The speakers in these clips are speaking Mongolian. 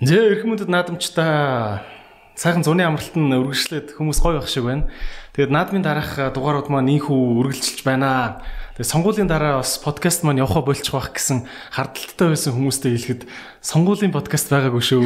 Зэ эрх мөндөд наадамчтай сайхан зуны амралт нь үргэлжлээд хүмүүс гоё байх шиг байна. Тэгээд наадмын дараах дугаарууд маань ийхүү үргэлжилж байна. Тэгээд сонгуулийн дараа бас подкаст маань явахаа болчих واخ гэсэн хардталтай байсан хүмүүстэй хэлэхэд сонгуулийн подкаст байгаагүй шүү.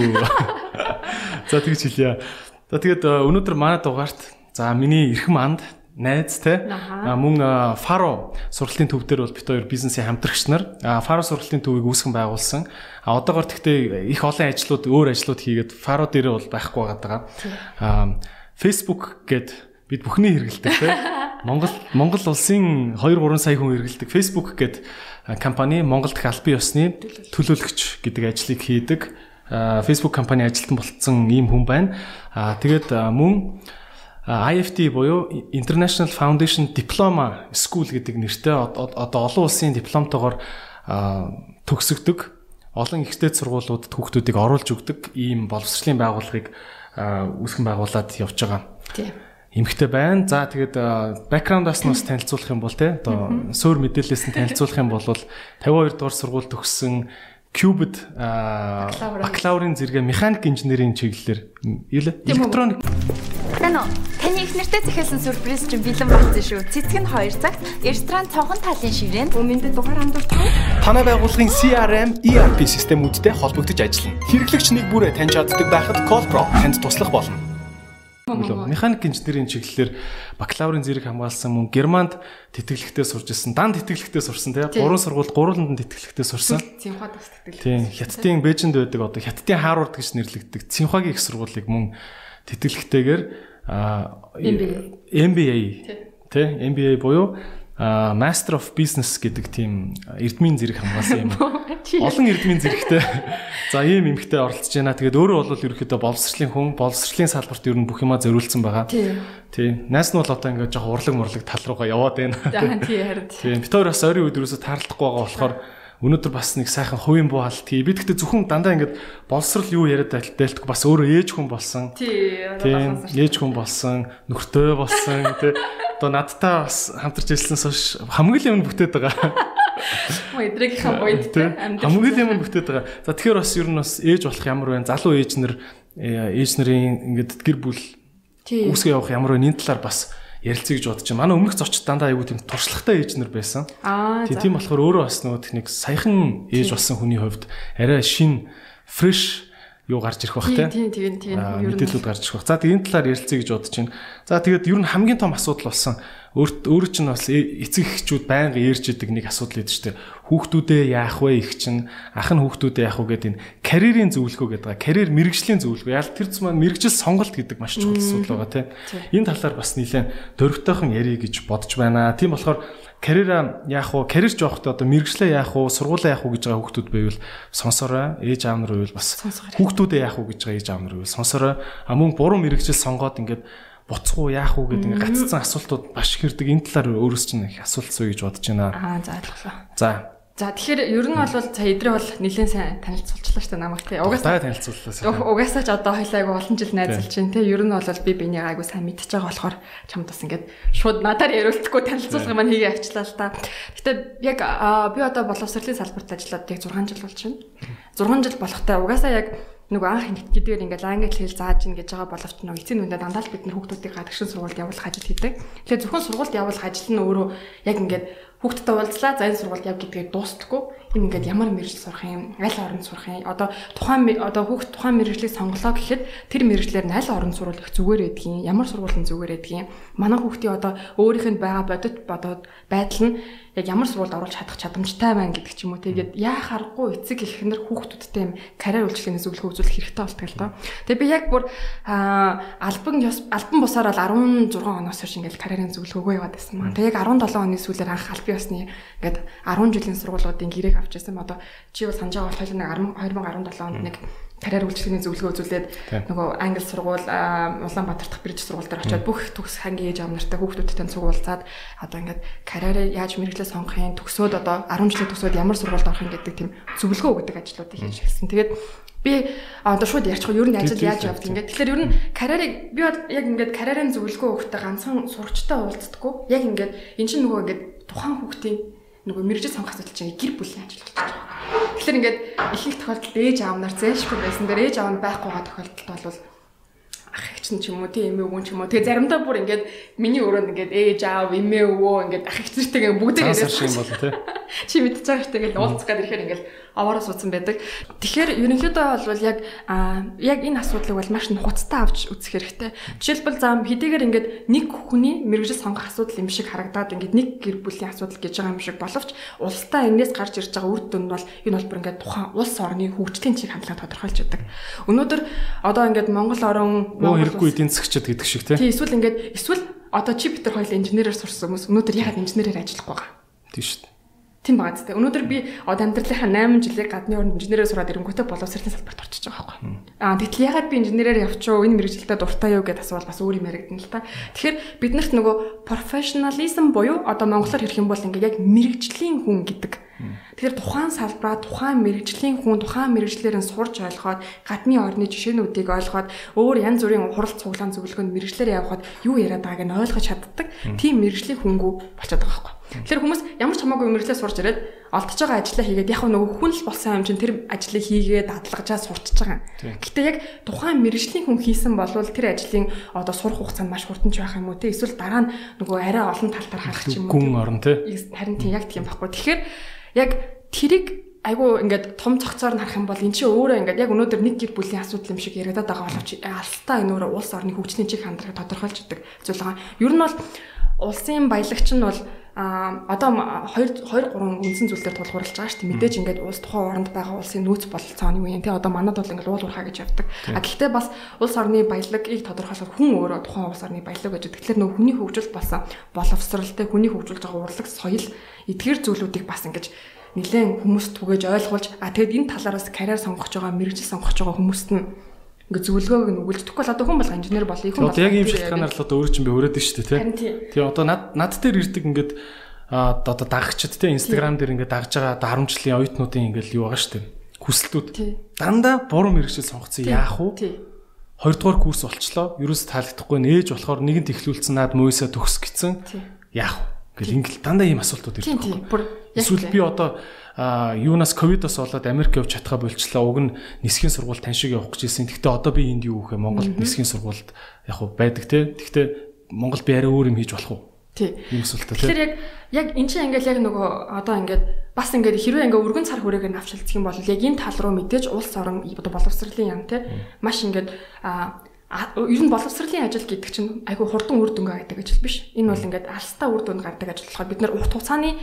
За тэгж хэлье. За тэгээд өнөөдөр манай дугаарт за миний эрхэм анд найз те мөн Фаро сургалтын төв дээр бол бит хоёр бизнесийн хамтрагч нар Фаро сургалтын төвийг үүсгэн байгуулсан. А одоогор тэгтээ их олон ажлууд өөр ажлууд хийгээд Фаро дээр бол байхгүй байгаа. А Facebook гээд бид бүхний хэрэгэлдэг те Монгол Монгол улсын 2 3 сая хүн хэрэгэлдэг Facebook гээд компани Монголд их албан ёсны төлөөлөгч гэдэг ажлыг хийдэг. Facebook компани ажилтан болцсон ийм хүн байна. Тэгээд мөн IFT буюу International Foundation Diploma School гэдэг нэртэй одоо олон улсын дипломтойгоор төгсөгдөг олон ихтэй сургуулиудад хүүхдүүдийг оруулж өгдөг ийм боловсролын байгууллагыг үүсгэн байгуулад явж байгаа. Тийм. Эмхтэй байна. За тэгээд бэкграундаас нь бас танилцуулах юм бол те одоо суур мэдээлэлээс нь танилцуулах юм бол 52 дугаар сургууль төгссөн Cubed бакалаврын зэрэг механик инженерийн чиглэлээр электроник уу таны их нэртэй захиалсан сюрприз чинь бэлэн болсон шүү. Цэцэг нь 2 цагт ресторан цонхон талын шиврэнд өмнөд дугаар хандуулдаг. Танай байгууллагын CRM, ERP системүүдтэй холбогдож ажиллана. Хэрэглэгч нэг бүрээ таньж чаддаг байхад Callpro танд туслах болно. Механик инженерийн чиглэлээр бакалаврын зэрэг хамгаалсан мөн Германд тэтгэлэгтээ сурж исэн. Дан тэтгэлэгтээ сурсан тийм. Гурван сургууль гурван тэтгэлэгтээ сурсан. Цинхуад бас тэтгэл. Тийм. Хятадын Бээжинд байдаг одоо Хятадын Харвард гэж нэрлэгддэг Цинхуагийн их сургуулийг мөн тэтгэлэгтэйгээр MBA тий MBA буюу Master of Business гэдэг тийм эрдмийн зэрэг хамгаалсан юм. Олон эрдмийн зэрэгтэй. За ийм эмхтэй оролцож байна. Тэгээд өөрөө бол ерөөхдөө боловсролын хүн, боловсролын салбарт ер нь бүх юма зориулсан байгаа. Тий. Найс нь бол одоо ингээд жоох урлаг мурлаг тал руугаа яваад байна. Тий, харин. Тий. Бид хоёр бас ойрын үед ерөөсө таарлахгүй байгаа болохоор өнөөдөр бас нэг сайхан хувийн буу хаалт хий. Би тэгтээ зөвхөн дандаа ингэж боловсрал юу яриад байлтдаг бас өөрөө ээж хүн болсон. Тийм. Ээж хүн болсон, нөхөртөө болсон тий. Одоо надтай бас хамтарч ирсэнээс хойш хамгийн юм бүтээд байгаа. Мөн эдрэгийнхэн бойд тий. Хамгийн юм бүтээд байгаа. За тэгэхээр бас ер нь бас ээж болох ямар вэ? Залуу ээж нар э, ээж нарын ингээд гэр бүл үүсгэж явах ямар вэ? Энэ талаар бас ярилцъя гэж байна. Манай өмнөх зочд дандаа айгүй тийм туршлагатай ээж нар байсан. Аа. Тийм болохоор өөрөө бас нөгөө техник саяхан ээж болсон хүний хувьд арай шин фреш юу гарч ирэх бах. Тийм тийм тийм. Мэдээлүүд гарч ирэх бах. За тэгээд энэ талаар ярилцъя гэж бодож байна. За тэгээд ер нь хамгийн том асуудал болсон өөрөө чинь бас э, эцэг эхчүүд байнга ярьж идэг нэг асуудал байдаг шүү дээ. Хүүхдүүдээ яах вэ их чинь ах нь хүүхдүүдээ яах вэ гэдэг энэ карьерийн зөвлөгөө гэдэг. Карьер мэрэгжлийн зөвлөгөө. Яг тэр маань мэрэгжил сонголт гэдэг маш чухал асуудал байгаа тийм. Энэ талаар бас нэлээд дөрвтойхон ярих гэж бодож байна. Тийм болохоор карьераа яах вэ? Карьерч явахдаа одоо мэрэгчлээ яах вэ? Сургуулаа яах вэ гэж байгаа хүүхдүүд байвал сонсорой. Ээж аав нар байвал бас хүүхдүүдээ яах вэ гэж байгаа ээж аав нар байвал сонсорой. А мөн буруу мэрэгжил сонгоод ингээд буцах уу яах уу гэдэг ингээд гаццсан асуултууд маш их ирдэг. Энэ талаар өөрөөс чинь их асуулт сууя гэж бодож байна. Аа за ойлголоо. За. За тэгэхээр ер нь бол за эдрээ бол нэлээд сайн танилцуулчлаа шүү дээ намайг тий. Угаасаа танилцууллаа. Угаасаа ч одоо хоёлаа айгу олон жил найзалж байна тий. Ер нь бол би бинийг айгу сайн мэдчихэж байгаа болохоор чамд бас ингээд шууд надаар яриултгүй танилцуулга маань хийгээ авчлаа л та. Гэтэ яг би одоо боловсролын салбарт ажиллаад яг 6 жил болж байна. 6 жил болохтай угаасаа яг нөгөө анх гэдгээр ингээл англи хэл зааж ин гэж байгаа боловч нөгөө эцэг нүдэ дандаа л бид нар хүүхдүүдийг гадагшин сургуульд явуулах ажил хийдэг. Тэгэхээр зөвхөн сургуульд явуулах ажил нь өөрөө яг ингээд хүүхдтэй уулзлаа. За энэ сургуульд яв гэдгийг дуустдаггүй. Энэ ингээд ямар мэрэгжил сурах юм? Аль оронд сурах юм? Одоо тухайн одоо хүүхд тухайн мэрэгжлийг сонголоо гэхэд тэр мэрэгжлэр нь аль оронд сурвал их зүгээр байдгийг ямар сургууль нь зүгээр байдгийг. Манай хүүхдийн одоо өөрийнх нь байгаа бодит бодоод байдал нь яг ямар сургуульд оруулах чадах чадамжтай байна гэдэг ч юм уу. Тэгээд яа харахгүй эцэг эхнэр хүүхдүүдтэй юм карьер үйлчлэгийн зөвлөгөө үзүүлэх хэрэгтэй болтгоо л доо. Тэгээд би яг бүр альбан альбан бусаар бол 16 оноос хойш ингээл карьерийн зөвлөгөөгөө яваад байсан маа. Тэгээд яг 17 оны сүүлээр анх альбан ёсны ингээд 10 жилийн сургуулиудын гэрээг авч ирсэн. Одоо чи бол санаж байгаа бол 2017 онд нэг карьер үйлчлэгийн зөвлөгөө үзүүлээд нөгөө англи сургууль Улаанбаатар дахь бирж сургууль дээр очиод бүх төгс хангийн ээж аав нартай хүүхдүүдтэй цугуулцаад одоо ингээд карьерээ яаж мэрэгчлээ сонгох юм төгсөөд одоо 10 жилийн төгсөөд ямар сургуульд орох юм гэдэг тийм зөвлөгөө өгдөг ажлуудыг хийж хэлсэн. Тэгээд би одоо шууд ярьчих ер нь ажил яаж явдаг ингээд. Тэгэхээр ер нь карьерийг би яг ингээд карьерийн зөвлөгөө өгөхдөө ганцхан сурагчтай уулздаггүй. Яг ингээд эн чинь нөгөө ингээд тухайн хүүхдийн нөгөө мэрэгжил сонгох асуудал чинь гэр бүлийн ажил болж байгаа Тэгэхээр ингээд ихэнх тохиолдолд ээж аав нар зээшгүй байсан дээр ээж аав нь байхгүй байгаа тохиолдолд бол ах нь ч юм уу тийм эмээ өвөө ч юм уу. Тэгээ заримдаа бүр ингээд миний өрөөнд ингээд ээж аав эмээ өвөө ингээд ах эгчнэртэйгээ бүгд ирээд шиг юм бол тий. Чи мэдчихэж байгаа штэ ингээд уулзах гээд ирэхээр ингээд аваараа суудсан байдаг. Тэгэхээр ерөнхийдөө бол яг яг энэ асуудлыг бол маш нухацтай авч үзэх хэрэгтэй. Жишээлбэл зам хэдийгээр ингээд нэг хүний мэрэгжил сонгох асуудал юм шиг харагдаад ингээд нэг гэр бүлийн асуудал гэж байгаа юм шиг боловч улстай энэс гарч ирж байгаа үр дүн нь бол энэ бол бүр ингээд тухайн улс орны хөгжлийн чиг хандлага тодорхойлж байдаг. Өнөөдөр одоо ингээд Монгол орон Монгол хэрэггүй эдийн засгчд гэдэг шиг. Тий эсвэл ингээд эсвэл одоо чи бид нар хоёул инженерээр сурсан хүмүүс өнөөдөр ягаад инженерээр ажиллахгүй байгаа. Тийм шүү дээ. Тийм байгаа зү. Өнөөдөр би одоо амьдралынхаа 8 жилийг гадны орнд инженерээр сураад ирэнгүүтээ боловсролын салбарт орчиж байгаа байхгүй. Аа тэгтэл ягаад би инженерээр явчихв энэ мэрэгжилтэд дуртай юу гэдээ асуувал бас өөр юм яригдана л та. Тэгэхээр биднэрт нөгөө professionalism буюу одоо монголоор хэлэх юм бол ингээ яг мэрэгжлийн хүн гэдэг Тэгэхээр тухайн салбараа тухайн мэрэгжлийн хүн тухайн мэрэгжлээр нь сурч ойлгоод гадны орны жишээнүүдийг ойлгоод өөр янз бүрийн хурал цуглаан зөвлөгөөнд мэрэгжлэр явхад юу яриад байгааг нь ойлгож чаддаг тийм мэрэгжлийн хүнгүү болчиход байгаа байхгүй. Тэгэхээр хүмүүс ямар ч хамаагүй мэрэгчлээ сурч ирээд олдож байгаа ажлаа хийгээд яг нөгөө хүн л болсон юм чинь тэр ажлыг хийгээд дадлагжаа сурчиж байгаа. Гэтэ яг тухайн мэрэгжлийн хүн хийсэн болвол тэр ажлын одоо сурах хугацаа маш хурдан ч байх юм уу те эсвэл дараа нь нөгөө арай олон талтаар харах ч юм уу. Гүн орн те. Харин тийм яг тийм байхгүй. Тэгэхээр яг тэрийг айгу ингээд том цогцоор нь харах юм бол эн чинь өөрөө ингээд яг өнөөдөр нэг гэр бүлийн асуудал юм шиг яриадаад байгаа боловч алстаа энэ өөрөө улс орны хөгжлийн чиг хандлагыг тодорхойлж өгдөг зүйл байгаа. Ер нь бол улсын баялагч нь бол а одоо 2 2 3 үндсэн зүйлээр тулгуурлаж байгаа шүү дээ. Мэдээж ингээд улс тухайн оронд байгаа улсын нөөц бололцооны үеийн тий одоо манад бол ингээд уул уурхаа гэж явдаг. А гэхдээ бас улс орны баялагийг тодорхойлох хүн өөрөө тухайн улс орны баялаг гэж. Тэгэхээр нөх хүний хөгжил болсон боловсралтай хүний хөгжүүлж байгаа урлаг соёл эдгээр зүйлүүдийг бас ингээд нэлээд хүмүүст түгэж ойлгуулж а тэгэд энэ талаараас карьер сонгож байгаа мэрэгжил сонгож байгаа хүмүүст нь ингээ зөвлөгөөг нь өгүүлж тэгэхгүй л одоо хүн болго инженер болъё хүн болго. Яг ийм шалтгаанаар л одоо өөр чинь би хүрээд шүү дээ тий. Тий одоо над над дээр ирдэг ингээд а одоо дагагчд те инстаграм дээр ингээд дагж байгаа одоо 10 жилийн оюутнуудын ингээд юу байгаа шүү дээ. Хүсэлтүүд. Дандаа буруу мэрэгчл сонгоцсон яах вэ? Хоёрдугаар курс болчлоо. Ерөөс таалагдахгүй нээж болохоор нэгэнт ихлүүлсэн наад мөөсөө төгс гисэн. Яах вэ? Гэл ингээл дандаа ийм асуултууд ирдэг. Эсвэл би одоо юунаас ковидос болоод Америк явж чадхаа болчлаа. Уг нь нисхийн сургууль тань шиг явах гэж ирсэн. Гэхдээ одоо би энд юу юм Монголд нисхийн сургуульд яг уу байдаг те. Гэхдээ Монгол би арай өөр юм хийж болох уу? Тий. Ийм асуултаа тий. Тэгэхээр яг яг эн чинь ингээл яг нөгөө одоо ингээд бас ингээд хэрвээ ингээ өргөн цар хүрээг нь авчилдсан бол яг энэ тал руу мэдээж улс орон боловсролын яам те маш ингээд а ер нь боловсролын ажил гэдэг чинь айгүй хурдан үр дүнгээ гаргадаг ажил биш. Энэ бол ингээд алстаа үр дүнд гаргадаг ажил болохоор бид нар урт хугацааны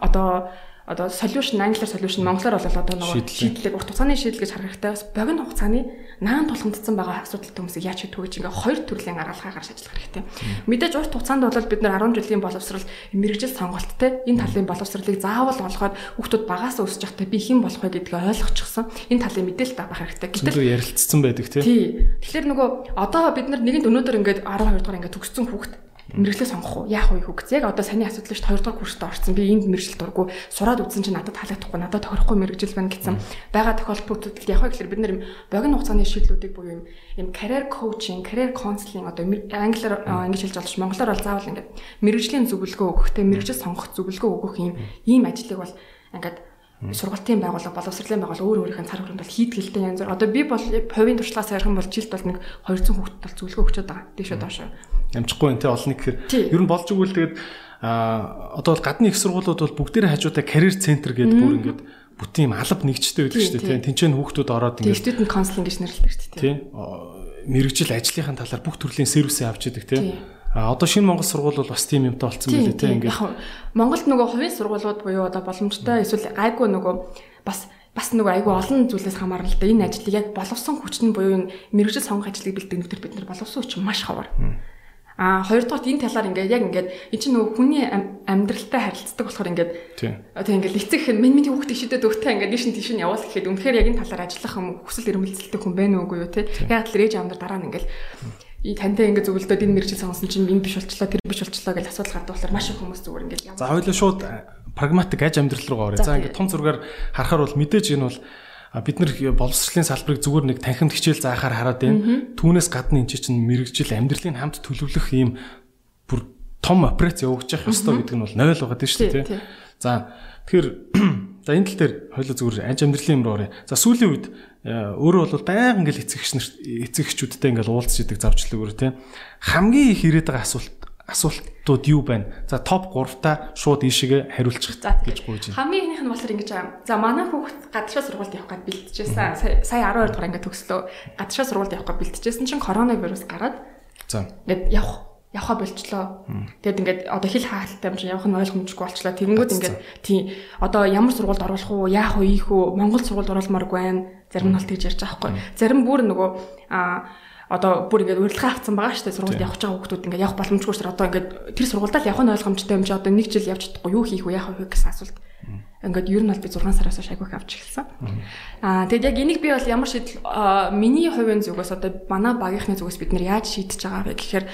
одоо одоо solution англиар solution монголоор бол одоо нөгөө шийдлэг урт хугацааны шийдэл гэж. Бас богино хугацааны наан тулгамдсан байгаа асуудалтай хүмүүсийг яаж хийдэг вэ гэж ингээ хоёр төрлийн гаргалгаа гаргаж ажиллах хэрэгтэй. Мэдээж урт хугацаанд бол бид нэр 10 жилийн боловсрал мэрэгжил сонголттой энэ талын боловсралыг заавал олгоод хүүхдүүд багаас өсөж явахдаа би хэн болох вэ гэдгээ ойлгочихсон. Энэ талын мэдээлэл авах хэрэгтэй. Гэтэл ярилцсан байдаг. Тий. Тэгэхээр нөгөө одоо бид нар нэгэнд өнөөдөр ингээд 12 дугаар ингээд төгссөн хүүхд мэрэгчлээ сонгох уу? Яах вэ хүүхд? Яг одоо саний асуудал шүү дээ. 2 дугаар курст орсон. Би энд мэрэгжил дурггүй. Сураад үзсэн чинь надад таалагдахгүй, надад тохирохгүй мэрэгжил байна гэсэн. Бага тохиолдлуудад яг гэхээр бид юм богино хугацааны шийдлүүдийг буюу юм юм career coaching, career counseling одоо англиар ингэж хэлж болж монголоор бол заавал ингээд мэрэгжлийн зөвлөгөө өгөх, тэ мэрэгжил сонгох зөвлөгөө өгөх юм ийм ажлыг бол ингээд сургалтын байгууллага боловсролын байгууллага өөр өөрийнх нь цар хүрээнд бол хийдгэлтэй янз бүр. Одоо би бол хувийн туршлагаас ярих юм бол жилд бол нэг 200 хүүхдэд бол зөвлөгөө өгчөд байгаа. Дэшөө доошоо. Амжихгүй энэ олон гэхээр ер нь болж игэл тэгээд а одоо бол гадны их сургуулиуд бол бүгдээрээ хажуудаа карьер центр гэдэг бүр ингээд бүтэн юм алба нэгжтэй байдаг шүү дээ. Тэнцэн хүүхдүүд ороод ингээд студент консалинг гэж нэрлэдэг шүү дээ. Тийм. Мэргэжил ажлынхаа талаар бүх төрлийн сервисээ авч идэг тийм А одоо шинэ Монгол сургууль бол бас тийм юмтай болсон байлээ тийм ингээд. Монголд нөгөө хувийн сургуулиуд буюу одоо боломжтой эсвэл гайгүй нөгөө бас бас нөгөө айгүй олон зүйлээс хамаарна л да. Энэ ажлыг яг боловсон хүчин буюу мэрэгжил сонгох ажлыг бэлтгэнээр бид нар боловсон хүчин маш ховор. А хоёрдугаар энэ талаар ингээд яг ингээд эн чинь нөгөө хүний амьдралтай харилцдаг болохоор ингээд тийм ингээд эцэг минь минь хүүхд ишэдэд өгтөө ингээд дишин тишин явуул гэхэд үнэхээр яг энэ талаар ажиллах юм хүсэл эрмэлзэлтэй хүн байна уугүй юу те. Яг л ээж амдар дараа нь ингээд тантай ингэ зөвлөдөөд энэ мэрэгжил сонгосон чинь энэ биш болчлоо тэр биш болчлоо гэж асуудал гардаг болохоор маш их хүмүүс зүгээр ингэ. За хоёулаа шууд прагматик аж амьдрал руу орё. За ингэ том зургаар харахаар бол мэдээж энэ бол бид нар боловсролын салбарыг зүгээр нэг танхимд хичээл заахаар хараад байна. Түүнээс гадна энэ чинь мэрэгжил амьдралын хамт төлөвлөх ийм бүр том операц явуулж явах ёстой гэдэг нь бол 0 байгаа тийм шүү дээ. За тэгэхээр За энэ тал дээр хоёул зүгээр анч амьдралын юм руу оръё. За сүүлийн үед э, өөрөө бол байнга ингээл эцэгч нар эцэгчүүдтэй ингээл уулзж идэг завчлалгүйр тий. Хамгийн их ирээд байгаа асуулт асуултууд юу байна? За топ 3-та шууд ийшээгээ хариулчих гэж гуйж байна. Хамгийн ихнийх нь болохоор ингэж байгаа. За манай хүүхд гадаашаа сургуульд явах гээд бэлтжижсэн. Сая 12 дугаар ангид төгслөө. Гадаашаа сургуульд явах гээд бэлтжижсэн чинь коронавирус гараад. За. Ингээд явах явха болчлоо. Тэгэд ингээд одоо хил хаалттай юм чи явах нь ойлгомжгүй болчлоо. Тэгэнгүүт ингээд тийм одоо ямар сургуульд оруулах уу, яах вэ, ийх үү, Монгол сургуульд оруулмааргүй байна. Зарим нь бол тэгж ярьж байгаа байхгүй. Зарим бүр нөгөө а одоо бүр ингээд урилга авцсан байгаа шүү дээ. Сургуульд явах байгаа хүмүүс ингээд явах боломжгүй шүү дээ. Одоо ингээд тэр сургуульдаа л явах нь ойлгомжтой юм чи одоо нэг жил явж чадахгүй. Юу хийх вэ? Яах вэ? Гэсэн асуулт ингээд ер нь бол би 6 сараас хойш айгүйх авч эхэлсэн. Аа тэгэд яг энийг би бол ямар шийдэл миний хувийн зүгээс одоо манай багийнхны зүгээс бид нар яаж шийдэж байгаа вэ гэхээр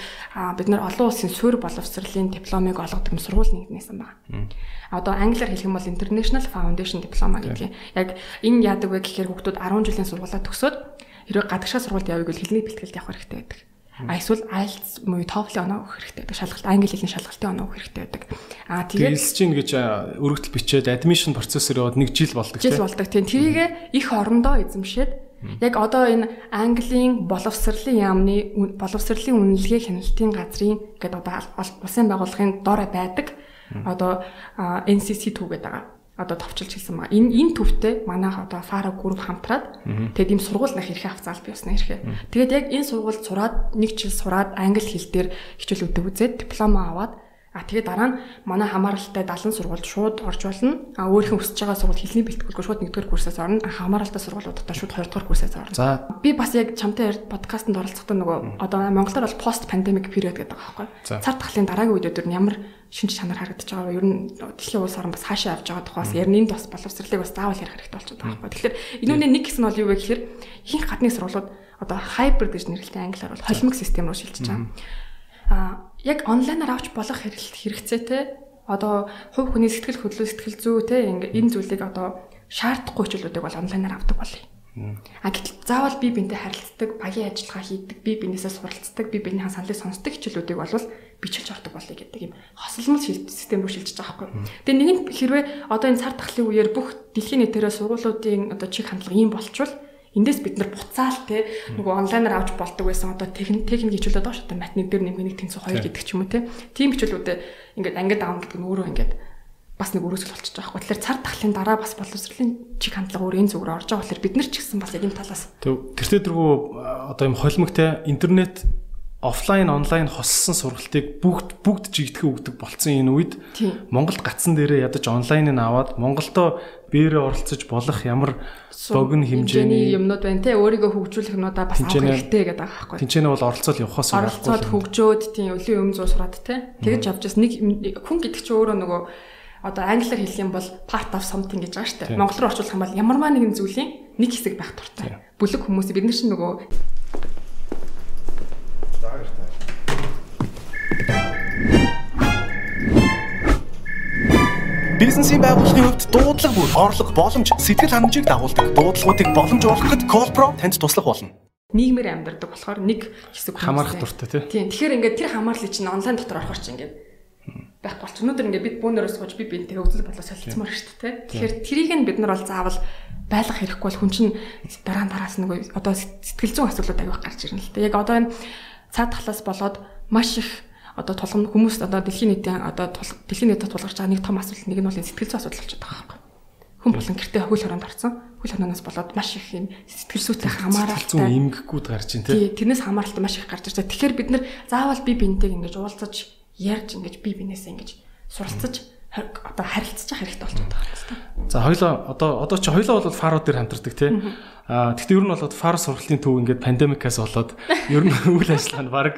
бид нар олон улсын суурь боловсролын дипломыг олгодог юм сургууль нэгнээсэн байна. Одоо англиар хэлэх юм бол International Foundation Diploma гэдэг. Яг энэ яадаг вэ гэхээр хүүхдүүд 10 жилийн сургуулаа төгсөөд хэрвээ гадагшаа сургуульд явъя гэвэл хэлний бэлтгэлд явах хэрэгтэй байдаг. А эсвэл IELTS муу TOEFL оноо өгөх хэрэгтэй байдаг. Шалгалт англи хэлний шалгалтын оноо өгөх хэрэгтэй байдаг. А тэгээд хэлж чинь гэж өргөдөл бичээд admission процессор яваад 1 жил болдог тийм. Жил болдог тийм. Тэрийг их орондоо эзэмшээд яг одоо энэ Английн боловсролын яамны боловсролын үнэлгээ хяналтын газрын гэдэг одоо улсын байгууллагын дор байдаг. Одоо NCC2 гэдэг байгаа одоо товчилж хэлсэн байгаа. Энэ энэ төвтэй манайх одоо Fara group хамтраад тэгээд ийм сургууль нах ирэхээ авцаал би басна ирэхээ. Тэгээд яг энэ сургуульд сураад нэг жил сураад англи хэл дээр хичээлүүдэд үзээд диплома аваад А тэгээ дараа нь манай хамааралтай 70 сургуульд шууд орж болно. А өөрийнхөө хүсэж байгаа сургууль хэлний бэлтгэлгүй шууд 1-р курсээс орно. А хамааралтай сургуулиудаа шууд 2-р курсээс орно. За би бас яг чамтай подкастт оролцохдоо нөгөө одоо Монголоор бол пост пандемик период гэдэг байгаа байхгүй. Цар тахлын дараагийн өдөр нь ямар шинж чанар харагдаж байгаа. Ер нь дэлхийн улс орн бас хаашаа явж байгаа тухаас ер нь энд бас боловсролыг бас заавал ярих хэрэгтэй болчиход байгаа байхгүй. Тэгэхээр энүүний нэг хэсэг нь бол юу вэ гэхээр ихэнх гадны сургуулиуд одоо hybrid гэж нэрлэдэг англиар бол холимог систем руу шилжиж байгаа. А яг онлайнаар авч болох хэрэгцээ те одоо хувь хүний сэтгэл хөдлөл сэтгэл зүй те энэ зүйлийг одоо шаардахгүй хичээлүүдийг бол онлайнаар авдаг болъё. А гэтэл заавал би бинтэй харилцдаг, багийн ажиллагаа хийдэг, би бинээсээ суралцдаг, би биенийхэн саналыг сонсдог хичээлүүдийг бол бичилж ордог болъё гэдэг юм хосолмол систем рүү шилжиж байгаа байхгүй. Тэгээ нэг нь хэрвээ одоо энэ цар тахлын үеэр бүх дэлхийн нийтээрээ сургуулиудын одоо чиг хандлага ийм болчвол эндээс бид нар буцаал те нөгөө онлайнаар авч болдог байсан одоо техник техник хичээлүүд байгаа шүү дээ математик дээр нэмэх нэг тэнцүү хоёр гэдэг ч юм уу те тийм хичээлүүдээ ингээд ангид аав гэдэг нь өөрөө ингээд бас нэг өрөөсгөл болчихж байгаа байхгүй. Тэгэхээр цар тахлын дараа бас боловсролын чиг хандлага өөр энэ зүгээр орж байгаа болохоор бид нар ч гэсэн бас яг энэ талаас. Тэг. Тэртээ дэргүү одоо юм холимогтой интернет офлайн онлайн хоссон сургалтыг бүгд бүгд жигдэхэ өгдөг болцсон энэ үед Монголд гацсан дээрээ ядаж онлайныг аваад Монголдо бээрээ оролцож болох ямар богино хэмжээний юмнууд байна те. Өөрийгөө хөгжүүлэх юмудаа бас авах хэрэгтэй гэдэг байгаа байхгүй. Тинчэнэ бол оролцоод явахаас оролцоод хөгжөөд тийм өлийн өм зүү сураад те. Тэгэж явж бас нэг хүн гэдэг чинь өөрөө нөгөө одоо англиар хэлэх юм бол part of something гэж байгаа шүү дээ. Монгол руу орчуулах юм бол ямарваа нэгэн зүйлийн нэг хэсэг байх туфтаа. Бүлэг хүмүүс бид нар чинь нөгөө Бизнесийн байгууллагын хувьд дуудлага бүр орлого боломж сэтгэл ханамжийг дагуулдаг. Дуудлагуудыг боломж болгоход Callpro танд туслах болно. Нийгмээр амьдардаг болохоор нэг хэсэг хамаарах дуртай тийм. Тэгэхээр ингээд тэр хамаарлыг чинь онлайн дотор орохор чинь ингээд байх болч. Өнөөдөр ингээд бид бүүнээрээ сууж би бинтэй хөгжил болоо солилцмаар шүү дээ. Тэгэхээр трийг нь бид нар бол заавал байлгах хэрэггүй бол хүн чинь дараа нь тараас нэг одоо сэтгэл зүйн асуудлууд авих гарч ирнэ л дээ. Яг одоо энэ цаад талаас болоод маш их одоо тулгам хүмүүс одоо дэлхийн нийтийн одоо дэлхийн нийтэд тулгарч байгаа нэг том асуудал нэг нь бол сэтгэл зүйн асуудал болчиход байгаа байхгүй. Хүн болон гэртээ хөл хороонд орсон. Хөл хорооноос болоод маш их юм сэтгэл зүйтэй хамааралтай эмгэггүүд гарч ийн тий. Тэрнээс хамааралтай маш их гарч ирж байгаа. Тэгэхээр бид нэр заавал би бинтэйг ингэж уулзаж ярьж ингэж би бинээсээ ингэж суралцаж одоо харилцаж явах хэрэгтэй болчиход байгаа юм та. За хоёлоо одоо одоо чи хоёлоо бол фарууд дээр хамтардаг тий. Аа гэхдээ ер нь бол фар сургалтын төв ингээд пандемикаас болоод ер нь үйл ажиллагаа нь баг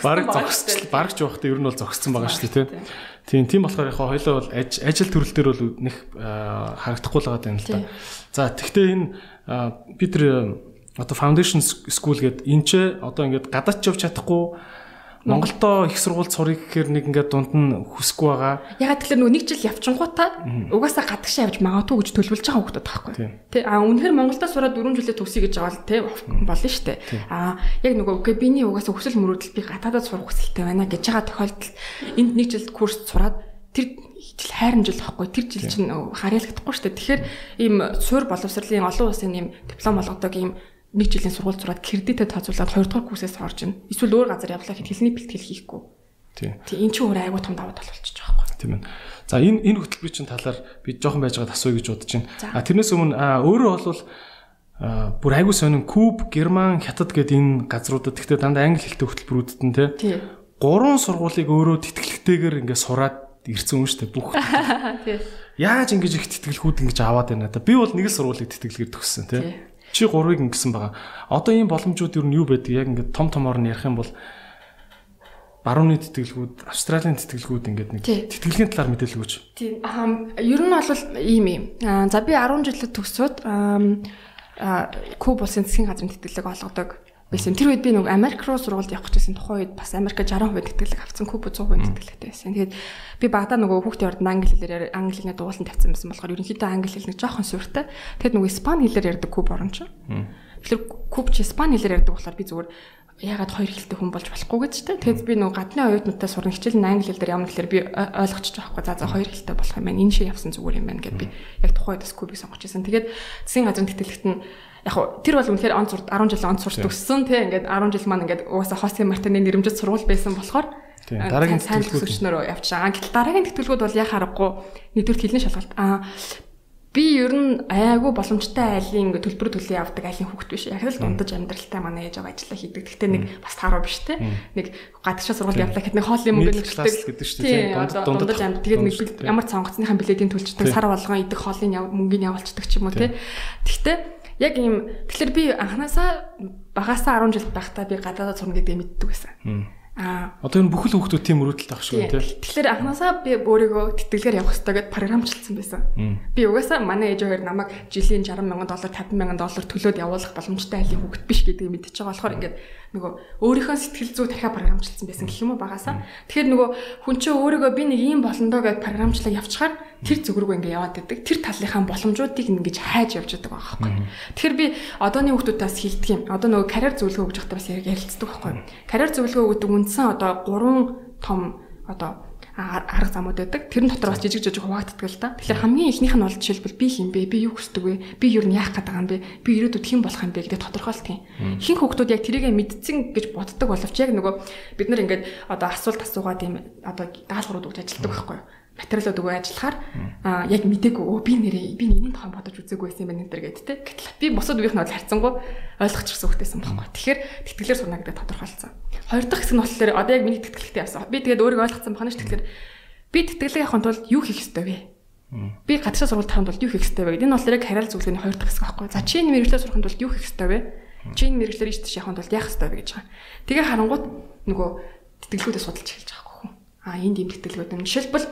баг зогсчихл баг ч явахдаа ер нь бол зогссон байгаа шүү дээ тий. Тийм тийм болохоор яг хоёлоо бол ажил төрөл дээр бол нэг харагдахгүй л байгаа юм л та. За тэгвэл энэ бид одоо foundation school гэдэг энэ ч одоо ингээд гадаад ч явж чадахгүй Монголдо их сургуульд сурах гэхээр нэг ингээд дунд нь хүсэхгүй байгаа. Ягаад тэгэхээр нөгөө нэг жил явчингуудаа угаасаа гадагшаа явж магадгүй гэж төлөвлөж байгаа хүмүүс таахгүй. Тэ а үнэхээр Монголдо сураад 4 жилээ төгсөй гэж байгаа л тэ болно шүү дээ. А яг нөгөө окей биний угаасаа хүсэл мөрөөдөл би гадаадад сурах хүсэлтэй байна гэж байгаа тохиолдолд энд нэг жил курс сураад тэр жил хайрамжил واخгүй тэр жил чинь хараалагдахгүй шүү дээ. Тэгэхээр ийм суур боловсролын олон улсын ийм диплом олгодог ийм нэг жилийн сургууль зураад кредитэд тооцоолоод 2 дугаар курсээс орж ийн. Эсвэл өөр газар явлаа гэхэд хэлний бэлтгэл хийхгүй. Тийм. Тийм эн чинь өөр айгуу том давуу тал болчихж байгаа байхгүй. Тийм ээ. За энэ энэ хөтөлбөрийн чинь талаар би жоохон байж байгаад асууя гэж бодож байна. А тэрнээс өмнө өөрөө бол бүр айгуу сонин Куб, Герман, Хятад гэдэг энэ газруудад гэхдээ дандаа англи хэлтэй хөтөлбөрүүдэд нь тий. Гурван сургуулийг өөрөө тэтгэлэгтэйгээр ингээд сураад ирсэн юм шүү дээ бүх. Тий. Яаж ингэж их тэтгэлгүүд ингэж аваад байна да. Би бол нэг л сургуулийг тэтгэлгээр төгссөн тий. Чи гурвыг ингэсэн байгаа. Одоо ийм боломжууд юу юу байдаг? Яг ингээд том томоор нь ярих юм бол барууны тэтгэлгүүд, Австралийн тэтгэлгүүд ингээд нэг тэтгэлгийн талаар мэдээлэл өгч. Тийм. Аа ер нь бол ийм юм. Аа за би 10 жилд төгсөөд аа Куб улсын засгийн газрын тэтгэлэг олгодог байсан. Тэр үед би нэг Америк руу сургуульд явах гэсэн тухайн үед бас Америк 60% тэтгэлэг авсан, Куб 100% тэтгэлэгтэй байсан. Тэгээд би багада нөгөө хүүхдийн ордод англи хэлээр англи хэлний дуулан тавьсан байсан болохоор ерөнхийдөө англи хэл нэг жоохон сүртэй. Тэгээд нөгөө испани хэлээр ярьдаг Куб чинь. Тэгэхээр Куб ч испани хэлээр ярьдаг болохоор би зүгээр ягаад хоёр хэлтэй хүн болж болохгүй гэж тэ. Тэгэд би нөгөө гадны оюутнуудтай сурна хичээл нь англи хэл дээр ямар гэхээр би ойлгочих жоохгүй. За за хоёр хэлтэй болох юм байна. Энэ шиг явсан зүгээр юм байна гэд би яг тухайд бас кубик сонгож ирсэн. Тэгээд засгийн газрын тэтгэлэгт нь яг хуу тэр бол үнэхээр он сурд 10 жил он сурч төгссөн тий ингээд 10 жил маань ингээд угаасаа Хосе Мартины нэрмжит сургууль байсан болохоор дараагийн тэтгэлгүүд авч байгаа. Гэтэл дараагийн тэтгэлгүүд бол яа харахгүй нэгдүгээр хэлний шалгалт аа би ер нь айгүй боломжтой айлын ингээ төлбөр төлөө явдаг айлын хүүхэд биш. Яг л дундаж амьдралтай манай ээж аваа ажиллаа хийдэг. Гэхдээ нэг бас тааруу биш те. Нэг гадагшаа сургууль явлаа гэхэд нэг хоолны мөнгө нэгдэг гэдэг шүү дээ. Дундаж амьд. Тэгээд нэг ямар цонгоцныхаа билетийн төлчдөг сар болгон идэх хоолны мөнгөний явуулцдаг ч юм уу те. Гэхдээ яг ийм тэгэхээр би анханасаа багасаа 10 жил байхдаа би гадаадд сурна гэдгийг мэддэг байсан. Аа. Одоо энэ бүхэл хүүхдүүд тийм өрөөдөлт авах шүү тий. Тэгэхээр анханасаа би өөрийгөө тэтгэлгээр явах хэрэгтэй гэдээ програмчлалсан байсан. Би угаасаа манай ээж хоёр намайг жилийн 60 сая доллар 50 сая доллар төлөөд явуулах боломжтой айлын хүүхэд биш гэдгийг мэдчихэж байгаа болохоор ингээд нөгөө өөрийнхөө сэтгэл зүй дахиад програмчлалсан байсан гэх юм уу багасаа. Тэгэхээр нөгөө хүн чинь өөрийгөө би нэг юм болондоо гэдээ програмчлал явчихаар тэр зүг рүү ингээ яваад байдаг. Тэр талынхаа боломжуудыг ингэж хайж явж байгаа байхгүй. Тэгэхээр би одооны хүмүүстээс хилдэг юм. Одоо нөгөө карьер зөвлөгөө өгж байхдаа бас ярилцдаг байхгүй. Карьер зөвлөгөө өгдөг үндсэн одоо гурван том одоо арга замууд байдаг. Тэрэн дотор бас жижиг жижиг хуваагддаг л да. Тэгэхээр хамгийн ихнийх нь бол жишээлбэл би хин бэ? Би юу хүсдэг вэ? Би юу нь яах гэдэг юм бэ? Би ирээдүйд хэн болох юм бэ гэдэг тодорхойлт юм. Ихэнх хүүхдүүд яг тэрийг мэдсэн гэж боддог боловч яг нөгөө бид нар ингээд одоо асуулт асуугаад юм одоо даалгаврууд өгч ажилладаг байхгүй юу? Материалууд өгөө ажиллахаар аа яг мдэггүй өө би нэрээ би энэний тохон бодож үзээгүй байсан юм байна энэ төр гэдэг те. Гэтэл би бусад үеийнх нь бол харьцангуй ойлгочихсон хөлтэйсэн байхгүй. Тэгэхээр тэтгэлэр сурна гэдэг тодорхойлцсон. Хоёр дахь хэсэг нь болохоор одоо яг миний тэтгэлэгтэй явсан. Би тэгээд өөрийгөө ойлгоцсон байна ш тэгэхээр би тэтгэлэг явахын тулд юу хийх ёстой вэ? Би гадаадаа сургууль тавихын тулд юу хийх ёстой вэ гэдэг. Энэ болохоор яг хариал зөвлөгөөний хоёр дахь хэсэг байхгүй. За чи энэ мэрэгчлэр сурахын тулд юу хийх ёстой вэ? Чи энэ мэрэгчлэр иш тийш явахын тулд яах ёстой вэ гэж байгаа. Тэгээ харангууд нөгөө тэтгэлгүүдээ судалж эхэлж байгаа хөө. А энд ийм тэтгэлгүүд юм. Жишээлбэл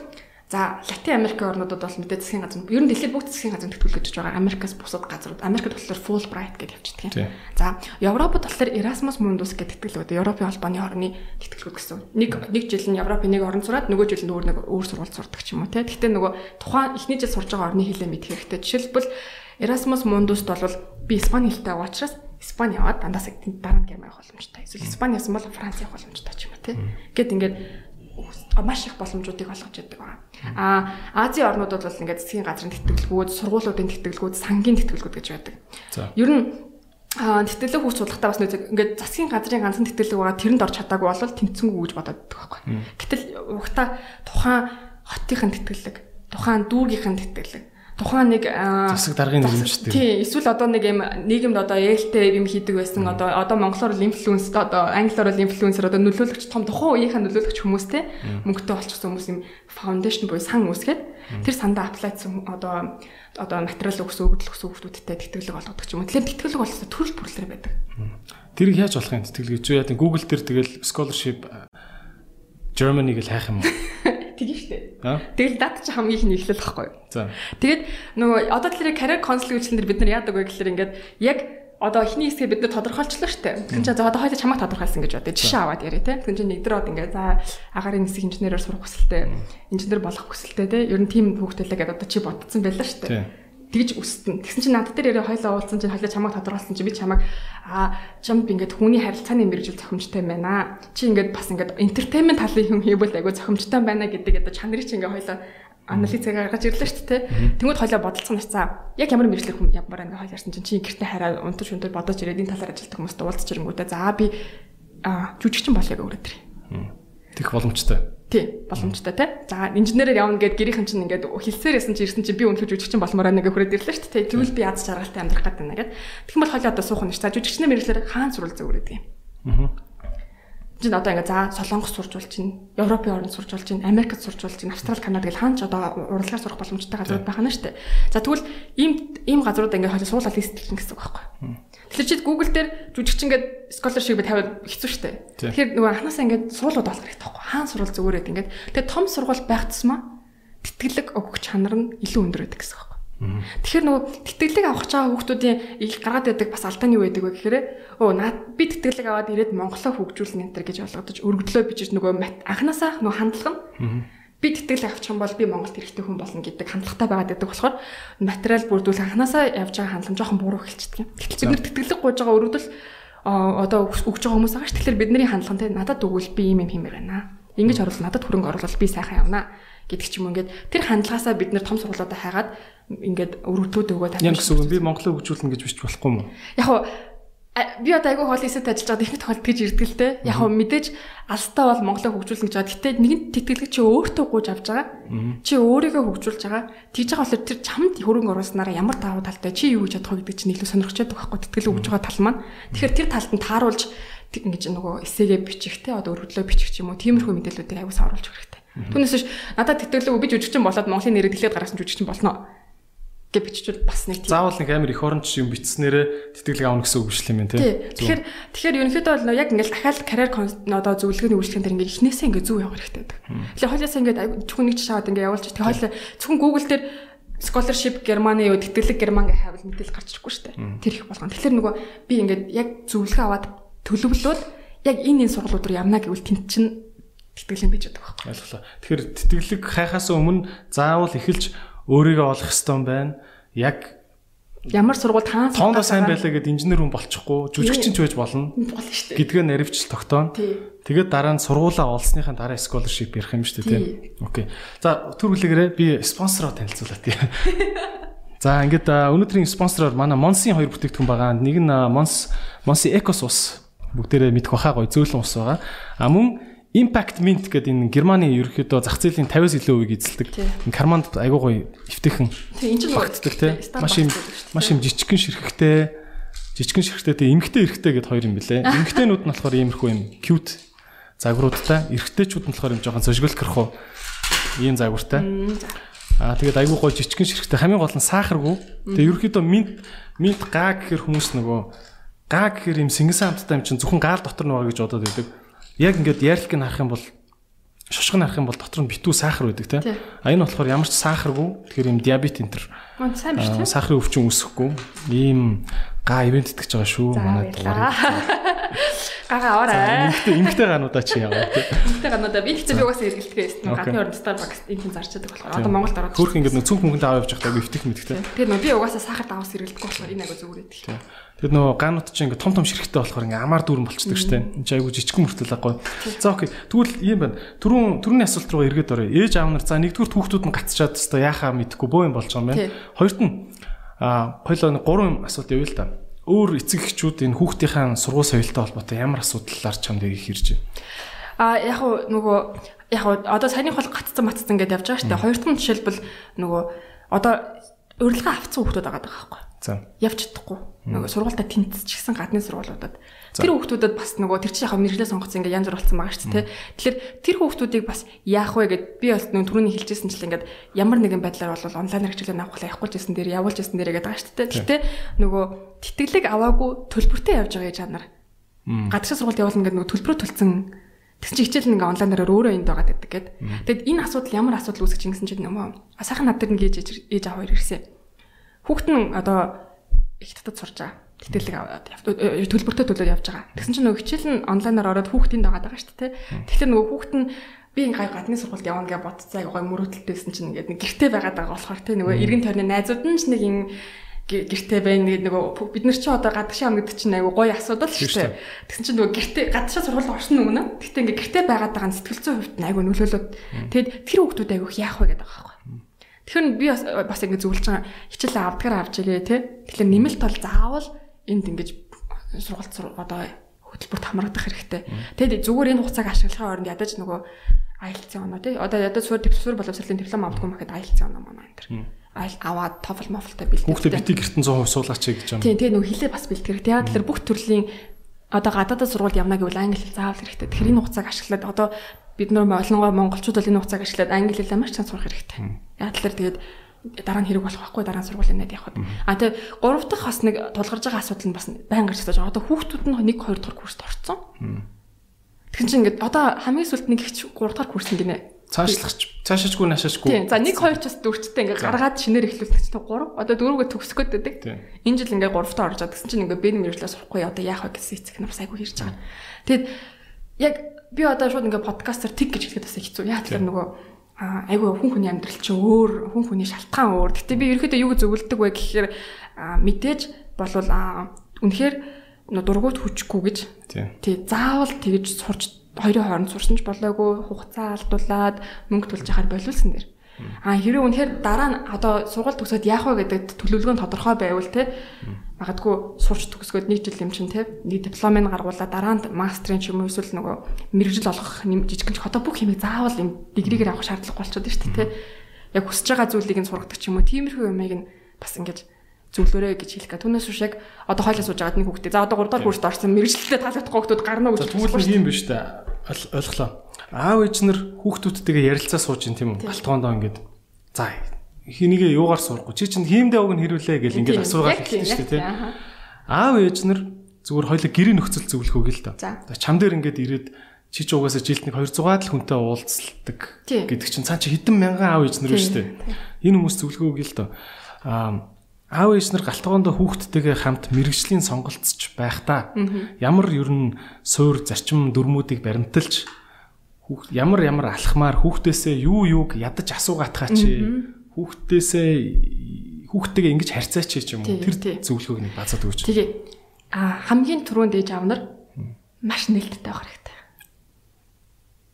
За Латин Америкийн орнуудад бол мэдээ засгийн газар ер нь дэлхийд бүх засгийн газар тэтгүүлж байгаа Америкаас бусад газрууд Америкт болохоор Fulbright гэж явчихдаг. За Европод болохоор Erasmus Mundus гэдэг тэтгэлэг байдаг. Европын холбооны орны тэтгэлгүүд гэсэн. Нэг нэг жил нь Европын нэг орнд сураад нөгөө жил нь өөр нэг өөр сургуульд сурдаг ч юм уу те. Гэхдээ нөгөө тухайн эхний жил сурж байгаа орны хэлээ мэдэх хэрэгтэй. Жишээлбэл Erasmus Mundus-д бол би Испани хэлтэй байгаа учраас Испани яваад дандаа дараа нь Герман явах боломжтой. Эсвэл Испани ясан бол Франц явах боломжтой ч юм уу те. Гэт ингээд маш их боломжуудыг олгож яддаг байна. А Азийн орнууд бол ингээд засгийн газрын тэтгэлгүүд, сургуулиудын тэтгэлгүүд, сангийн тэтгэлгүүд гэж байдаг. Ер нь тэтгэлэг хүч судлахтаа бас нэг ингээд засгийн газрын ганцхан тэтгэлэг байгаа тэрэнд орч чадаагүй бол тэнцэнгүй гэж бодоод байдаг байхгүй. Гэтэл угтаа тухайн хотынхын тэтгэлэг, тухайн дүүргийнхэн тэтгэлэг тухайн нэг засаг даргын нэрмжтэй. Тий, эсвэл одоо нэг юм нийгэмд одоо ээлтэй юм хийдэг байсан. Одоо одоо монголоор инфлюенс одоо англиар инфлюенсер одоо нөлөөлөгч том тухайн үеийнхээ нөлөөлөгч хүмүүстэй мөнгөтэй болчихсон хүмүүс юм фаундейшн буюу сан үүсгээд тэр сандаа аплайцсан одоо одоо материал өгсөн өгдөл өгсөн хүмүүсттэй тэтгэлэг болгодог ч юм. Тэгэхээр тэтгэлэг бол төрөл бүрлэр байдаг. Тэрийг яаж болох юм тэтгэлэг чи яа Google дээр тэгэл scholarship Germany гэж хайх юм уу? Тэгин штэ. Тэгэл дат чи хамгийн их нэглэл байхгүй. За. Тэгээд нөгөө одоо тэр career counseling үйлчлэн дээр бид нар яадаг вэ гэхээр ингээд яг одоо эхний хэсгээ бид нар тодорхойлчлаа штэ. Тэгвэл за одоо хоёул чамайг тодорхойлсон гэж бодъё. Жишээ аваад яриа те. Тэгвэл чи нэгдроод ингээд за агаарын нисэх инженерээр сурах хүсэлтэй, инженер болох хүсэлтэй те. Ер нь тийм хүүхдэлээ гэдэг одоо чи бодсон байлаа штэ. Тэгж өстөн. Тэгсэн чинь над дээр яриа хойлоо уулзсан чинь хойлоо чамайг тодорхойлсон чинь би чамайг аа чамд ингээд хүний харилцааны мэрэгжил зохимжтой байна. Чи ингээд бас ингээд entertainment талын юм хийвэл айгүй зохимжтой байна гэдэг одоо чанарыг чи ингээд хойлоо анализ гаргаж ирлээ шүү дээ. Тэнгүүд хойлоо бодолцсон нацаа. Яг ямар мэрэгчлэр хүм ямар ингээд хойл ярьсан чинь чи гэртээ хараа унтаж унтаж бодож ирээд энэ талаар ажилладаг хүмүүстэй уулзч ирэнгүүтээ за би аа жүжигчин болъё гэж өрөөдөр. Тэгэх боломжтой. Тий, боломжтой тий. За, инженерээр явна гэд гэрийнхэн чинь ингээд хэлсээр ясан чи ирсэн чи би өнөхөж жүжигчин болмоор байна гэж хүрээд ирлээ шүү дээ. Тэгвэл би аз жаргалтай амьдрах гэдэг байна гэд. Тэгэх юм бол хойлоо одоо суух нь ш. За, жүжигчнээ мэрэгчлэр хаан сурвал зөв үрээд юм. Аа. Жин одоо ингээд за Солонгос сурж болж чинь, Европын орнд сурж болж чинь, Америкт сурж болж чинь, Австрали, Канада гэл хаанч одоо урлагаар сурах боломжтой газрууд байна шүү дээ. За тэгвэл ийм ийм газрууд ингээд хойлоо суулаад листлэн гэсэн үг байхгүй. Тэгэхээр чи Google дээр жүжигчин гээд scholarship тавиад хэцүү шттэ. Тэгэхээр нөгөө анханасаа ингээд суулууд болох хэрэгтэй байхгүй. Хаан сурвал зүгээрээд ингээд тэгээ том сургууль байх тусмаа тэтгэлэг өгөх чанар нь илүү өндөр байдаг гэсэн байхгүй. Тэгэхээр нөгөө тэтгэлэг авах чагаа хүүхдүүдийн их гаргаад байдаг бас алдааны юу байдаг вэ гэхээр өө наад би тэтгэлэг аваад ирээд Монголоо хөгжүүлнэ энэ төр гэж ойлгодож өргөдлөө бичиж нөгөө анханасаа нөгөө хандлага нь би тэтгэл авчих юм бол би Монголд хэрэгтэй хүн болно гэдэг хандлагатай байгаад байдаг болохоор материал бүрдүүл анханасаа явж байгаа хандлага жоохон буруу эхэлчихдэг. Гэтэл бид нар тэтгэлэг гуйж байгаа өрөвдөл одоо өгж байгаа хүмүүс байгаа ш. Тэгэхээр бидний хандлага нь надад өгвөл би юм юм хиймээр байна. Ингэж оруулал надад хөрөнгө оруулал би сайхан явна гэдэг ч юм ингээд тэр хандлагаасаа бид нэр том сургуулиудаа хайгаад ингээд өрөвдүүд өгөө тавьчих. Яг гэсэн үг би Монголыг хөгжүүлнэ гэж бичиж болохгүй уу? Яг би одоо айгүй хоол хийсэд ажиллаж байгаа ихэнх тохиолдолд гэж ирдэг л дээ. Яг хөө мэдээж алстаа бол Монголыг хөгжүүлнэ гэж байгаа. Гэтэ нэгэн тэтгэлэг чи өөртөө гууж авч байгаа. Чи өөрийгөө хөгжүүлж байгаа. Тэгж байгаа болохоор тэр чамд хөрөнгө оруулснараа ямар давуу талтай чи юу гэж чадах вэ гэдэг чинь илүү сонирхчод байгаа байхгүй тэтгэлэг өгж байгаа тал маань. Тэгэхээр тэр талд нь тааруулж ингэж нөгөө эсээгээ бичих те одоо өргөдлөө бичих юм уу тиймэрхүү мэдээллүүдийг сааруулж өгөх хэрэгтэй. Түүнээс биш надад тэтгэлэг би жүжигчин болоод Монголын нэрийг дэлхийд гаргасан жүжигчин болно гэж биччихвэл бас нэг тийм. Заавал нэг амар их оронч юм бичснээрээ тэтгэлэг аавна гэсэн үг биш юм тий. Тэгэхээр тэгэхээр ерөнхийдөө бол яг ингээл дахиад карьер одоо зөвлөгөөний үйлчлэгэн дээр ингээд эхнээсээ ингээд зөв явах хэрэгтэй байдаг. Тэгэхээр хойлоос ингээд зөвхөн нэг жишээ аваад ингээд явуулж тэгээ хойлоо зөвхөн Google дээр scholarship Германы юу тэтгэлэг Герман гэх хавал мэдээлэл гарч ирэхгүй шүү дээ. Тэр их болгоно. Тэгэхээр нөгөө би ингээд яг зөвлөгөө аваад төлөвлөлөөд яг энэ энэ сургуулиуд руу явна гэвэл тэнд чинь тэтгэлэг байж байгаа байхгүй. Ойлголоо. Тэгэхээр тэтгэлэг хайхаас өмнө заавал эхэлж өөрийгөө олох юм байна. Яг ямар сургууль таан тоондоо сайн байлаа гэд инженер хүн болчихгүй жүжигчин ч байж болно. Болно шүү дээ. Гэдгээ наривчл тогтооно. Тэгээд дараа нь сургуулаа олсныхаа дараа scholarship ярих юм шүү дээ тийм. Окей. За төр хүлээгээрээ би спонсороо танилцуулаа тийм. За ингээд өнөөдрийн спонсороор манай Монсын хоёр бүтээгдэхүүн байгаа. Нэг нь Монс Монси Экос ус бүгдээрээ мэдэх баха гоё зөөлөн ус байгаа. А мөн Impact Mint гэдэг энэ Германы ерөөхдөө зах зээлийн 50-аас илүү үеийг эзэлдэг. Карманд айгуу гоё эвтэйхэн багтдаг тий. Маш юм маш юм жижигхэн ширхэгтэй. Жижигхэн ширхэгтэй тий. Эмгтэй эрэгтэй гэд хоёр юм билэ. Эмгтэйнүүд нь болохоор иймэрхүү юм. Cute загваруудтай, эрэгтэйчүүд нь болохоор юм жоохон зожиглох ийм загвартай. Аа тэгээд айгуу гоё жижигхэн ширхэгтэй. Хамгийн гол нь сахаргүй. Тэгээд ерөөхдөө минт минт гаа гэхэр хүмүүс нөгөө гаа гэхэр юм сингэсэн хамттай юм чинь зөвхөн гаал дотор нөгөө гэж бодоод байдаг яг ингээд яарлыг нь харах юм бол шошго нь харах юм бол дотор нь битүү сахар байдаг тийм. А энэ болохоор ямар ч сахаргүй. Тэгэхээр юм диабет энэ төр. Сайн биш тийм. Сахарын өвчин үүсэхгүй. Ийм га ивент итгэж байгаа шүү. Манай дугаар. Гага аваарай. Эмгтэй эмгтэй гануудаа чи яваа тийм. Эмгтэй гануудаа би хэвчээ би угаасаа эргэлтгээ байсан. Гадны орнд Starbucks энэ хүн зарч байдаг болохоор одоо Монголд ороод. Хөөх ингээд нэг цүнх мөнгөнд аваад явж байхдаа өвтөх мэдхтэй. Тэгээ нөө би угаасаа сахар даваас эргэлдэхгүй болохоор энэ агай зүгээр байдаг. Тэгээд нөгөө ганууд чинь ингээ том том ширхтээ болохоор ингээ амар дүүрэн болчдөг штэ. Энд чинь айгу жижигхэн мөртөл аггүй. За окей. Тэгвэл ийм байна. Түрүүн түрүүний асуулт руу эргээд орё. Ээж аав нар за нэгдүгээр хүүхдүүд нь гацчаад өстой яхаа мэдхгүй боо юм болж байгаа юм байна. Хоёрт нь а хоёлоо гурван асуулт явъя л та. Өөр эцэг эхчүүд энэ хүүхдийнхээ сургууль соёлтой холбоотой ямар асуудлаар чамд их ирж байна? А яг нөгөө яг одоо саяны хол гаццсан матцсан гэдээ явж байгаа штэ. Хоёрт нь жишээлбэл нөгөө одоо урилга авцсан хүүхдүүд байгаа даа байхгүй. За. Явж чадахгүй. Нөгөө сургуультаа тэнцчихсэн гадны сургуулиудад. Тэр хүүхдүүдэд бас нөгөө тэр чинь яг мэрэгчлээ сонгоцсон ингээ янз бүр болсон байгаа шүү дээ. Тэгэхээр тэр хүүхдүүдийг бас яах вэ гэд би бас нөгөө түрүүний хэлжсэн чинь ингээд ямар нэгэн байдлаар бол онлайнаар хичээлээ авах явахгүй гэсэн дээр явуулж байсан дээр гэдэг байгаа шүү дээ. Гэхдээ нөгөө тэтгэлэг аваагүй төлбөртэй явж байгаа чанар. Гадагшаа сургуульд явуулна гэдэг нөгөө төлбөрөө төлсөн Тэгсэн чи хичээл ингээ онлайнаар өөрөө энд байгаа гэдэг гээд. Тэгэд энэ асуудал ямар асуудал үүсгэж ингэсэн чинь нөмөө. Сайхан над дээр нэг ээж ээж аваа хоёр ирсэн. Хүүхэд нь одоо их татад сурж байгаа. Тэтгэлэг аваад төлбөртэй төлөөд явж байгаа. Тэгсэн чинь нөгөө хичээл нь онлайнаар ороод хүүхдийн дагаад байгаа шүү дээ. Тэгэхээр нөгөө хүүхэд нь би ингээ гадны сургуульд явна гэж бодцоо аяга гой мөрөөдөлтэйсэн чинь ингээд нэг гэрте байгаад байгаа болохоор те нөгөө эргэн тойрны найзууд нь ч нэг ин гэрте байна нэг нөгөө бид нар чи одоо гадагшаа гэдэг чинь аяга гоё асуудал шүү дээ. Тэгсэн чинь нөгөө гэрте гадагшаа сургуульд орсон нүгнэ. Гэхдээ ингээ гэрте байгаад байгаа нь сэтгэл зүйн хувьд аяга нөлөөлөд тэгэд тэр хүүхдүүд аяга яах вэ гэдэг байгаа байхгүй. Тэгэхээр би бас ингээ зөвлөж байгаа хичээлээ авдгаар авч игээ те. Тэгэхээр нэмэлт бол заавал энд ингэж сургалт одоо хөтөлбөрт хамрагдах хэрэгтэй. Тэгэд зүгээр энэ хугацааг ашиглахын оронд ядаж нөгөө IELTS-ийн оноо тий. Одоо ядаж суурь төвсөр боловсролын диплом авдаггүй мэхэд IELTS-ийн оноо манай энэ төр. Айл аваад TOEFL мофлтой бэлтгэх. Хүүхдээ бити гертэн 100% суулгаач гэж юм. Тийм тийм нөгөө хилээ бас бэлтгэх. Яг тэр бүх төрлийн одоо гадаадад сургууль явна гэвэл англи хэл заавал хэрэгтэй. Тэгэхээр энэ хугацааг ашиглаад одоо бид нөр олонгоо монголчууд бол энэ хугацааг ашиглаад англи хэлээ маш чанга сурах хэрэгтэй. Яг тэр тэгээд дараа нь хэрэг болох байхгүй дараа нь сургуулийн найд явахад. А тэгээ гурав дахь бас нэг тулгарч байгаа асуудал нь бас байнга гарч байгаа. Одоо хүүхдүүд нь 1 2 дахь курст орцсон. Тэгэхээр чи ингээд одоо хамгийн сүлд нэг их 3 дахь курс гинэ. Цаашлахч цаашаачгүй нашаачгүй. Тийм. За 1 2 ч бас дөрөвчтэй ингээд гаргаад шинээр эхлүүлэх чинь 3. Одоо дөрөвгөө төгсгöd байдаг. Энэ жил ингээд 3 дахь орж байгаа гэсэн чинь ингээд бэд мэржлээ сурахгүй одоо яах вэ гэсэн эцэг нар бас айгүй hirж байгаа. Тэгэд яг би одоо шууд ингээд подкастер тэг гэж хэлэхэд бас хэцүү. Яа тэгэхээр нөгөө айгүй хүн хүний амьдрал чинь өөр, хүн хүний шалтгаан өөр. Гэтэ би ерөөхдөө юу зөвлөдөг вэ гэхээр мэдээж болвол үнэхээр дургуут хүчгүй гэж. Тий. Заавал тэгж сурч хоёрын хооронд сурсан ч болоогүй хугацаа алдуулаад мөнгө төлж яхаар болиулсан дэр. А хэрэв үнэхээр дараа нь одоо сургууль төгсөөд яах вэ гэдэг төлөвлөгөө нь тодорхой байвал те. Магадгүй сурч төгсгөөд нэг жил юм чин те. Нэг дипломыг гаргуулаад дараа нь мастрын ч юм уу эсвэл нөгөө мэрэгжил олгох жижигэн ч одоо бүх юмыг заавал юм дигригээр авах шаардлага болчиход шүү дээ те. Яг хүсэж байгаа зүйлийг нь сургадаг ч юм уу. Тиймэрхүү юмыг нь бас ингэж зөвлөөрэй гэж хэлэх гэ. Түүнээс биш яг одоо хойлоо сууж байгаад нэг хүүхдээ. За одоо 3 дахь курст орсон мэрэгчлээ таалагдахгүй хүүхдүүд гарна гэж хэлсэн. Тэгвэл юм биш үү? Ойлголоо. Аав ээж нар хүүхдүүдтэйгээ ярилцаа сууж ин тийм үү? Галтгоондоо ингээд за хинийгээ юугаар сурахгүй. Чи чинь хиймдээ уг нь хэрүүлээ гэл ингээд асуугаад хэлсэн шүү дээ, тийм. Аав ээж нар зүгээр хоёлаа гэрээ нөхцөл зөвлөхөө гэл та. Чам дээр ингээд ирээд чи ч угаасаа жилд нэг 200-аад л хүнтэй уулзалдаг гэдэг чинь цаа чи хэдэн мянган аав ээж нар шүү дээ. Энэ хүмүүс зөвлөхөө гэл та. Аа аав ээж нар галтгоондоо хүүхдтэйгээ хамт мэрэгжлийн сонголцож байхдаа ямар ер нь суур зарчим дүрмүүдийг баримталж ямар ямар алхмаар хүүхдээсээ юу юуг ядаж асуугаатхаа чи хүүхдээсээ хүүхдтэйгээ ингэж харьцаач ч юм уу? Тэр зөвлөгөөг нэг базаад өгч. Тэгээ а хамгийн түрүүнд ээж аав нар маш нээлттэй байх хэрэгтэй.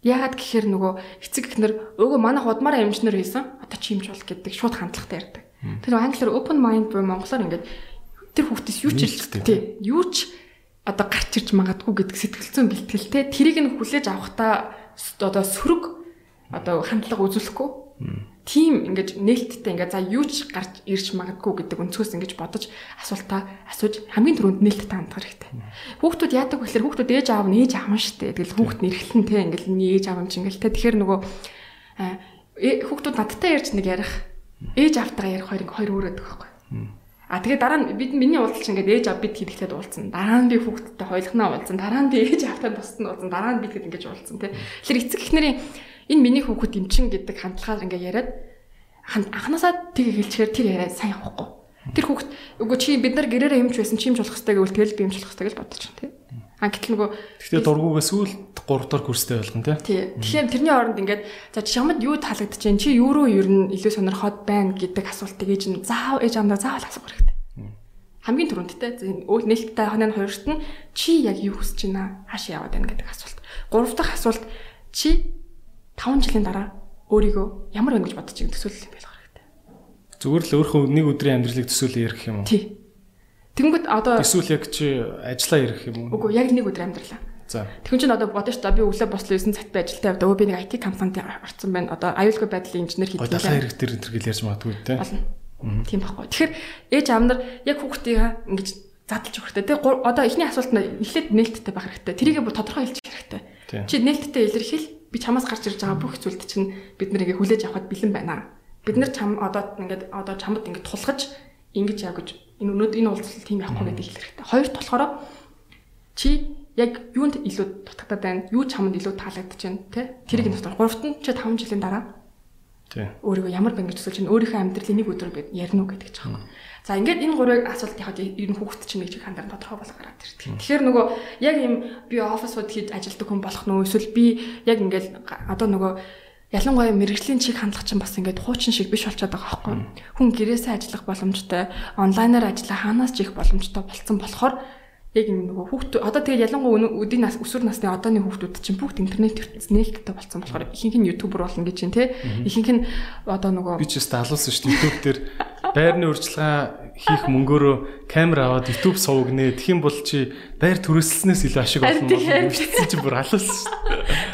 Яагаад гэхээр нөгөө эцэг эхнэр өөгөө манайх удмаараа эмчнэр хийсэн одоо чи юмч бол гэдэг шууд хандлагатай ярьдаг. Тэр англиар open mind буюу монголоор ингээд тэр хүүхдээс юу ч тий юу ч одоо гарч ирж магадгүй гэдэг сэтгэлзэн бэлтгэлтэй тэрийг нь хүлээж авахтаа одоо сөрөг одоо хандлага үзүүлэхгүй. Тийм ингээд нээлттэй ингээд за юу ч гарч ирж магадгүй гэдэг өнцгөөс ингэж бодож асуултаа асууж хамгийн түрүүнд нээлттэй хандах хэрэгтэй. Хүүхдүүд яадаг вэ гэхээр хүүхдүүд ээж аав нь ээж аав нь штэ. Тэгэл хүүхд нь эргэлтэн те. Ингээд ээж аав юм чинь те. Тэгэхээр нөгөө хүүхдүүд надтай ярьж нэг ярих ээж автайгаа ярих хоёр хоёр өөр байдаг байхгүй. А тэгээ дараа нь бид миний уулзалт чинь ингээд ээж ав бид хийхдээ уулзсан. Дараа нь би хүүхдтэй хойлохноо уулзсан. Дараа нь би ээж автаа нь уулзсан. Дараа нь би тэгэд ингээд уулзсан тий. Тэгэхээр эцэг эхнэрийн энэ миний хүүхэд эмчин гэдэг хандлагаар ингээд яриад анханасаа тийг хэлчихээр тэр яриа сайн явахгүй. Тэр хүүхэд үгүй чи бид нар гэрээрээ юмч байсан чимж болох хэвээр гэвэл тэгэл би юмч болох хэвээр гэж бодож чинь тий. А гэтэл нөгөө Гэхдээ дургуугаа сүүл 3 дахь курстэй болгон тий. Тий. Тэгэхээр тэрний оронд ингээд за чамд юу таалагдаж байна? Чи юу руу ер нь илүү сонирхоод байна гэдэг асуултыг ээж нь заав ээж амдаа заавал асуух хэрэгтэй. Хамгийн түрүүндтэй өөл нээлттэй хоног хоёрт нь чи яг юу хүсэж байна? Хаашаа яваад байна гэдэг асуулт. Гурав дахь асуулт чи 5 жилийн дараа өөрийгөө ямар байна гэж бодож байгаа төсөөлөл юм байх хэрэгтэй. Зүгээр л өөрөө нэг өдрийн амьдралыг төсөөлөө ярих юм уу? Тий. Тэнгүүд одоо эсвэл яг чи ажиллаа ирэх юм уу? Үгүй яг нэг өдөр амьдралаа. За. Тэгвэл чинь одоо бодож та би өглөө бослоо 9 цагт би ажилтаа явдаа. Өө би нэг IT компанид орсон байна. Одоо аюулгүй байдлын инженер хийдэг. Дахиад хэрэг төр энэ гэл ярьж магадгүй те. Тийм байхгүй. Тэгэхээр ээж аав нар яг хүүхдийн ингэж задлж өгөх хэрэгтэй. Тэг одоо эхний асуулт нь эхлээд нээлттэй байх хэрэгтэй. Тэрийгээ бүр тодорхой хэлчих хэрэгтэй. Чи нээлттэй илэрхийл би чамаас гарч ирж байгаа бүх зүйлд чинь бид нарыг хүлээж авахд бэлэн байна. Бид нар чам одоо ингээд одоо чамд ингээд тулгаж ингэж яа гэж энэ өнөөдөр энэ уулзалт тийм явахгүй гэдэг хэлэх хэрэгтэй. Хоёрт болохоор чи яг юунд илүү дутагдаад байна? Юу чамд илүү таалагдж байна те? Тэрийг нь дотор. Гуравт нь чи 5 жилийн дараа Тий. Өөрийгөө ямар байна гэж төсөлж чинь өөрийнхөө амьдралын нэг өдөр би ярина уу гэдэг ч аахгүй. За ингээд энэ гурвыг асуулт яг ер нь хүүхэд чинь нэг чиг хандар тодорхой болох гараад ирдэг. Тэгэхээр нөгөө яг ийм би офисууд хийж ажилдаг хүн болох нь эсвэл би яг ингээд одоо нөгөө ялангуяа мэрэгжлийн чиг хандлага чинь бас ингээд хуучин шиг биш болчиход байгаа байхгүй. Хүн гэрээсээ ажиллах боломжтой, онлайнаар ажиллах хаанаас ч их боломжтой болцсон болохоор яг нөгөө хүүхд одоо тэгээд ялангуяа өдийн нас өсвөр насны одооны хүүхдүүд чинь бүгд интернет ертөнц нээлттэй болсон болохоор ихэнх нь ютубер болно гэж байна те. Ихэнх нь одоо нөгөө би ч гэсэн алуулсан шүү дээ. Ютуб дээр байрны урьдчилгаа хийх мөнгөөрөө камер аваад суугнээ тэгэх юм бол чи байр төрөсөлснөөс илүү ашиг олно. Бол бичсэн чи бүр алуулсан шүү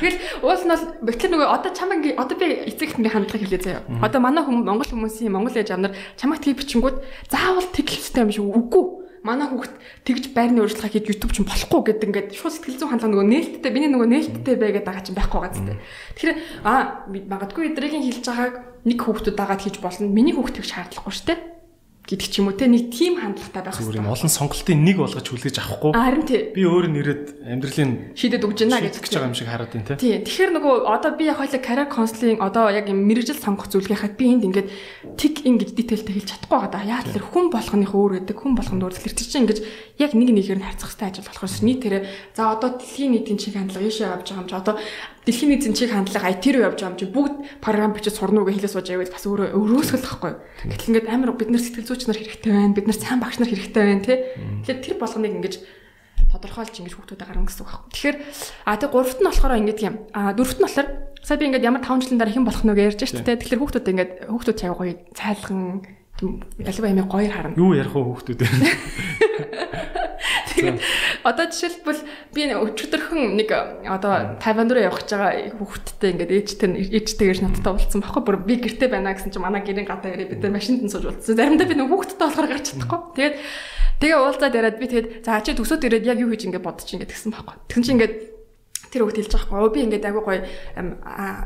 Тэгэл уул нь бол бэтлэр нөгөө одоо чамаг одоо би эцэг ихний хандлагыг хэлээ заяа. Одоо манай хүмүүс монгол хүмүүсийн монгол ээж амнар чамаг тгий бичингүүд заавал тэглэлтэй юм шиг үгүй. Манай хүүхд тэгж байрны урьдчилгаа хийж YouTube ч болохгүй гэдэг ингээд шууд сэтгэл зүйн хандлага нөгөө нээлттэй миний нөгөө нээлттэй байгаад байгаа чинь байхгүй байгаа зү. Тэгэхээр аа магадгүй эдрийн хэлж байгааг нэг хүүхдүүд дагаад хийж болно. Миний хүүхд тэгж шаардлагагүй шүү дээ гэдэг ч юм уу те нэг тим хандлагатай байх хэрэгтэй. Зүгээр юм олон сонголтын нэг болгож хүлээж авахгүй. Харин тий. Би өөрөө нэрэд амьдралын шийдэд өгж байна гэж байгаа юм шиг хараад байна те. Тий. Тэгэхээр нөгөө одоо би яг хоёлаа career counseling одоо яг юм мэрэгжил сонгох зүйлийнхаа би энд ингээд тик ингэж дитейлтэй хэлж чадахгүй байгаа да. Яа тэр хүн болгоных өөр гэдэг хүн болгонд өөр тэр чинь ингэж яг нэг нэгээр нь харьцах хэрэгтэй ажил болохоор нийтээрээ за одоо дэлхийн нийтийн чиг хандлага ийшээ авч байгаа юм чи одоо дэлхийн нийтийн чиг хандлага IT руу явж байгаа юм чи бүгд програм бичиж сурна уу гэж хэлээ сууж байвал бас өөрөө өрөөсгөл тахгүй. Гэтэл ингээд амар бид нар сэтгэл зүйч нар хэрэгтэй байна. Бид нар сайн багш нар хэрэгтэй байна тий. Тэгэхээр тэр болгоныг ингэж тодорхойлж ингэж хүүхдүүдэд гарна гэсэн үг байна. Тэгэхээр а тэг гуравт нь болохоор ингэж юм. А дөрөвт нь болохоор сая би ингээд ямар 5 жилийн дараа хэн болох нь гэж ярьж шүү дээ. Тэгэхээр хүүхдүүд ингээд хүүхдүүд чаяа гоё цайлган ялва ямиг гоёр харна. Юу ярих вэ хүүхдүүдээр? Тэгээд одоо жишээлбэл би өчигдөрхөн нэг одоо Тайван руу явах гэж байгаа хүүхдтэй ингээд ээжтэй ээжтэйгэр надтай уулзсан байхгүй бүр би гэрте байна гэсэн чинь манай гэрийн гадаа ирээ бид нар машинд нь сууж уулзсан. Заримдаа би нэг хүүхдтэй болохоор гарч чадахгүй. Тэгээд тэгээ уулзаад яриад би тэгээд за чи төсөөд ирээд яг юу хийж ингээд бодож ингээд гэсэн байхгүй. Тэгсэн чинь ингээд тэр хөлт хэлж байгаа байхгүй. Би ингээд агай гоё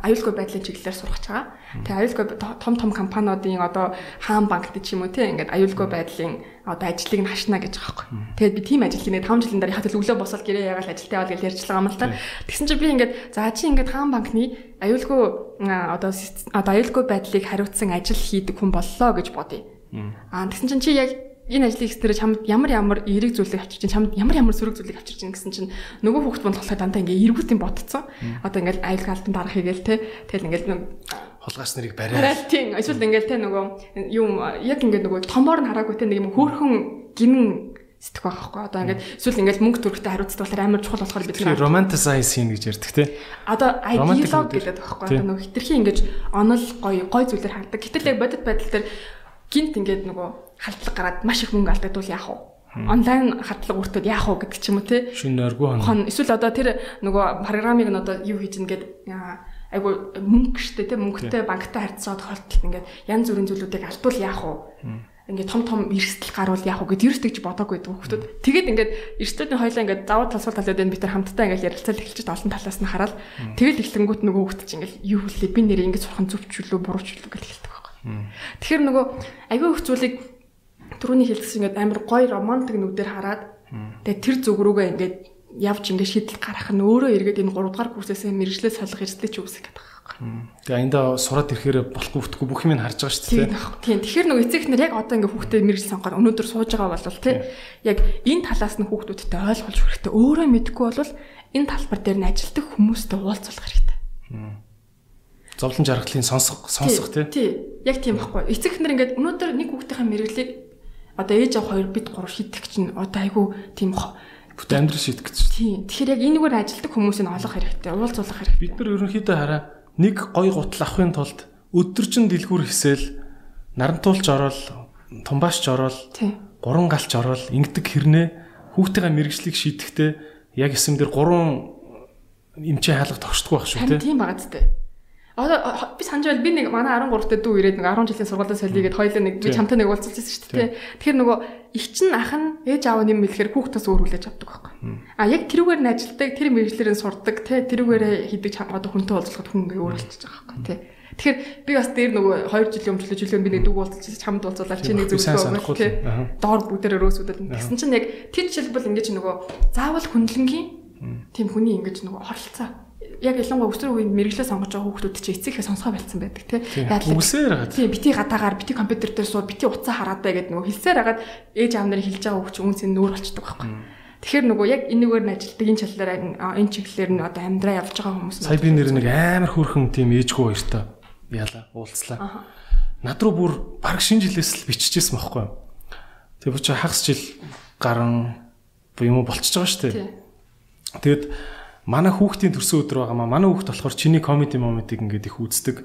аюулгүй байдлын чиглэлээр сурах чагаа. Тэгээ аюулгүй том том компаниудын одоо хаан банкт ч юм уу те ингээд аюулгүй байдлын одоо ажлыг нь хашна гэж байгаа байхгүй. Тэгээд би тийм ажил хийгээд 5 жилийн дараа хатал өглөө босоод гэрээ яагаад ажилтаа яваад гэж ярьж байгаа юм л та. Тэгсэн чинь би ингээд за чи ингээд хаан банкны аюулгүй одоо одоо аюулгүй байдлыг хариуцсан ажил хийдэг хүн боллоо гэж бодъё. Аа тэгсэн чинь чи яг энэ ажлыг хийснээр чамд ямар ямар эерэг зүйлийг авчирч чинь чамд ямар ямар сөрөг зүйлийг авчирч чинь гэсэн чинь нөгөө хүүхд бонд болохоор дандаа ингээ эргүүтийн ботцсон. Одоо ингээл айл гаалтан дарах хийгээл те. Тэгэл ингээл хулгайч нарыг бариад. Тийм. Эсвэл ингээл те нөгөө юм яг ингээ нөгөө томоор нь хараагүй те нэг юм хөөхөн гинэн сэтгэх байх байхгүй. Одоо ингээд эсвэл ингээд мөнгө төрөхтэй хариуцдаг болохоор амар чухал болохоор бид нар romanticize хийн гэж ярьдаг те. Одоо ideology гэдэг байхгүй. Одоо нөгөө хитрхийн ингээд онол гоё гоё зүйлээр хардаг. Гэтэл яг бодит байдал дээр гинт ингээд нөгөө халдлага гараад маш их мөнгө алдагдвал яах вэ? онлайн хатлаг үртүүд яах вэ гэдэг ч юм уу те. Шүн нойргүй хон. Эсвэл одоо тэр нөгөө программыг нь одоо юу хийж нэгэд айгу мөнгө штэ те мөнгөтэй банктай харьцаа тохиолдолд ингээд янз бүрийн зүйлүүдийг алдвал яах вэ? ингээд том том эрсдэл гарвал яах вэ гэд ерөөсөө ч бодоогүй гэдэг хүмүүс. Тэгээд ингээд эрсдэлтийн хоёлаа ингээд даваа талсуул талууд энэ бид нар хамтдаа ингээд ярилцал эхэлчихэж олон талаас нь хараад тэгэл эхлэнгүүт нөгөө хүмүүс чинь ингээд юу хэлээ би нэрээ ингээд сурхан зөвчлөө буруучлөө гэж хэлдэг Тэгэхээр нөгөө аягүй их зүйлийг түрүүний хэлсэн ингээд амар гоё романтик нүдээр хараад тэгээ тэр зүг рүүгээ ингээд явж ингээд шийдэл гаргах нь өөрөө эргээд энэ 3 дугаар курсээсээ мэрэгжлээ солих эрсдэл ч үүсэх гэдэг байна. Тэгээ аянда сураад ирэхээр болохгүй бүтэхгүй бүх юм харж байгаа шүү дээ. Тийм. Тэгэхээр нөгөө эцэг эхнэр яг одоо ингээд хүүхдээ мэрэгжил сонгохоор өнөөдөр сууж байгаа бол тий яг энэ талаас нь хүүхдүүдтэй ойлгуулж хэрэгтэй. Өөрөө мэдгүй бол энэ талбар дээр нь ажилтдаг хүмүүстэй уулзах хэрэгтэй зовлон жаргалын сонсох сонсох тий. Тий. Яг тийм байхгүй. Эцэг эхнэр ингээд өнөөдөр нэг хүүхдийн мэрэгжлийг одоо ээж аваа хоёр бид гурав шийдэх чинь одоо айгүй тийм бүт амьдрал шийдэх гэж. Тий. Тэгэхээр яг энэгээр ажилтдаг хүмүүсийг олох хэрэгтэй. Уулзуулах хэрэгтэй. Бид нар ерөнхийдөө хараа нэг гой гутал авахын тулд өдөржин дэлгүүр хийсэл нарантуулж ороод тумбаашч ороод гурван галч ороод ингэдэг хэрнээ хүүхдийн мэрэгжлийг шийдэхдээ яг эсэм дээр гурван эмчээ хаалга тогтдгүй байх шүү тий. Тийм байгаа зү. Одоо би санаж байл би нэг манай 13 дэх дүү ирээд нэг 10 жилийн сургуулиас солигээд хоёлаа нэг би чамтай нэг уулзчихсан шүү дээ. Тэгэхээр нөгөө их чин ах нь ээж аав нь юм хэлэхээр хүүхдээс өөр хүлээж авдаг байхгүй. А яг тэрүүгээр нь ажилдаг, тэр мэрэгчлэрээ сурдаг, те тэрүүгээр хийдэг одоо хүнтэй уулзахад хүн ингээ өөр болчихж байгаа байхгүй те. Тэгэхээр би бас дээр нөгөө 2 жилийн өмнө жилийн би нэг дүү уулзчихсан чамд уулзуулаад чи нэг зөвлөгөө өгөх те. Доор бүгдээр өрөөсөдөд. Тэгсэн чинь яг тэр жишээлбэл ингээ чи нөгөө заавал хүнлэнгийн тийм хүний ингээ нөгөө оролцоо яг ялангуяа өсвөр үеийн мэрэгчлээ сонгож байгаа хүүхдүүд чинь эцэгхээ сонсгоо болцсон байдаг тий. Үгсээр хагаад. Тий, бити гадаагаар бити компьютер дээр суу бити утсаа хараад бай гэдэг нөгөө хэлсээр хагаад ээж аав нарын хэлж байгаа хүүхд үнсээ нүүр болчдөг байхгүй. Тэгэхээр нөгөө яг энэгээр нь ажилтдаг энэ чиглэлээр энэ чиглэлээр нь одоо амьдраа явж байгаа хүмүүс Сая би нэр нэг амар хөөрхөн тийм ээжгүй хоёртой яла уулзлаа. Над руу бүр баг шинэ жилээс л биччихсэн байхгүй. Тэгээ би чи хагас жил гарan юм уу болчихж байгаа шүү дээ. Тэгэд манай хүүхдийн төрсөн өдөр байгаа маа. Манай хүүхд болохоор чиний комеди моментиг ингээд их үздэг.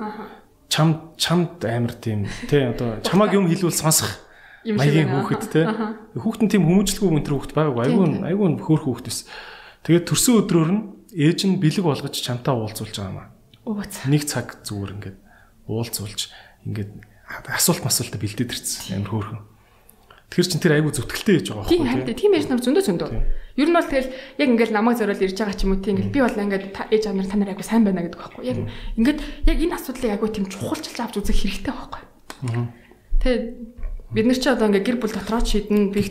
Чам чамд амар тийм тий одоо чамаг юм хэлвэл сонсох маягийн хүүхэд тий. Хүүхдэн тийм хүмүүжлгүй өнтер хүүхэд байгаагүй. Айгүй айгүй хөөх хүүхэд ус. Тэгээд төрсөн өдрөөр нь ээж нь бэлэг болгож чамтаа уулзуулж байгаа маа. Нэг цаг зүгээр ингээд уулзуулж ингээд асуулт масуултаа бэлдээд ирсэн. Амар хөөрхөн. Тэр чин тэр айгүй зүтгэлтэй ээж байгаа байхгүй. Тийм харин тийм ээж нар зөндөө зөндөө. Ер нь бол тэгэл яг ингээд намайг зориул ирж байгаа ч юм уу тийм ингээд би бол ингээд ээж аав нар та нар айгүй сайн байна гэдэг байхгүй. Яг ингээд яг энэ асуудлыг айгүй тийм чухалчилж авч үзэх хэрэгтэй байхгүй. Тэгээ бид нар ч одоо ингээд гэр бүл дотроо шийдэн би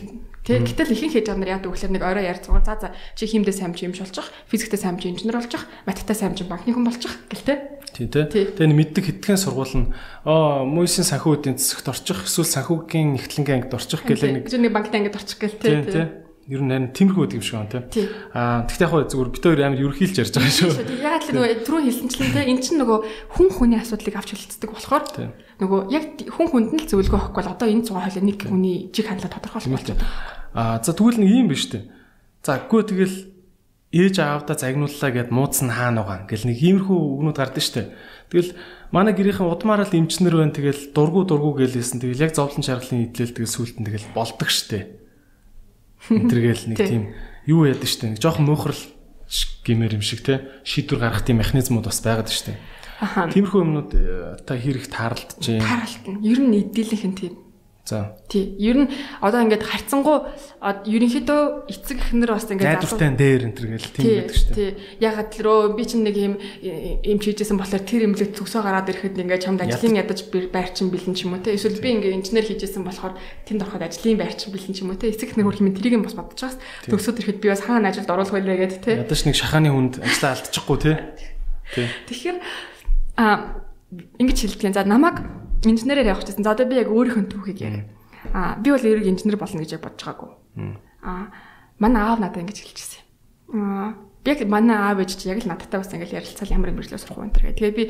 Тэ гэтэл ихэнх хийж байгаа нар яадаг вэ гэхээр нэг орой ярьж байгаа. За за чи химдээ сайн чи юмш болчих, физиктэй сайн чи инженер болчих, математиктэй сайн чи банкны хүн болчих гэлтэй. Тийм тий. Тэгээ мэддэг хэдхэн сургууль нь аа мөсийн санхүүгийн цэцэгт орчих, эсвэл санхүүгийн нэгтлэнгийн ангид орчих гэлээ нэг. Нэг банкны ангид орчих гэл тий. Ер нь харин тиймэрхүү гэдэг юм шиг байна тий. Аа тэгтээ яг зүгээр бид хоёр амар ерөөхийлж ярьж байгаа шүү. Яг л нөгөө түрүү хэлсэнчлэн тий эн чинь нөгөө хүн хүний асуудлыг авч хэлцдэг болохоор нөгөө яг хүн хүнд нь л зөвлөгөө өгөхгүй бол одоо энэ цугаа хойлоо нэг хүний жиг хандлага болчиход байна. Аа за тэгвэл нэг юм биш үү? За үгүй тэгэл ээж аавдаа загнууллаа гэд муудсан хаана байгаа. Ингээл нэг иймэрхүү үгнүүд гардаг штэ. Тэгэл манай гэрийнхэн удмаараа л эмчнэр байна. Тэгэл дургу дургу гэлээсэн. Тэгэл яг зовлон шаргалын идэл тэгэл сүултэн тэгэл болдог штэ. Энтергээл нэг тийм юу яадаг штэ. Нэг жоохон муухрал гимээр юм шиг те шийдвэр гаргах тийм механизмууд бас байгаад штэ. Тиймэрхүү юмнууд э, та хэрэг тааралдж байна. Тааралт нь ер нь эдэлийнх нь тийм За. Тий. Ер нь одоо ингээд харьцангуй ерөнхийдөө эцэг эхнэр бас ингээд залуутай дээр энэ төр гэл тийм байдаг шүү дээ. Тий. Ягаад л рөө би чинь нэг юм юм хийжсэн болохоор тэр имлэг төгсөө гараад ирэхэд ингээд чамд ажлын ядаж байрчин бэлэн ч юм уу те. Эсвэл би ингээд инженер хийжсэн болохоор тэнд ороход ажлын байрчин бэлэн ч юм уу те. Эцэг эхнэр хөрх юм тэрийг юм бас бодож байгаас төгсөөд ирэхэд би бас хаана ажилд оруулах байлаа гэдэг те. Ядаж нэг шахааны хүнд ажлаа алдчихгүй те. Тий. Тэгэхээр а ингэж хэлдэг. За намайг инженерээр явах гэсэн. За одоо би яг өөрийнхөө түүхийг яриа. Аа би бол ерөөг инженер болно гэж бодож байгаагүй. Аа манай аав надад ингэж хэлчихсэн. Аа би яг манай аав ээж чи яг л надтай бас ингээл ярилцал ямар мэржлээ сурах вэ гэх. Тэгээ би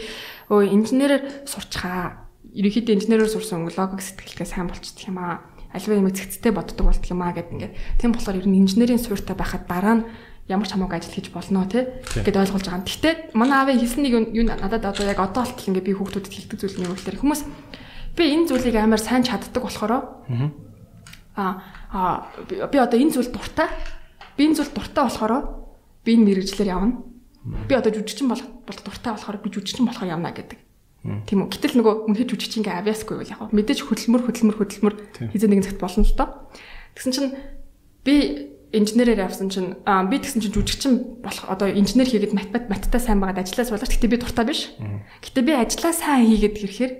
өө инженерээр сурчхаа. Ерөнхийдөө инженерээр сурсан логик сэтгэлгээ сайн болчихдаг юм аа. Альва юм зэгцтэй боддог болдго юм аа гэдэг ингээд. Тийм болохоор ер нь инженерийн суурьтай байхад дараа нь ямар ч хамаагүй ажил хийж болно тий гэд ойлгуулж байгаа юм. Гэхдээ манай аавын хэлсэн нэг юу надад одоо яг одоо болтол ингээ би хүүхдүүдэд хэлдэг зүйл нь юу гэхээр хүмүүс би энэ зүйлийг амар сайн чаддаг болохоор аа би одоо энэ зүйл дуртай би энэ зүйл дуртай болохоор би энэ мэрэгчлэр явна. Би одоо жүжигчин болох бол дуртай болохоор би жүжигчин болохоор явна гэдэг. Тийм үү. Гэтэл нөгөө үнэхээр жүжигчин ингээ авьяасгүй бол яг мэдээж хөдөлмөр хөдөлмөр хөдөлмөр хизээ нэгэн цагт болно л доо. Тэгсэн чинь би инженерээр явсан чинь би тэгсэн чинь жүжигчин болох одоо инженер хийгээд математ маттай сайн байгаад ажиллаа суулгач гэтээ би дуртай биш. Гэтээ би ажиллаа сайн хийгээд ирэхээр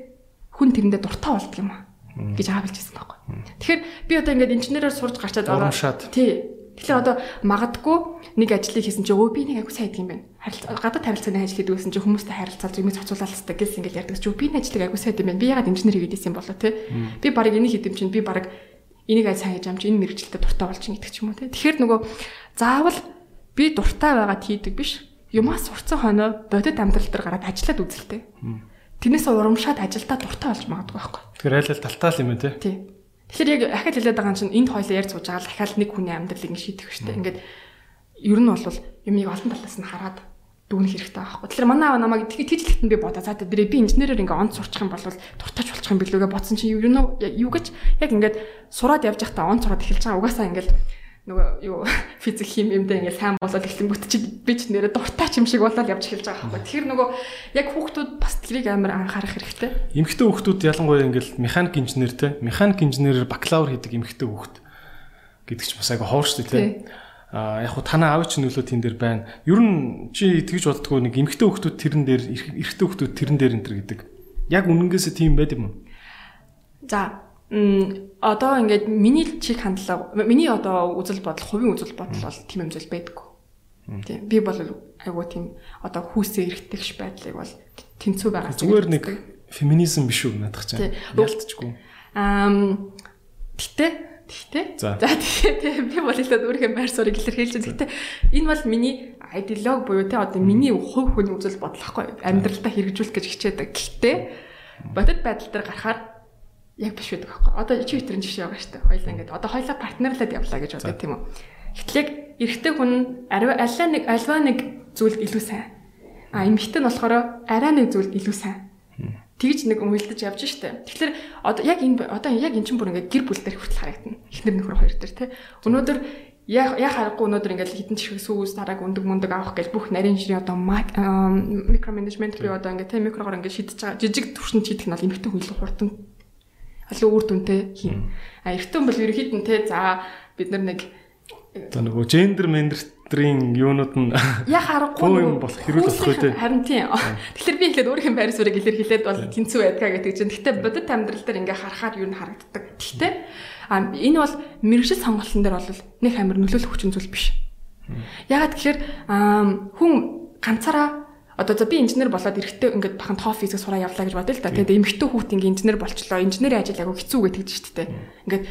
хүн тэрэндээ дуртай болдго юм аа гэж аавэлж хэлсэн байхгүй. Тэгэхээр би одоо ингээд инженерээр сурж гарчаад байгаа. Тий. Тэгэхээр одоо магадгүй нэг ажлыг хийсэн чинь өө би нэг агуу сайн хийдэг юм байна. Харилцаа гадаад харилцааны ажил хийдэг гэсэн чинь хүмүүстэй харилцаал юмыг зохицуулалттай гэсэн ингээд ярьдаг чинь би энэ ажлыг агуу сайн хийдэг юм байна. Би ягаад инженер хийгээд исэн болоо те. Би баг энийг хийдэм чинь би баг энийг ай сайн хийж амч энэ мэрэгчлэлтэй дуртай болчих гэдэг ч юм уу те. Тэгэхээр нөгөө заавал би дуртай байгаад хийдэг биш. Юмас сурцсан хойноо бодит амьдрал дээр гараад ажиллаад үзэлтэй. Тэрнээс урамшаад ажилдаа дуртай болж магадгүй байхгүй. Тэгэхээр айл ал талтаа л юм тий. Тий. Тэгэхээр яг ахад хэлээд байгаа чинь энд хоёлоо ярьж сууж байгаа л ахаал нэг хүний амьдралыг ингэ шийдэх штэ. Ингээд ер нь бол юмыг олон талаас нь хараад дүүнэх хэрэгтэй байхгүй. Тэгэхээр манай аав намайг тэгж хэлэхэд би бодоо. За тэр би инженерээр ингээ онц сурчих юм бол дуртач болчих юм билүүгээ бодсон чинь юу юу гэж яг ингээд сураад явж байхдаа онц сураад эхэлж байгаа. Угаасаа ингээд нөгөө юу физик хим юмдаа ингээ сайн болоод эхлэн бүт чи би ч нэрэ дуртай ч юм шиг болоод явж эхэлж байгаа байхгүй. Тэгэхээр нөгөө яг хүүхдүүд бас тэрийг амар анхаарах хэрэгтэй. Эмэгтэй хүүхдүүд ялангуяа ингээл механик инженер те механик инженерээр бакалавр хийдэг эмэгтэй хүүхд гэдэг ч бас айгаа ховор шүү дээ те а яг хуу танаа аав чинь нөлөө тэн дээр байна. Ер нь чи тэгж боддгоо нэг эмэгтэй хүүхдүүд тэрэн дээр эрэгтэй хүүхдүүд тэрэн дээр энэ төр гэдэг. Яг үнэнгээсээ тийм байд юм уу? За одоо ингээд миний чиг хандлага миний одоо үзэл бодол хувийн үзэл бодол бол тийм юм зүйл байдаггүй. Тийм би бол айгуу тийм одоо хүүсээ эргэтгэж байдлыг бол тэнцүү байгаа. Зүгээр нэг феминизм биш үү надах чинь. Ялтчгүй. Аа гэтээ гэтээ За. тэгээ би бол илүү өөрийнхөө байр суурийг илэрхийлж байна. Гэтээ энэ бол миний идеолог буюу те одоо миний хувь хүний үзэл бодол ахгүй амьдралдаа хэрэгжүүлэх гэж хичээдэг. Гэтээ бодит байдал дээр гарахаар яг биш байдаг байхгүй. Одоо чи өтрийн жишээ байгаа шүү дээ. Хоёлаа ингээд одоо хоёлаа партнерлаад явлаа гэж боддог тийм үү. Гэтэл яг эрэгтэй хүн аливаа алаа нэг альва нэг зүйлд илүү сайн. А эмэгтэй нь болохоор арай нэг зүйлд илүү сайн. Тэгж нэг өмөлдөж явж штэ. Тэгэхээр одоо яг энэ одоо яг эн чинь бүр ингээд гэр бүл дээр хүртэл харагдана. Эхнэр нөхөр хоёр дээр те. Өнөөдөр яг харахгүй өнөөдөр ингээд хитэн чихэг сүүс дарааг өндөг мөндөг авах гэж бүх нарийн ширээ одоо микро менежмент би одоо ингээд те микрогоор ингээд шидэж байгаа жижиг төвшин шийдэх нь бол эмэгтэй хүн илүү хурдан илүү үр дүнтэй хийн. А эрэгтэй хүн бол ерөөхдөө те за бид нар нэг Одоо нөгөө гендер мендертрийн юунууд нь яг харахгүй юм болох хэрүүл болох үү те? Харин тийм. Тэгэхээр би ихлээр өөрийнхөө байр суурийг илэрхийлээд бол тэнцүү байдгаа гэдэг чинь. Гэхдээ бодит амьдрал дээр ингээ харахаар юу н харагддаг. Гэхдээ а энэ бол мэрэгжил сонголтын дээр бол нэг амар нөлөөлөх хүчин зүйл биш. Ягаад тэгэхээр хүн ганцаараа одоо за би инженер болоод эрэхтэй ингээд бахан тоо физик сураа явлаа гэж бодъё л да. Тэгээд эмэгтэй хүүхд ингээ инженер болчлоо. Инженерийн ажил агай хэцүү гэдэг чинь шүү дээ. Ингээд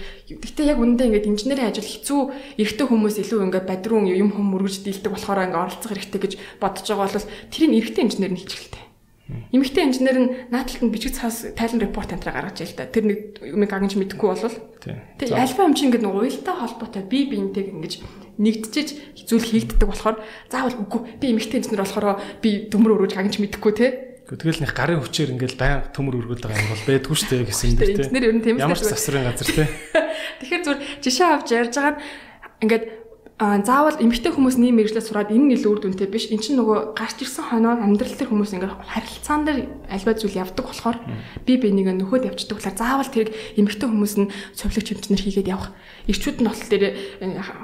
гэхдээ яг үндэ ингээд инженерийн ажил хэцүү эрэхтэй хүмүүс илүү ингээд бадрун юм хүм мөргөж дийлдэг болохоор ингээ оролцох хэрэгтэй гэж бодож байгаа бол тэрийг эрэхтэй инженер нь хийчих хэрэгтэй. Эмэгтэй инженер нь нааталт нь бичиг цаас тайлан репорт энэ гаргаж ийл та. Тэр нэг юм гагнж мэдэхгүй болвол. Тэг альфа юм чи ингээд нэг уялдаа холбоотой бие биентэйг ингэж нэгдчихэж зүйл хийгддэг болохоор заавал үгүй би эмэгтэй инженер болохоор би төмөр өргөж гагнж мэдэхгүй те. Тэгэл нэг гарын хүчээр ингээл баян төмөр өргөд байгаа юм бол байдгүй шүү дээ гэсэн дээр тий. инженер ер нь тийм Ямар ч засварын газар тий. Тэгэхээр зүгээр жишээ авч ярьж байгаа нь ингээд заавал эмэгтэй хүмүүс нэм мэрэгчлээ сураад энэ нь илүү үр дүнтэй биш. Эн чинь нөгөө гарч ирсэн хоноо амьдрал дээр хүмүүс ингээд харилцаан дээр альва зүйл явдаг болохоор би бинийг нөхөд явчихдаг болохоор заавал тэрийг эмэгтэй хүмүүс нь цовлог чимчнэр хийгээд явах. Ирчүүд нь бол тэр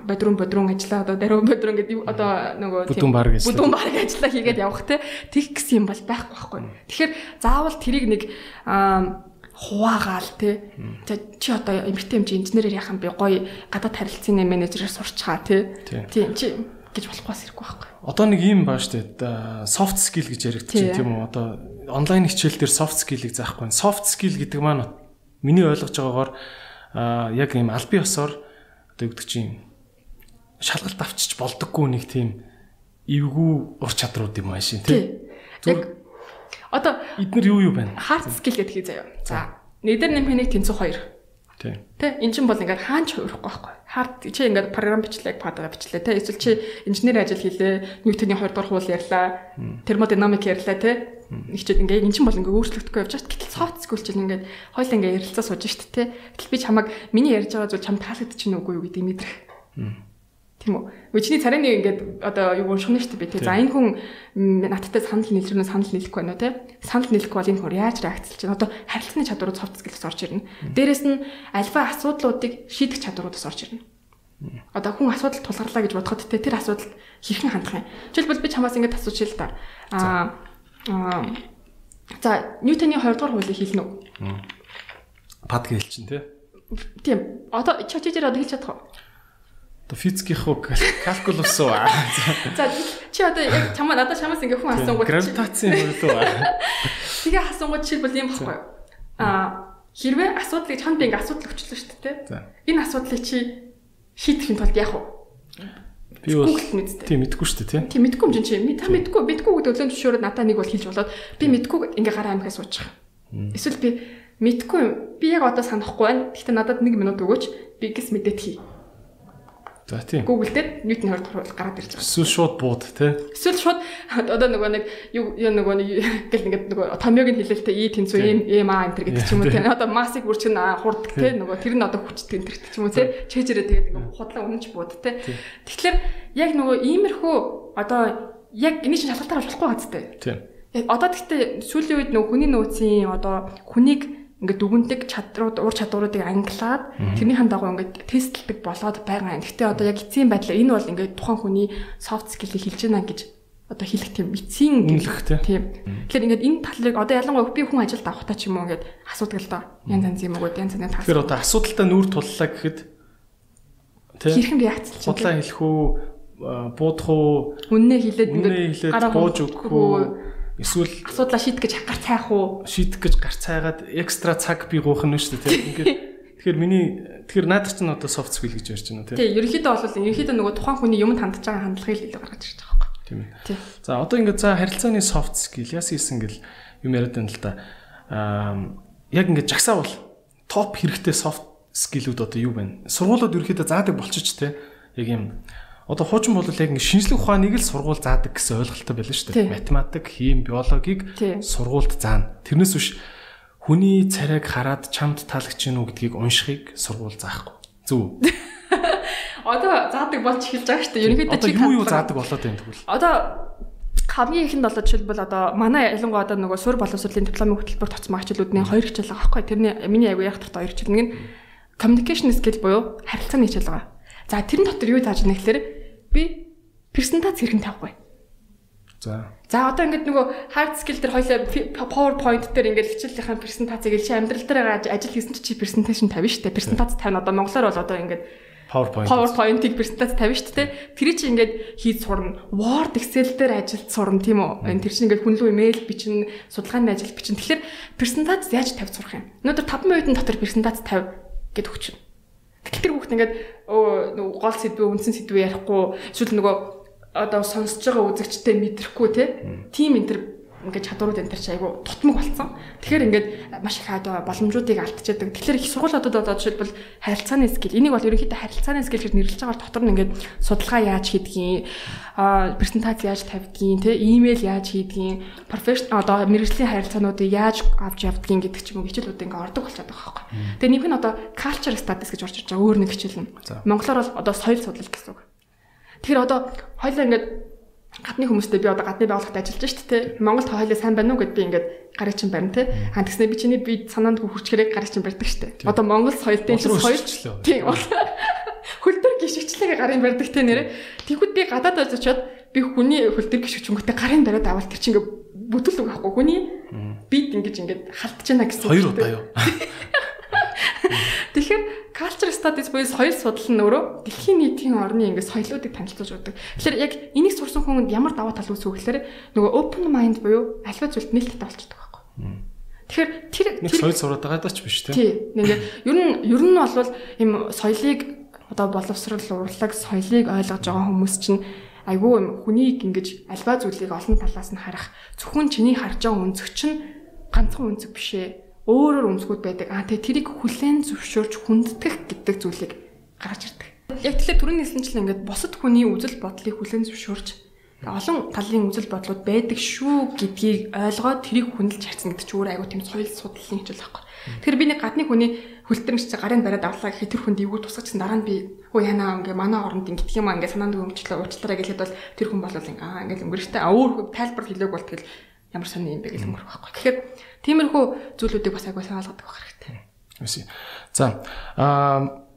бодрон бодрон ажиллаа одоо даруй бодрон гэдэг одоо нөгөө Бүдүүн баг бүдүүн баг ажиллаа хийгээд явах те. Тэг гэсэн юм бол байхгүй байхгүй. Тэгэхээр заавал тэрийг нэг аа хуваагаал те. За чи одоо эмгтэн хэмжээ инженерээр яхан би гоё гадаад харилцааны менежерээр сурчгаа те. Тийм. Тийм чи гэж болохоос ирэхгүй байхгүй. Одоо нэг юм баа шүү дээ. Soft skill гэж яригдчих Тий. тийм үү? Одоо онлайн хичээл дээр soft skill-ийг заахгүй. Soft skill гэдэг маань миний ойлгож байгаагаар аа яг юм аль бие осоор одоо юу гэдэг чинь шалгалт авчиж болдоггүй нэг тийм эвгүй ур чадрууд юм аашин тий. Тий. Яг одоо Эднэр юу юу байна? hard skill гэдгийг заяа. За нидер нэмхнийг тэнцүү хоёр. Тий. Тэ эн чинь бол ингээд хаач хуурахгүй байхгүй. Хард чи ингээд програм бичлэг падага бичлээ тэ эсвэл чи инженери ажил хийлээ. Ньютоны 2 дугаар хууль ярьлаа. Термодинамик ярьлаа тэ. Ихчээд ингээд эн чинь бол ингээд өөрчлөгдөхгүй явж байгаа. Гэтэл soft skill чинь ингээд хоёул ингээд ярилцаа сууж штт тэ. Гэтэл би чамаг миний ярьж байгаа зүйл чам таалагдчих нүггүй юу гэдэг мэдрэх. Тийм үү. Үгүй чиний царай нэг ингээд одоо юу уншихна шүү дээ би. За энэ хүн надтай санал нийлрэнэ санал нийлэхгүй байна уу тий. Санал нийлэхгүй бол энэ хүн яаж реакцлж байна. Одоо харилцааны чадварууд soft skills орж ирнэ. Дээрэс нь альва асуудлуудыг шийдэх чадваруудаас орж ирнэ. Одоо хүн асуудал тулгарлаа гэж бодоход тий тэр асуудалд хэрхэн хандах юм. Жишээлбэл би чамаас ингээд асууж л да. Аа За Ньютоны 2 дугаар хуулийг хэлнэ үү? Пад гээл чинь тий. Тийм. Одоо чи чи одоо хэлж чадах уу? Одоо физикийн хөө калкулус уу? За чи одоо яг чамаа надад чамаас ингээ хүн асуунгууд чи- Гравитацийн хөл үү? Тэгээ асуунгууд жишээлбэл юм баггүй юу? Аа хэрвээ асуудлыг чанд би ингээ асуудал өчлөө шүү дээ. Энэ асуудлыг чи шийдэхин тулд яах вэ? Би бол тийм мэдгүй шүү дээ тий. Тийм мэдгүй юм чинь чи та мэдгүй мэдгүй гэдэг өлөн зөвшөөрөд надаа нэг бол хэлж болоод би мэдгүй ингээ гараа амихаа суучих. Эсвэл би мэдгүй юм. би яг одоо санахгүй байна. Гэхдээ надад 1 минут өгөөч. Би гэс мэдээд хий. За тийм. Google дээр Newton 20 дугаар гараад ирж байгаа. Эсвэл шууд бууд тий. Эсвэл шууд одоо нөгөө нэг юу нөгөө нэг гэл ингээд нөгөө томьёог нь хэлэлтэй и тэнцүү ийм ийм аа энэ гэдэг ч юм уу тийм. одоо массыг бүрч нь хурд тийм. Нөгөө тэр нь одоо хүчтэй энэ гэдэг ч юм уу тийм. Чэжрээ тэгээд ингээд худлаа үнэнч бууд тийм. Тэгэхээр яг нөгөө иймэрхүү одоо яг чинь шалгалтаар болохгүй газтай Тийм. Яг одоо гэхдээ сүүлийн үед нөгөө хүний нөөцийн одоо хүнийг ингээд дүгндэг чадрууд ур чадваруудыг англаад тэрнийхэн дагуу ингээд тестлдэг болоод байгаа юм. Гэхдээ одоо яг эцсийн байдлаар энэ бол ингээд тухайн хүний soft skill-ийг хэлж байна гэж одоо хэлэх тийм эцсийн тий. тийм. Тэгэхээр ингээд энэ талыг одоо ялангуяа би хүн ажилд авахтаа ч юм уу ингээд асуудаг л доо. Янз янз юм уу янз янз тас. Тэгэхээр одоо асуудалтай нүүр туллаа гэхэд тий хэрхэн реакцлж худлаа хэлэх үү буудах уу Үннээ хилээд үнэ хэлээд бууж өгөх үү эсвэл асуудлаа шийдэх гэж хагар цайх уу? шийдэх гэж гарч цайгаад экстра цаг би гуух нь шүү дээ тийм ингээд тэгэхээр миний тэгэхээр наадах чинь одоо soft skill гэж ярьж байна тийм Тий, ерөнхийдөө бол ерөнхийдөө нөгөө тухайн хүний юмд хандж байгаа хандлагыг л илүү гаргаж ирж байгаа байхгүй. тийм ээ. За одоо ингээд за харилцааны soft skill яс хийсэн гэл юм яриад байна л да. Аа яг ингээд жагсаавал топ хэрэгтэй soft skill-үүд одоо юу байна? Сургуулиуд ерөөхдөө заадаг болчих те. Яг юм. Одоо хуучин бол яг ингээд шинжлэх ухааныг л сургууль заадаг гэсэн ойлголттой байлаа шүү дээ. Математик, хим, биологийг Тий. сургуульд заана. Тэрнээс биш хүний царайг хараад чамд таалагч гинүү гэдгийг уншихыг сургууль заахгүй. Зөв. Одоо заадаг болж эхэлж байгаа шүү дээ. Ерөнхийдөө чи юу юу заадаг болоод байна тэгвэл? Одоо хамгийн ихэнд болоод жишээлбэл одоо манай ялангуяа одоо нөгөө сур боловсролын дипломын хөтөлбөр тоцмоо хичээлүүдний хоёр хичээл байгаа байхгүй. Тэрний миний аягүй яг тартай хоёр хичээл нэг нь communication skill буюу харилцааны хичээл байгаа. За тэрэн дотор юу зааж байна гэхээр би презентац хэрхэн тавихгүй. За. За одоо ингээд нөгөө hard skill дээр хоёлаа PowerPoint дээр ингээд хичээлийнхаа презентацийг чи амьдрал дээр аж- ажил хийсэн чи презентацийн тавина шүү дээ. Презентац тавина одоо монголоор бол одоо ингээд PowerPoint. PowerPoint-ыг презентац тавина шүү дээ. Тэр чинь ингээд хийж сурна. Word, Excel дээр ажилд сурна тийм үү? Тэр чинь ингээд хүн рүү имэйл бичнэ, судалгааны ажил бичнэ. Тэгэхээр презентац яаж тавьж сурах юм? Өнөөдөр 5 минутын дотор презентац тавь гэд өгч байна. Тэгэхээр тэр хүүхд ингээд өө нөгөө гол сэдвээ, үндсэн сэдвээ ярихгүй эсвэл нөгөө одоо сонсож байгаа үзэгчтэй мэдрэхгүй те. Тим энэ ингээд чадварууд энэ төр чи айгу тутмаг болсон. Тэгэхээр ингээд маш их одоо боломжуудыг алдчихадаг. Тэгэхээр их сургуулиудад одоо жишээлбэл харилцааны скил. Энийг бол ерөнхийдөө харилцааны скил гэж нэрлэж байгаа бол дотор нь ингээд судалгаа яаж хийдгийг, аа презентац яаж тавьдгийг, те имэйл яаж хийдгийг, профешнл одоо мэрэгжлийн харилцаануудыг яаж авч явдгийг гэдэг ч юм уу хичээлүүд ингээд ордог болчиход байгаа байхгүй. Тэгээ нэг нь одоо culture studies гэж орж иж байгаа өөр нэг хичээл нь. Монголоор бол одоо соёл судлал гэсэн үг. Тэгэхээр одоо хоёлаа ингээд гадны хүмүүстэй би одоо гадны байгууллагад ажиллаж шүү дээ. Монгол хоолой сайн байна уу гэд би ингээд гараа чинь барина те. Аа тэгснэ би чиний би санаанд хүрчгэрэг гараа чинь барьдаг шүү дээ. Одоо Монгол соёлтой энэ соёл. Тийм. Хөлтөр гიშгчлэгээ гарын барьдаг те нэрэ. Тэгвэл би гадаад байж очиод би хүний хөлтөр гიშгч өнгөтэй гарын дараад авал тэр чинь ингээд бүтэл үг авахгүй хүний бид ингэж ингээд халтж байна гэсэн. Хоёр удаа юу? Тэгэхээр culture studies буюу соёл судлал нь өөрөө дэлхийн нийтийн орны ингээд соёлоодыг танилцуулж өгдөг. Тэгэхээр яг энийг сурсан хүнд ямар даваа тал үүсвэ гэхээр нөгөө open mind буюу альва зүйлд нээлттэй болчихдог байхгүй. Тэгэхээр тэр Нэг соёл сураад байгаа ч биш те. тий ингээд ер нь ер нь бол им соёлыг одоо боловсрал урлаг соёлыг ойлгож байгаа хүмүүс чинь айгүй юм хүнийг ингэж альва зүйлийг олон талаас нь харах зөвхөн чиний харж байгаа өнцөг чинь ганцхан өнцөг биш ээ өөрөөр өнцгүүд байдаг. Аа тэгээ тэрийг хүлээн зөвшөөрч хүндэтгэх гэдэг зүйлийг гаргаж ирдэг. Яг тэгэхээр түрүүний хэлсэнчлэн ингээд босод хүний үзэл бодлыг хүлээн зөвшөөрч олон талын үзэл бодлууд байдаг шүү гэдгийг ойлгоод тэрийг хүндэлж харьцна гэдэг чинь өөр айгуу тийм соёл судлалын хичээл байхгүй. Тэгэхээр би нэг гадны хүний хөлтөрмж гарыг бариад авлаа гэхэд тэр хүнд эвгүй тусгачсан дараа нь би өө яна ингээ манай оронд ингэдэг юм аа ингээ санаанд өмчлөө уучлаарай гэхэд бол тэр хүн бол ингээ аа ингээ өнгөрөхтэй өөр тайлбар хэлээг бол тэгэл ямар сони юм бэ гэж өнгөрөх байхгүй. Тэгэхээр тиймэрхүү зүйлүүдийг бас айгуу сайн ойлгодог байх хэрэгтэй. Үгүй. За аа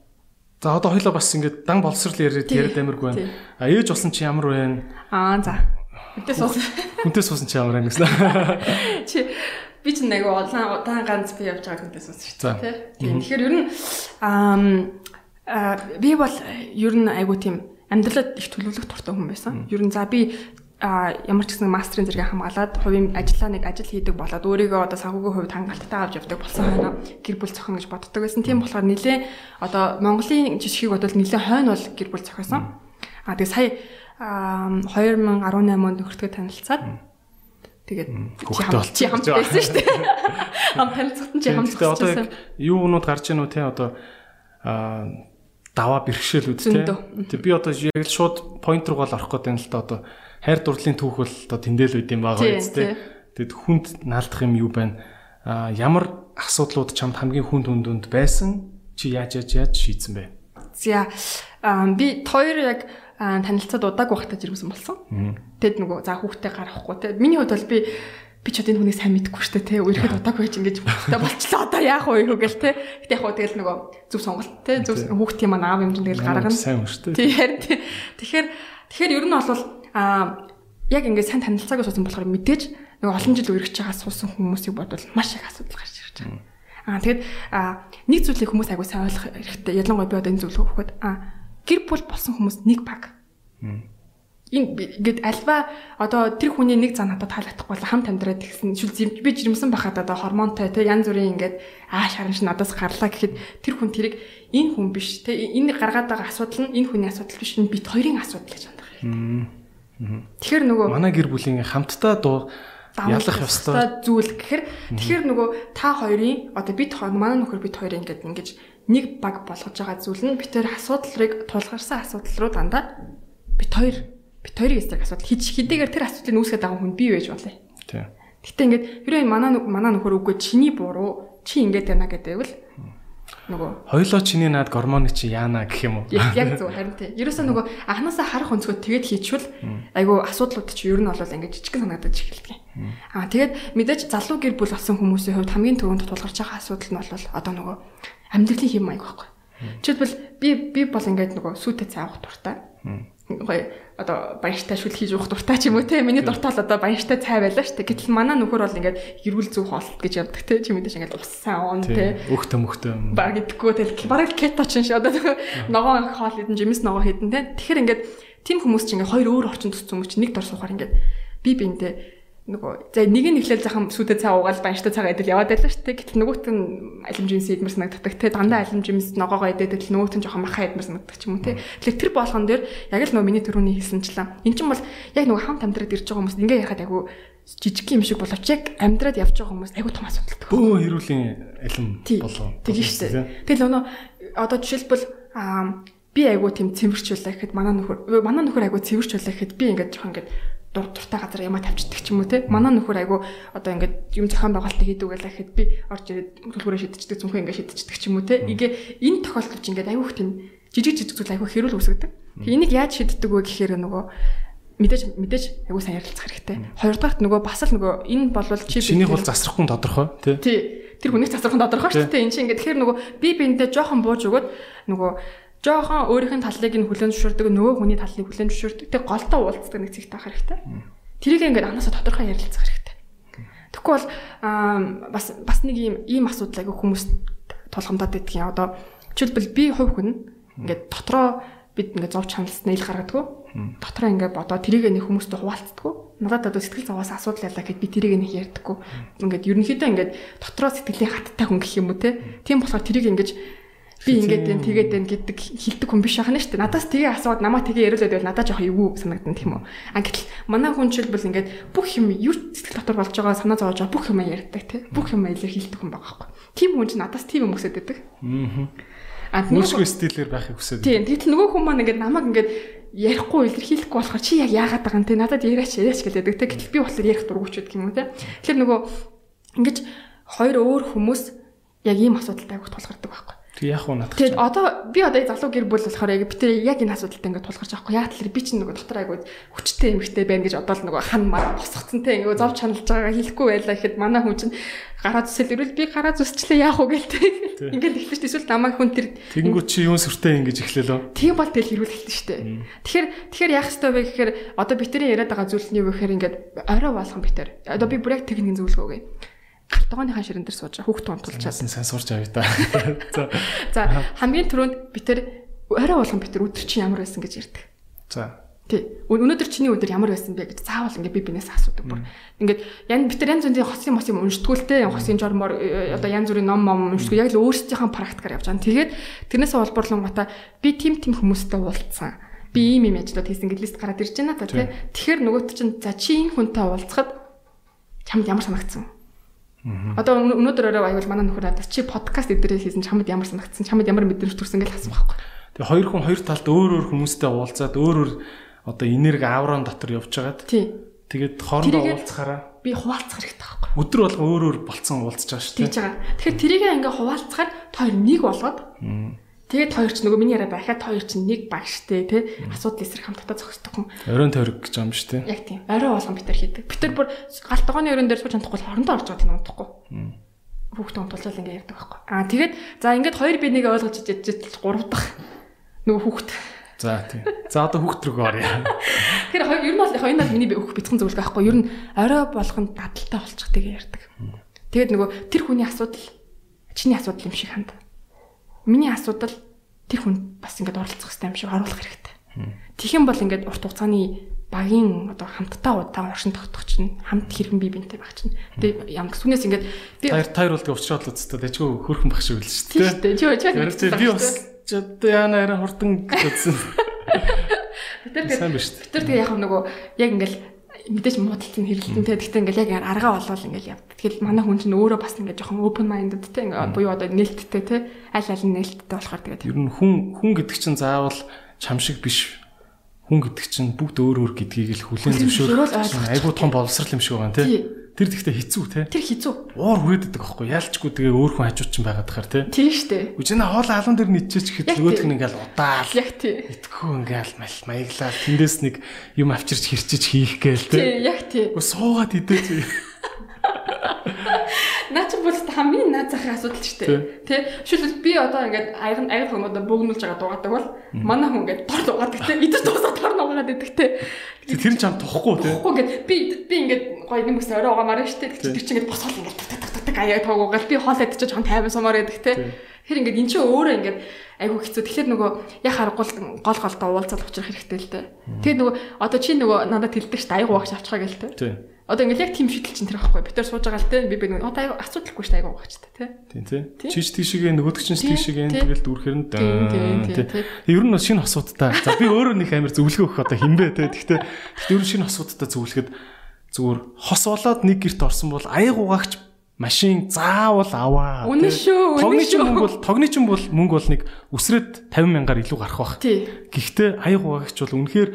За одоо хоёлоо бас ингээд дан боловсрал яриад яриад амиргүй байна. А ээж болсон чи ямар вэ? Аа за. Мэдээ суус. Хүнтэй суусан чи ямар байна гэсэн. Чи би ч нэг улаан удаан ганц би явж байгааг мэдээ суус За. шүү дээ. Тэгэхээр ер нь аа би бол ер нь айгуу тийм амьдралд их төлөвлөх туртай хүн байсан. Ер нь за би а ямар ч гэсэн мастрын зэрэг хамгаалаад хувийн ажиллаа нэг ажил хийдэг болоод өөрийгөө одоо санхүүгийн хувьд хангалттай авч явдаг болсон байна. Гэр бүл зохино гэж боддог байсан. Тийм болохоор нилээ одоо Монголын жишгийг бодвол нилээ хойно бол гэр бүл зохиосон. А тэгээ сая а, 2018 онд нөхөртгөө танилцаад тэгээд чи хамт байсан шүү дээ. Хамт танилцсан чи хамт Гэхдээ одоо юу нууд гарч ийн үү те одоо аа даваа бэрхшээлүүд те. Би одоо яг л шууд point руу гол орох гэдэг юм л да одоо хайр дурлалын түүх бол одоо тэндэл үт юм байгаа биз те. Тэгэд хүнд наалдах юм юу байна? Аа ямар асуудлууд чамд хамгийн хүнд хүндүнд байсан? Чи яаж яаж яаж шийдсэн бэ? За би хоёр яг аа, танилцаад удааг байхдаа жиргсэн болсон. Тэгэд нөгөө за хүүхдээ гарахгүй те. Миний хувьд бол би би ч одоо энэ хүнийг сайн мэдэхгүй шүү дээ те. Өөрөөхөд удааг байж ингэж хүүхдээ болчлоо одоо яах вэ гэл те. Гэтэ яг хөө тэгэл нөгөө зөв сонголт те. Зөв хүүхдийн маань аав юм чинь тэгэл гаргана. Сайн шүү дээ. Тий харин. Тэгэхээр тэгэхээр ер нь бол аа яг ингээд сайн танилцаагүй суусан болохоор мэдээж нөгөө олон жил үргэлж байгаа суусан хүмүүсийг бодвол маш их асуудал гарч ирж байгаа. Аа тэгэд нэг зүйлийг хүмүүс айгуу сайн ойлгох хэрэгтэй. Ялангуяа би одоо энэ зүйлийг хөхөд аа гэр бүл болсон хүмүүс нэг баг. би- ингээд альва одоо тэр хүний нэг зан надад таалагдахгүй бол хамт амьдраад тэгсэн шүл би жирэмсэн байхад одоо гормонтой те янз бүрийн ингээд аа шаран шин надаас гарлаа гэхэд тэр хүн тэрийг энэ хүн биш те энэ гаргаад байгаа асуудал нь энэ хүний асуудал биш энэ бит хоёрын асуудал гэж хандах юм. Тэгэхээр нөгөө Манай гэр бүлийн хамтдаа дуу ялах ёстой. зүйл гэхээр тэгэхээр нөгөө та хоёрын одоо бид хоёр манай нөхөр бид хоёр ингээд ингэж нэг баг болгож байгаа зүйл нь бид тэр асуудлыг тулгарсан асуудал руу дандаа бид хоёр бид хоёрын эсрэг асуудал хич хэдийгээр тэр асуудлыг үүсгэж байгаа хүн бий байж болно. Тий. Гэтэ ингээд хэрвээ манай манай нөхөр үгүй чиний буруу чи ингээд байна гэдэг л нөгөө Хоёлоо чиний наад гормоны чи яана гэх юм уу? Яг зөв харин тий. Ерөөсөө нөгөө анханасаа харах өнцгөө тэгээд хийчихвэл айгүй асуудлууд чи ер нь бол ингээд жижигхэн санагдаж эхэлдэг. Аа тэгээд мэдээж залуу гэр бүл болсон хүмүүсийн хувьд хамгийн түрүүнд тулгарч байгаа асуудал нь бол одоо нөгөө амьдралын хэм маяг байхгүй. Жишээлбэл би би бол ингээд нөгөө сүйтэй цай авах дуртай. Гоё одоо баяртай шүл хийж уух дуртай ч юм уу те. Миний дуртай л одоо баяртай цай байлаа дээ. Гэтэл манай нөхөр бол ингээд эрүүл зөв хоолт гэж явдаг те. Чи мэдээж ингээд уссаа он те. Өгтө мөхтө. баг идэхгүй тэл бараг кето ч шиг одоо ногоон хоол идэн жимс ногоо хідэн те. Тэгэхээр ингээд тийм хүмүүс чинь ингээд хоёр өөр орчинд төссөн хүмүүс чинь нэг дор суухаар ингээд би биэндээ нөгөө за нэг нь эхлээл захам сүдэ цаа угаал баяртай цагаа идэл яваад байлаа шүү дээ гэтэл нөгөөт нь алим жимс идмэр санагддаг те дандаа алим жимс ногоогоо идээд тэл нөгөөт нь жоохон махаа идмэр санагддаг ч юм уу те тэгэхээр тэр болгон дээр яг л нөгөө миний төрөний хэлсэнчлээ эн чинь бол яг нөгөө хамт амьдраад ирж байгаа хүмүүс ингээ ярахад айгу жижиг юм шиг боловч яг амьдраад явж байгаа хүмүүс айгу том асуудалтай Бөө хэрүүлийн алим Тий. болов. Тэгэн штэ. Тэгэл өнөө одоо жишээлбэл би айгуу тийм цэвэрч байлаа гэхэд манай нөхөр манай нөхөр айгуу цэвэрч байлаа гэхэд би ингээд жоохон ингээд дур дуртай газар ямаа тавьчихдаг ч юм уу те. Манай нөхөр айгуу одоо ингээд юм зохион байгуулалтыг хийдэг байлаа гэхэд би орж ирээд төлхөрөө шидчихдэг зүнхээ ингээд шидчихдэг ч юм уу те. Игээ энэ тохиолдолд чинь ингээд айгуух тийм жижиг жижиг зүйл айгуу хэрүүл үүсгдэг. Тэгээ энийг яаж шийддэг вэ гэхээр нөгөө мэдээж мэдээж айгуу сайн ярилцах хэрэгтэй. Хоёрдугаарт нөгөө бас л нөгөө энэ болвол чи Чинийх бол засрахгүй тодорхой тий. Тий. Тэр хүнийг засархан тодорхой шүү дээ. Энд чинь ингээд тэгэхээр нөгөө би биэндээ жоохон бууж өгöd нөгөө жоохон өөрийнх нь талыг нь хүлэн зөвшөөрдөг нөгөө хүний талыг хүлэн зөвшөөрдөг. Тэг голдоо уулздаг нэг зэгтэй ах хэрэгтэй. Тэрийг ингээд анаасаа тодорхой ярилцах хэрэгтэй. Тэгэхгүй бол аа бас бас нэг ийм ийм асуудал айгүй хүмүүс тулгамдаад байдаг юм. Одоо жишээлбэл би хувь хүн ингээд дотроо бид ингээд зов чаналснаа ил гаргадаггүй. Дотроо ингээд бодоо тэрийг нэг хүмүүстэй хуваалцдаггүй. Надад одоо сэтгэл зовоос асуудал ялаа гэхэд би тэрийг нэг ярьдаггүй. Ингээд ерөнхийдөө ингээд дотроо сэтгэлийн хаттай хүн гэх юм уу те. Тийм болохоор тэрийг ингээд би ингээд энэ тэгээд энэ гэдэг хилдэг хүн биш ахна шүү дээ. Надаас тгээ асууд намаа тгээ яриулаад байвал надад жоох эвгүй санагдана тийм үү. А гэтэл манай хүн жишээлбэл ингээд бүх юм юу сэтгэл дотор болж байгаа санаа зовж байгаа бүх юм ярьдаг те. Бүх юм илэр хилдэг хүн байгаа байхгүй. Тийм хүн чинь надаас тийм юм өсөд байдаг. Аа. Нүсгүй стилээр байхыг хүсэж. Тийм. Тэгтэл нөгөө хүн маань ингээд намайг ингээд ярихгүй илэрхийлэхгүй болохоор чи яг яагаад байгаа юм те надад яриач яриач гэдэг те гэтэл би болохоор ярих юм уу те. Тэгэхээр нөгөө ингэж хоёр өөр хүмүүс яг ийм асуудалтай агуулт тулгардаг байхгүй. Тэг яах вэ надад? Тэгээд одоо би одоо залуу гэр бүл болохоор яг би тэр яг энэ асуудалтай ингээд тулгарч байгаа хгүй. Яг тэр би чинь нөгөө дотор айгуу хүчтэй эмхтэй байна гэж одоо л нөгөө хан мар босгоцсонтэй ингээд зов чаналж байгаа хэлэхгүй байлаа гэхэд манай хүн чинь гараа зүсэлэрвэл би гараа зүсчлээ яах вэ гэлтэй. Ингээд эхлэж. Эсвэл намайг хүн тэр Тэгэнгүүт чи юун сүртэй ингэж эхлэлөө. Тийм бол тэл хэрүүл хэлсэн шүү дээ. Тэгэхээр тэгэхээр яах ёстой вэ гэхээр одоо битэрийн яриад байгаа зүйл нь юу вэ гэхээр ингээд орой болгон битэр. Одоо би бүр яг техникийн зөвлөгөө өгье. Гартогооныхаа ширэн дээр сууж хүүхд тунтулчаад. Сайн сурч авъя та. За. Хамгийн түрүүнд битэр орой болгон битэр өдөр чинь ямар байсан гэж ярьдаг. За. Тий. Өн- Өнөөдөр чиний өдөр ямар байсан бэ гэж заавал ингээд би бинээс асуудаг бүр. Ингээд ян битэр янз бүрийн хосын мос юм уншдгүүлтэй хосын жормоор э, одоо янз бүрийн ном мом уншдгүү яг л өөрсдийнхөө практикаар явж байгаа. Тэгээд тэрнээс улбуурлангуудаа би тим тим хүмүүстэй уулзсан. Би ийм ийм ажлууд хийсэн гэд лист гараад ирж байна та тий. Тэгэхээр нөгөөт чинь за чи энэ хүнтэй уулзахад чамд ямар санагдсан? Одоо өн- өнөөдөр орой аюул манай нөхөр надад чи подкаст эдгээрээ хийсэн чамд ямар санагдсан? Чамд ямар мэдрэмж төрсөн гэж асуух байхгүй. Тэгээ хоёр хүн хоёр талд өөр өөр хүмүүстэй уулзаад өөр өөр одоо энерги аурон дотор явж байгаад Тий. тэгээд хоорондоо уулзахаараа Би хуваалцах хэрэгтэй байхгүй. өдөр болгон өөр өөр болцсон уулзж байгаа шүү дээ. байгаа. Тэгэхээр тэрийг ингээ хуваалцахаар хоёр нэг болгоод тэгээд хоёр ч нөгөө миний яриа байхад хоёр ч нэг багштэй тий асуудал эсрэг хамтдаа зогсдог хүн. Оройн тойрог гэж юм шүү дээ. Яг тийм. Орой болгон битэр хийдэг. Битэр бүр галт тогооны өрөн дээр сууж чадахгүй хорондоо орж байгаа тийм унтахгүй. Хүүхдээ унтуулаад ингээ ярьдаг байхгүй. Аа тэгээд за ингээд хоёр би нэг ойлгож ижиж гурав дахь нөгөө хүүхд. За тийм. За одоо хүүхд рүү оръё. Тэгэхээр хоёр ер нь бол хоёрнаас миний өөх бяцхан зөвлөгөө байхгүй. Ер нь орой болгонд дадалтай болчих тэгээ ярьдаг. Тэгээд нөгөө тэр хүний асуудал чиний асуудал юм шиг ханд. Миний асуудал тэр хүн бас ингээд оролцох хэрэгтэй юм шиг оруулах хэрэгтэй. Тэгэх юм бол ингээд урт хугацааны багийн одоо хамтдаа удаан уршин тогтох чинь хамт хэрхэн бие биентэй байх чинь. Тэгээ ямар сүнээс ингээд би Таяр таяр болдгоо өвчроод л үсттэй дэжгүй хөрхөн баг шиг үлж тийм шүү дээ. шүү дээ. Би бас ч одоо яана арай хурдан гэсэн. тэр Сайн биш үү? тэр тэгээ яг нөгөө яг ингээл мэдээж муудалцсан хэрэлтэн те гэхдээ ингээл яг аргаа болвол ингээл яв. Тэгэхээр манай хүн чинь өөрөө бас ингээд жоохон open minded те ингээ буюу одоо нээлттэй те аль аль нь нээлттэй болохоор тэгээд Ер нь хүн хүн гэдэг чинь заавал чам шиг биш. Хүн гэдэг чинь бүгд өөр өөр гэдгийг л хүлээн зөвшөөрөх айгуу том боловсрал юм шиг байгаа Тий. нэ. Тэр гэхдээ хэцүү те. тэр хизүү. Уур хүрээддэг аахгүй яалчгүй тэгээ өөр хүн хажууд чинь байгаад тахаар те. Тийм штэ. Үжинэ хоол алан дээр нийцээч Яг гэхэд нөгөөх нь ингээл удаал. Яг тий. Итгэхгүй ингээл мал маяглаа. Тэндээс нэг юм авчирч хэрчиж хийх гээл те. Тий, яг тий. Суугаад идэж. Наа чи бол хамгийн наад захын асуудал ч Тий. тий. Тэ шилбэл би одоо ингээд аяг аяг хүмүүд бөөгнүүлж байгаа дуугадаг бол манай хүн ингээд дор дуугадаг тий. Идэж дуусаад дор нуугаад идэг тий. Тэр нь ч ам тохгүй те. Тэгэхгүй ингээд би би ингээд гоё юм гэсэн орой угаамаар штэ. Тэр чинь ингээд босоод ингээд так так так аяа тоогоогал би хоол идэж жоохон тайван сумаар идэх тий. Тэр ингээд эн чинь өөрөө ингээд айгүй хэцүү. Тэгэхээр нөгөө яг харахгүй гол голдоо уулзаад учрах хэрэгтэй л дээ. Тэгээд нөгөө одоо чи нөгөө надад тэлдэг штэ айгуу багш авчихаа гээл тий. Одоо ингээд яг тийм шийдэл чинь тэр байхгүй. Би тэр сууж байгаа л те. Би би нэг одоо айгу асуудалгүй шүү дээ айгу гооч те. Тийм тий. Тий. Чиж тийшээ нөгөөдөг чинь Тий, тийшээ тий. тэгэл тийм, тийм. Ер нь бас шинэ асуудтай. За би өөрөө нэг амар зөвлөгөө өгөх одоо хинбэ те. Гэхдээ гэхдээ ер нь шинэ асуудтай зөвлөхөд зүгээр хос болоод нэг герт орсон бол аяг угаагч машин заавал аваа. Үнэн шүү, Тогны чинь мөнгө бол тогны чинь бол мөнгө бол нэг үсрээд 50 мянгаар илүү гарах бах. Гэхдээ аяг угаагч бол үнэхээр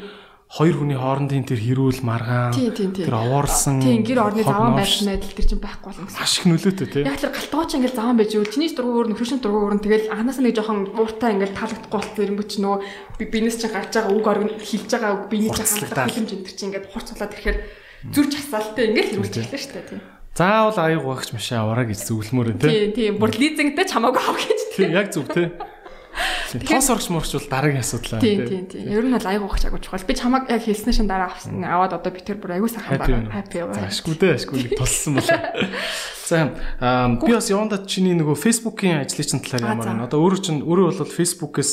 хоёр хүний хоорондын тэр хэрүүл маргаан тэр овоорсон Тийм гэр орны заван новш, байдал тэр чинь байхгүй болно гэсэн. маш их нөлөөтэй тий. Яг тэр галтгооч ингээл заван байж үл чиний дургуур нөхөршин дургуур нь тэгэл анаас нэг жоохон ууртай ингээл таалагдахгүй болт ирэмбүч нөгөө би- бинес чинь гарч байгаа үг орг нь хилж байгаа үг биний чинь хандлага хилэмж энэ чинь ингээд хурцуулаад ирэхээр зүрж хасаалтай ингээл хэрүүлж эхэллээ шүү дээ тийм. Заавал аяг угаагч машин аваарай гэж зөвлөмөр энэ тий. Тийм тийм бүр лизингтэй чамаагүй авах гэж Тий, яг зөв тий. Тоос орч морч бол дараагийн асуудал Тийм тийм тийм. Ер нь бол аяг ухаж агуулж чухал. Би чамаг яг хэлснээр шин дараа авсан. Аваад одоо би тэр бүр аягүй сайхан байна. байна. Happy За ашгүй дээ, ашгүй нэг тулсан болоо. За аа, би бас явандаа чиний нөгөө Facebook-ийн ажлын чинь талаар Аа, ямар байна. Одоо өөрөө чинь өөрөө бол Facebook-ээс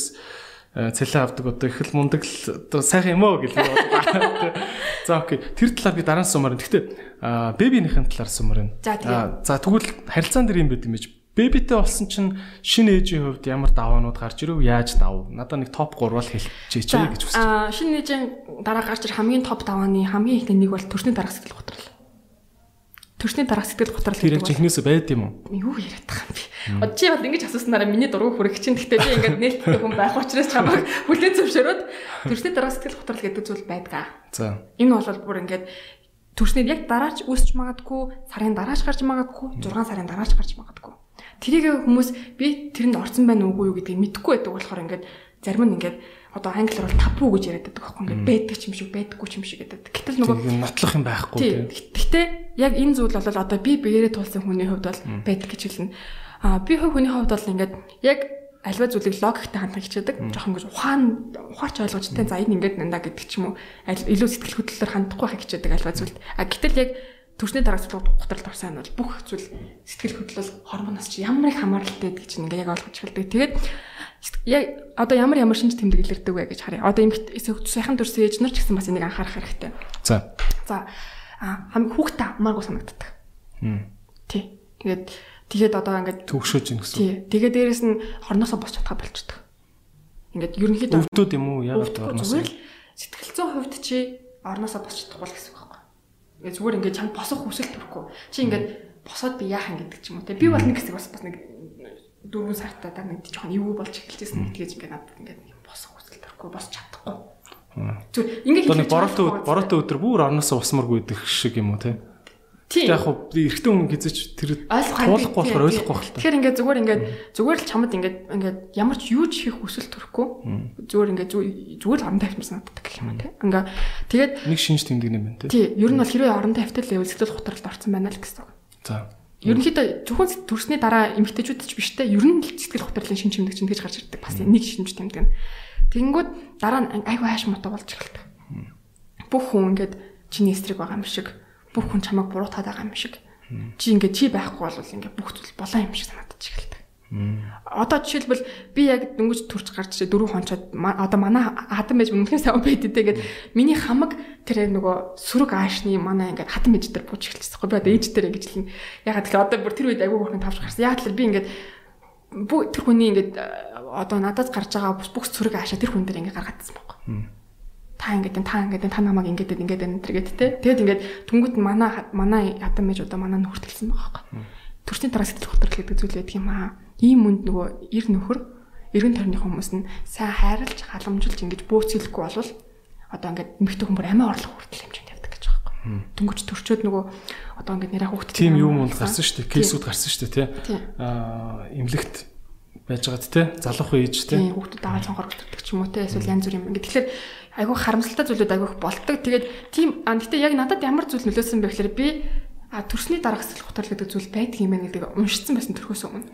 э, цалин авдаг одоо их л мундаг л одоо сайхан юм гэж бодлоо. За окей. Тэр талаар би дараа нь сумаар. Гэхдээ аа, бэбинийхэн талаар сумаар. За тэгвэл харилцаан дээр юм байт юм биш. Бэбитэй болсон чинь шинэ ээжийн хувьд ямар даваанууд гарч ирв? Яаж давв? Надад нэг топ 3 бол хэлчихээч За, гэж хүсэж байна. аа шинэ нэгэн дараа гарч ир хамгийн топ давааны хамгийн ихний нэг бол төрсний дараах сэтгэл готрол. Төрсний дараах сэтгэл готрол Тэр гэдэг бол жинхнээсээ байд юм уу? юу яриад байгаа юм бэ? Одоо чи бол ингэж асууснараа миний дургу хүрэх чинь гэхдээ би ингээд нээлттэй хүн байх учраас чамайг хүлээн зөвшөөрөөд төрсний дараах сэтгэл готрол гэдэг зүйл байдгаа. За. Энэ бол бүр ингээд төрснөд яг дараач үүсч магадгүй, сарын дараач гарч магадгүй, 6 сарын дараач гарч магадгүй. Тэрийг хүмүүс би тэрэнд орсон байна уугүй юу гэдгийг мэдэхгүй байдаг болохоор ингээд зарим нь ингээд одоо англиар бол табу гэж яриад байдаг байхгүй ингээд байдаг ч юм шиг байдаггүй ч юм шиг гэдэг. Гэтэл нөгөө нотлох юм байхгүй тий. тийм. Гэхдээ яг энэ зүйл бол одоо би биеэрээ тулсан хүний хувьд бол байдаг гэж хэлнэ. Аа би хувь хүний хувьд бол ингээд яг альва зүйлийг логиктэй хандах хичээдэг. Жохон ингэж ухаан ухаарч ойлгожтой за энэ ингээд нандаа гэдэг ч юм уу. Илүү сэтгэл хөдлөлөөр хандахгүй хаа хичээдэг альва зүйлд. А гэтэл яг төрсний дараа готролд орсон нь бол бүх зүйл сэтгэл хөдлөл гормоноос чи ямар их хамааралтай чинь ингээд яг ойлгож эхэлдэг. Тэгээд яг одоо ямар ямар шинж тэмдэг илэрдэг вэ гэж харъя. Одоо юм сайхан төрсөн ээж нар ч гэсэн бас энийг анхаарах хэрэгтэй. За. За а хам хүүхдээ амааргүй санагддаг. Тий. Тэгээд тэгээд одоо ингээд Төгшөөж ийн гэсэн. тий. Тэгээд дээрэс нь хорноосоо босч чадхаа болчдөг. Ингээд ерөнхийдөө Өвдөөд юм уу? Яг өвдөхгүй орноос. зүгээр л сэтгэл зүйн хувьд чи орноосоо босч чадахгүй л гэсэн Ингээд зүгээр ингээд чам босох хүсэл төрөхгүй. Чи ингээд босоод би яахан гэдэг ч юм уу те. Би бол нэг хэсэг бас бас нэг дөрвөн сартаа даа нэг жоохон эвгүй болж эхэлжсэн. Тэгэж ингээд надад ингээд нэг босох хүсэл төрөхгүй босч чадахгүй. Зүгээр ингээд Одоо нэг бороотой бороотой өдөр бүр орноосоо усмаргүй идэх шиг юм уу те? Тий. Яг хөө эрэгтэй хүн хизэж тэр туулахгүй болохоор ойлгохгүй та. Тэгэхээр ингээд зүгээр ингээд зүгээр л чамд ингээд ингээд ямар ч юу ч хийх хүсэл төрөхгүй. Зүгээр ингээд зү- зүгээр л орон тавьсан надад гэх юм те. Ингээ тэгээд Нэг шинж тэмдэг юм байна те. тий ер нь бол хэрвээ орон тавьтал level сэтгэл готролд орсон байна л гэсэн. үг. За. Ерөнхийдөө зөвхөн төрсний дараа эмгтээчүүд ч биш те. Ер нь л сэтгэл готрлын шинж тэмдэг чинь тэгж гарч ирдэг. Бас нэг шинж тэмдэг нь. Тэнгүүд дараа нь айгүй хайш муутай болж эхэлдэг. Бүх хүн ингээд чиний эсрэг байгаа юм шиг бүх хүн чамайг буруутаад байгаа юм шиг. Чи ингээд чи байхгүй бол ингээд бүх зүйл болоо юм шиг санагдаж эхэлдэг. Одоо жишээлбэл би яг дөнгөж төрж гарч ирээ дөрөв хончоод одоо манай хатан байж өмнөхөөс сайн байд гэдэг. Миний хамаг тэр нөгөө сүрэг аашны манай ингээд хатан байж дээр бууж эхэлчихсэн. Би одоо ээж дээр ингэж хэлнэ. Ягаад тэгэхээр одоо бүр тэр үед айгүй хөрхэн тавж гарсан. Яг л би ингээд бүх тэр хүний ингээд э, одоо надад гарч байгаа бүх сүрэг аашаа тэр хүн дээр ингээд гаргадсан байхгүй. Та ингээд энэ, та ингээд энэ, та намайг ингээд энэ тэргээд те. Тэгээд ингээд түнгүүд манай манай хатан байж одоо манай нүхтэлсэн байгаа байхгүй. Төрчний дараа сэтгэл хөдлөл гэдэг зүйл байдаг юм аа. Ийм үнд нөгөө ир нөхөр эргэн тойрны хүмүүс нь сайн хайрлж халамжилж ингэж бөөцөлөхгүй болвол одоо ингээд эмэгтэй хүн бүр амиа орлох хүртэл хэмжээнд явдаг гэж байгаа байхгүй. Дөнгөж төрчөөд нөгөө одоо ингээд нэраа хүүхд Тим юм бол гарсан шүү дээ. Кейсүүд гарсан шүү дээ. Тийм. Аа, эмнэлэгт байж байгаад. Залуухан ээж тий. Тийм хүүхдүүд дагаа цонхор өгдөг ч юм уу те эсвэл янз бүр юм. Ингээд тэгэхээр айгүй харамсалтай зүйлүүд айгүй их болдог. Тэгээд тийм а гэтээ яг надад ямар зүйл нөлөөсөн бэ гэхээр би а төрсний дараах сэтгэл хөдлөл гэдэг зүйл байдаг юм байна гэдэг уншицсан байсан төрхөөс өмнө.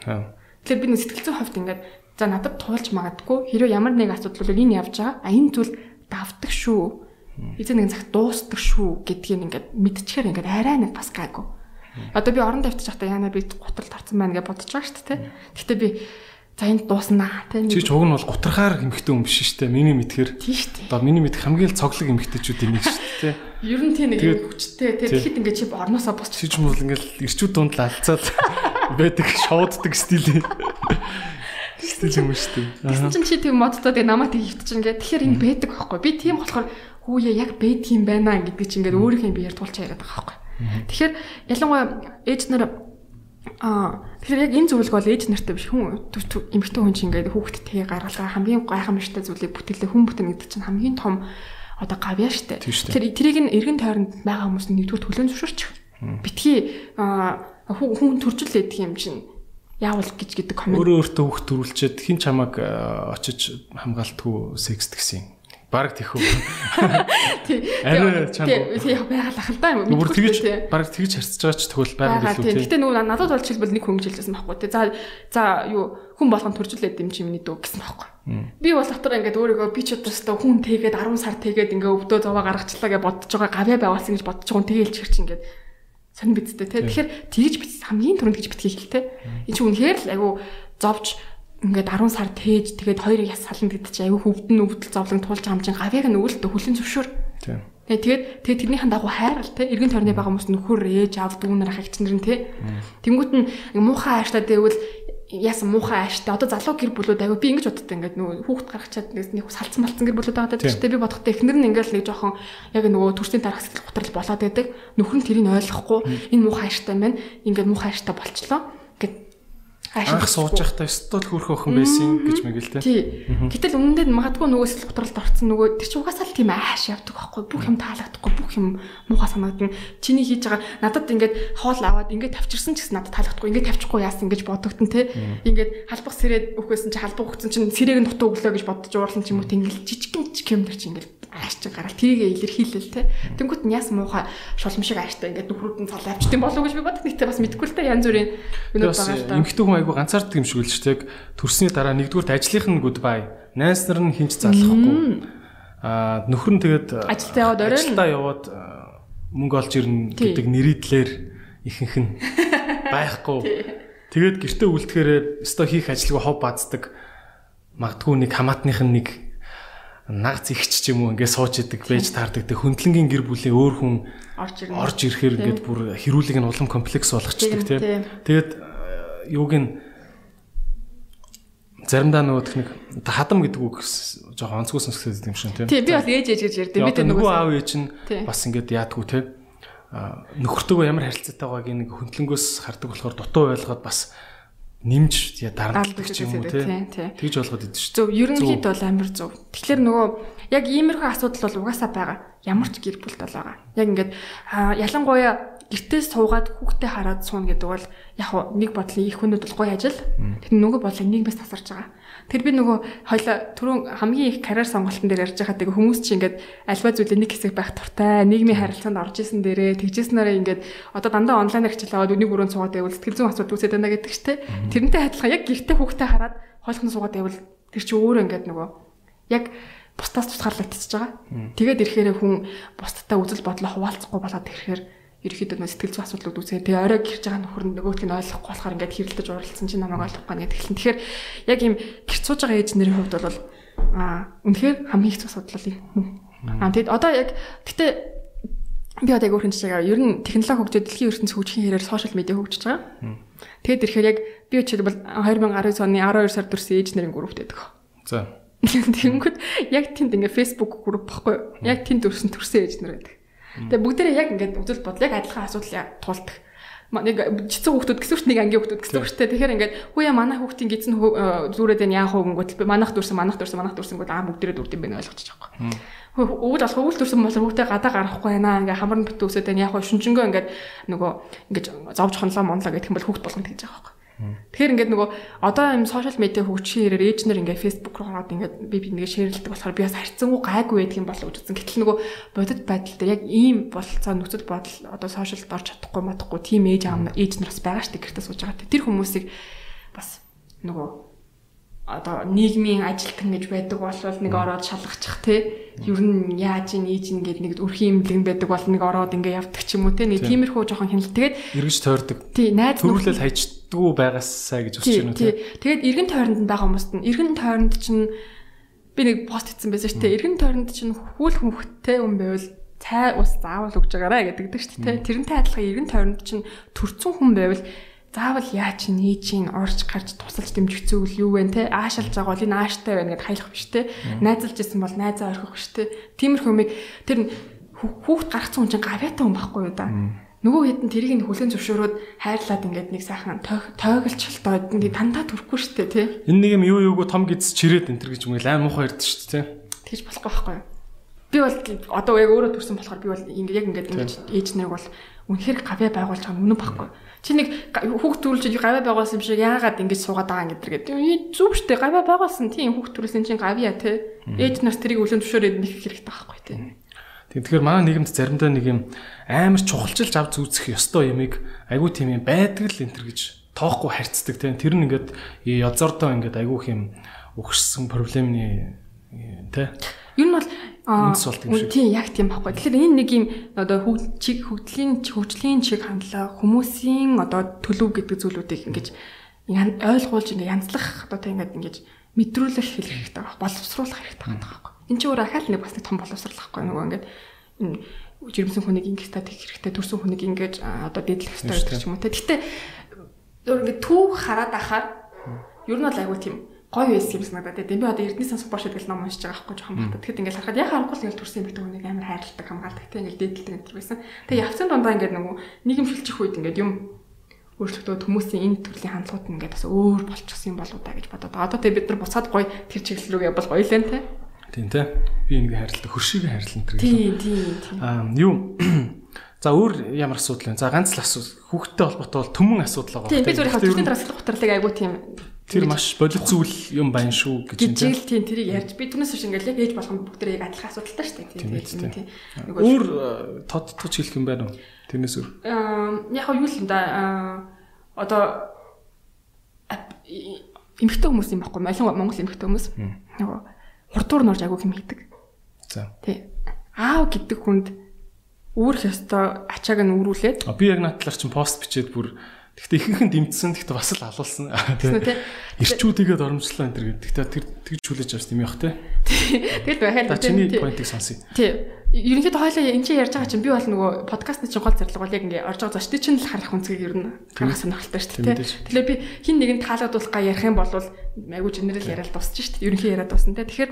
Тэгэхээр би нэг сэтгэл зүйн хувьд ингээд за надад туулж магадгүй хэрэв ямар нэг асуудал бол энэ явж байгаа. А энэ зүйл давтдаг шүү. Эцэг нэгэн цагт дуустдаг шүү гэдгийг ингээд мэдчихээр ингээд арай нэг бас гайгүй. Одоо би орон давтаж байхдаа яана би гутрал тарцсан байна гэж бодож байгаа шүү дээ. Гэхдээ би за энд дууснаа те. Чи ч уг нь бол гутрахаар эмхтэй хүн биш шүү дээ. Миний мэдхээр тийш дээ. одоо миний мэдх хамгийн л цоглог эмхтэйчүүдийн нэг шүү дээ. Ер нь тийм нэг хүчтэй те. Тэгэхэд ингээд чи орноосоо босч Чи ч юм бол ингээл ирчүүд дунд л алцаад байдаг шоуддаг стил. Стил юм шүү дээ. Тэгсэн чинь чи тийм модтой тэгээ намайг тэг хөвтөж ингээд тэгэхээр энэ байдаг байхгүй. Би тийм болохоор хүүе яг байдаг юм байна гэдэг чи ингээд өөрийнхөө биеэр тулч яриад байгаа байхгүй. Тэгэхээр ялангуяа ээж нар Аа тэгэхээр яг энэ зөвлөгөө бол ээж нартай биш хүн эмэгтэй хүн чинь ингээд хүүхдтэй гаргалгаа хамгийн гайхамшигтай зүйлийг бүтээлээ хүн бүтэн гэдэг чинь хамгийн том одоо гавьяа штэ. Тэгэхээр тэрийг нь эргэн тойронд байгаа хүмүүс нэгдүгээр төлөөн зөвшөөрч. Битгий аа хүн төржил байдаг юм чинь яавал гэж гэдэг комент Өөрөө өөртөө хүүхд төрүүлчихэд хин чамаг очиж хамгаалтгүй секс гэсэн. Бараг тэхүү. тий. Арай чанга. Тий байгалах л да юм. Бүр тэгж бараг тэгж харьцаж байгаа ч тэгвэл бараг байгаа илүү тий. Гэтэ нөгөө надад бол жишээлбэл нэг хүн жилсэн байхгүй тий. За за юу хүн болгон төржүүлээд юм чи миний дүү гэсэн байхгүй. Би бол дотор ингээд өөрийгөө би ч өдөртөө хүн тэгээд 10 сар тэгээд ингээд өвдөө зовоо гаргачлаа гэж бодож байгаа гавья байвалсан гэж бодож байгаа хүн тэгээл чирч ингээд сонир бидтэй тий. Тэгэхээр тэгж бит хамгийн түрүүнд гэж битгий хэлтэй. Энэ чи үнэхээр л айгу зовж ингээд 10 сар тээж тэгээд хоёрыг яс сална гэдэг чи айгу хөвдөн өвдөл зовлон туулж байгаа юм чинь гавьяг нь өвөлтө хүлэн зөвшөөр. Тий. Тэгээ тэгээд тэгээд тэрнийхэн дагуу хайрал те эргэн тойрны байгаа хүмүүс нөхөр ээж аав дүү нар хагч нар нь те. Тэнгууд нь муухай ааштай дэвэл яасан муухай ааштай одоо залуу гэр бүлүүд аягүй би ингэж боддог ингээд нөгөө хүүхд гаргачаад нэг салцсан малцсан гэр бүлүүд байгаа гэдэг чинь би бодохдоо эхнэр нь ингээд нэг жоохон яг нөгөө төрсний дараах сэтгэл готрол болоод байдаг. Нөхөр нь тэрийг ойлгохгүй. Энэ муухай ааштай байна ингээд муухай ааштай болчлоо Анх сууж байхдаа стол хөрх охин байсан гэж мэгэл тий. Тий. Гэтэл нь магадгүй нөгөө сэтгэл готролд орсон нөгөө тэр чинь угаасаа л тийм ааш явдаг байхгүй бүх юм таалагдахгүй бүх юм муухай санагдана. Чиний хийж байгаа надад ингээд хоол аваад ингээд тавчирсан ч гэсэн надад таалагдахгүй ингээд тавчихгүй яасан гэж бодогдсон те. Ингээд халбах сэрээд өгөхөөсөн чи халбах өгсөн чинь сэрэг нь дутуу өглөө гэж бодож уурлан ч юм уу тэнгэл жижигэн жижиг юм дэр чи ингээд чи гараад тэрийг илэрхийлэл те. Тэнгүүт нь яасан муухай шулам шиг ааштай ингээд нөхрүүд нь цал авчт юм болов уу гэж би боддог. Гэтэ бас мэдгүй л та янз бүрийн бас байгаа л да. эмхтэй хүн айгу ганцаардаг юм шиг л ч тэг төрсний дараа нэгдүгээр ажлынх нь goodbye. Найз нар нь хинч залахгүй. Аа нөхөр нь тэгээд Ажилдаа яваад орой ажилдаа яваад аа, мөнгө олж ирнэ гэдэг нэрийдлэр ихэнх нь байхгүй. Тэгээд гэртээ үлдэхээр өстой хийх ажилгүй хов бааздаг. Магадгүй нэг хамаатных нь нэг нагц ихч ч юм уу ингээд сууж идэг, байж таардаг. Тэг хөндлөнгийн гэр бүлийн өөр хүн орж ирнэ. орж ирэхээр ингээд бүр хэрүүлэг нь улам комплекс болгочдөг Тийм, тийм. тийм. Тэгээд э, юуг нь заримдаа нөгөө техник хадам гэдэг үг жоохон онцгой сонсгдээд юм шиг тийм. Тий, би бол ээж ээж гэж ярьдээ. Би тэр нөгөө аав ээж нь Тийм. бас ингээд яадгүй тийм. Нөхөртөөгөө ямар харилцаатай байгааг нэг хөндлөнгөөс хардаг болохоор дутуу ойлгоод бас нэмж ч юм тийм. Тэгж ойлгоод идэв шүү. зөв ерөнхийд бол амар зөв. Тэгэхээр нөгөө яг иймэрхүү асуудал бол угаасаа байгаа. Ямар ч гэр бүлд бол байгаа. Яг ингээд ялангуяа гэртээ суугаад хүүхдээ хараад суuna гэдэг бол яг нэг бодлын их хүнүүд бол гоё ажил. Тэр нөгөө бодлыг нийгмээс тасарч байгаа. Тэр би нөгөө хоёлаа түрүүн хамгийн их карьер сонголтын дээр ярьж байхад тэгээ хүмүүс чинь ингээд альва зүйлээ нэг хэсэг байх туртай, нийгмийн харилцаанд орж исэн дээрээ тэгжсэнээрээ ингээд одоо дандаа онлайнаар хичээл аваад өнийг өрөөнд суугаад байвал сэтгэл зүйн асуудал үүсээд байна гэдэг чтэй. Тэрнтэй адилхан яг гэртээ хүүхдээ хараад хоолхон суугаад байвал тэр чи өөрөө ингээд нөгөө яг бусдаас тусгаарлагдчихж байгаа. Тэгээд ирэхээр хүн бусдтай үзэл бодлоо хуваалцахгүй болоод ирэхээр ерөөхдөө нөө сэтгэл зүйн асуудлууд үүсээ. Тэгээ орой гэрж байгаа нөхөр нь нөгөөх нь ойлгохгүй болохоор ингээд хэрэлдэж уралдсан чинь намайг ойлгохгүй нэг тэгэхээр тэгэхээр яг ийм гэрч сууж байгаа ээж нарын хувьд бол аа үнэхээр хамгийн их асуудал юм. Аа тэгэд одоо яг гэтээ би одоо яг өөрхөн жишээгээр ер нь технологи хөгжөөд дэлхийн ертөнц хөгжихийн хэрээр сошиал медиа хөгжиж байгаа. Тэгэд ирэхээр яг би жишээлбэл 2019 оны 12 сард төрсэн ээж нарын группт байдаг. За. Тэнгүүд яг тэнд ингээ Facebook групп баггүй? Яг тэнд төрсэн төрсэн ээж нар байдаг. Тэгээ бүгдээрээ яг ингээд үзэл бодол яг адилхан асуудал туулдаг. Нэг жицэн хүүхдүүд гэсвч нэг ангийн хүүхдүүд гэсвч тэ тэгэхээр ингээд хүүе манай хүүхдийн гизэн зүрээд энэ яах вэ гингүүт манах дүрсэн манах дүрсэн манах дүрсэн гол аа бүгдээрээ дүрд юм байна ойлгочих жоохгүй. Өвөл болох өвөл дүрсэн бол хүүхдээ гадаа гарахгүй байна ингээ хамар бит үсээд энэ яах вэ шүнжэнгөө ингээд нөгөө ингээд зовж хонлоо монлоо гэх юм бол хүүхд болгоно гэж байгаа байхгүй. Тэгэхээр ингээд нөгөө одоо юм сошиал медиа хөгжихийн хэрээр ээжнэр ингээд Facebook руу ороод ингээд би би нэгэ шеэрлдэг болохоор би бас харьцангуй гайгүй байдаг юм болов гэж үзсэн. Гэтэл нөгөө бодит байдал дээр яг ийм болцоо нөхцөл бодол одоо сошиалд орж чадахгүй мадахгүй тийм ээж аав ээж нар бас байгаа дээ гэртээ сууж байгаа. Тэр хүмүүсийг бас нөгөө одоо нийгмийн ажилтан гэж байдаг бол нэг ороод шалгачих те. Ер нь яаж ийн ээж ин гэдэг нэг өрхийн имлэг байдаг бол нэг ороод ингээ явдаг ч юм уу те. Нэг тиймэрхүү жоохон хяналт. Тэгээд эргэж тойрдог. Тий найз төрүүлэл хайчдгүй байгаасаа гэж үсэж байна те. тэгээд эргэн тойронд байгаа хүмүүст нь эргэн тойронд чинь би нэг пост хийсэн байсан шүү дээ. Эргэн тойронд чинь хүүл хүүхдтэй хүн байвал цай ус заавал өгж байгаарэ гэдэг шүү дээ тэрнтэй адилхан эргэн тойронд чинь төрцөн хүн байвал заавал яа чи нээжийн орж гарч тусалж дэмжих зүйл юу вэ те аашалж байгаа бол энэ ааштай байна гэд хаялах биш те найзалж исэн бол найзаа орхих биш те тиймэрхүү юмыг тэр хүүхд гаргацсан хүн чинь гавьяатай хүн байхгүй юу да? Нөгөө хэд нь тэрийг нь хүлэн зөвшөөрөөд хайрлаад ингээд нэг сайхан тойголцолтой ингээд тандаа төрөхгүй штэ те энэ нэг юм юу юуг том гиз чирээд энэ төр гэж юм аим муухай ярьдэн штэ те тэгж болохгүй байхгүй юу? Би бол одоо яг өөрөө төрсэн болохоор би бол ингээд яг ингээд ингэж ээж нарыг бол үнэхээр гавьяа байгуулж байгаа юм үнэн баггүй Чи нэг хүүхд төрүүлж гавья байгуулсан юм шиг яагаад ингэж суугаад байгаа юм гэдэг. Зүг штэ гавья байгуулсан тийм хүүхд төрүүлсэн чинь гавья те. Ээж нарт тэрийг үлэн зөвшөөрөөд нэг хэрэгтэй байхгүй те. Тэгэхээр манай нийгэмд заримдаа нэг юм амар чухалчилж авч үзэх ёстой юмыг айгүй тийм юм байдаг л энэ төр гэж тоохгүй харьцдаг тийм. Тэр нь ингээд язордоо ингээд айгүй юм өгшсөн проблемны тий. Ер нь бол үндэс болт юм шиг. Тийм яг тийм байхгүй. Тэгэхээр энэ нэг юм одоо хөгжиг хөгжлийн хөгжлийн чиг хандлага хүмүүсийн одоо төлөв гэдэг зүйлүүдийг ингэж ойлгуулж ингэ янзлах одоо тийм ингэ ингэж мэдрүүлэх хэлэх хэрэгтэй байгаа. Боловсруулах хэрэгтэй байгаа байхгүй. Энд чинь өөр ахаал нэг бас нэг том боловсрал байхгүй нөгөө ингэ жирэмсэн хүнийг ингэ стат хийх хэрэгтэй, төрсэн хүнийг ингэж одоо дэдлэх хэрэгтэй ч юм уу. Гэхдээ өөр ингэ түүх хараад ахаар ер нь бол айгүй тийм гоё байсан юм санагдаад тийм би одоо Эрдэнэ сан спорт гэдэг ном уншиж байгаа байхгүй жоохон багтаа. Тэгэхэд ингээл харахад яг харахгүй л ингээл төрсэн эмэгтэй хүнийг амар хайрладаг хамгаалдаг тийм ингээл дээдэлдэг энэ байсан. Тэгээ явцсан дундаа ингээд нөгөө нийгэмшилчих үед ингээд юм өөрчлөгдөөд хүмүүсийн энэ төрлийн хандлагууд нь ингээд бас өөр болчихсон юм болоо да гэж бодоод. Одоо тэгээ бид нар буцаад гоё тэр чиглэл рүү явбал гоё лэн тийм. Тийм тийм. Би нэг хайрлаа хөршиг хайрлан тэр. Тийм тийм. Аа юу За өөр ямар асуудал вэ? За ганц л асуудал. Хүүхдтэй холбоотой бол төмөн асуудал байгаа. Тийм би зүгээр хавчны дарааслах гутарлыг айгуу тийм Тэр маш бодит зүйл юм байна шүү гэж юм тийм. Тийм тэрийг ярьж би түүнээс биш ингээл яг ээж болгоно бүгдээ яг адилхан асуудалтай шүү дээ тийм. Өөр тодтогч хэлэх юм байна уу? Тэрнээс өөр. Аа яг юу л юм да одоо эмэгтэй хүмүүс юм баггүй малин Монгол эмэгтэй хүмүүс. Нөгөө хурдуур норж агуу хэм хийдэг. За. Тий. Аав гэдэг хүнд үүрх ёстой ачааг нь үүрүүлээд. Би яг надлаар чинь пост бичээд бүр Гэхдээ ихэнх нь дэмжсэн. Гэхдээ бас л алуулсан. Ирчүүдийгээд оромжлоо энэ төр гэдэг. Гэхдээ тэр тэгж хүлээж авсан юм яах те. Тэгэл байхад та чиний поинтыг сонсъё. Тий. Ерөнхийдөө хойлоо энэ чинь ярьж байгаа чинь би бол нөгөө подкастны чинь гол зорилго бол яг ингээ орж байгаа зочдын чинь л харах үнцгийг ер нь гаргах сонирхолтой шүү дээ. Тэгэхээр би хин нэгэнд таалагдуулах га ярих юм бол айгуу генерал яриад дуусч шүү дээ. Ерөнхий яриад дуусна те. Тэгэхээр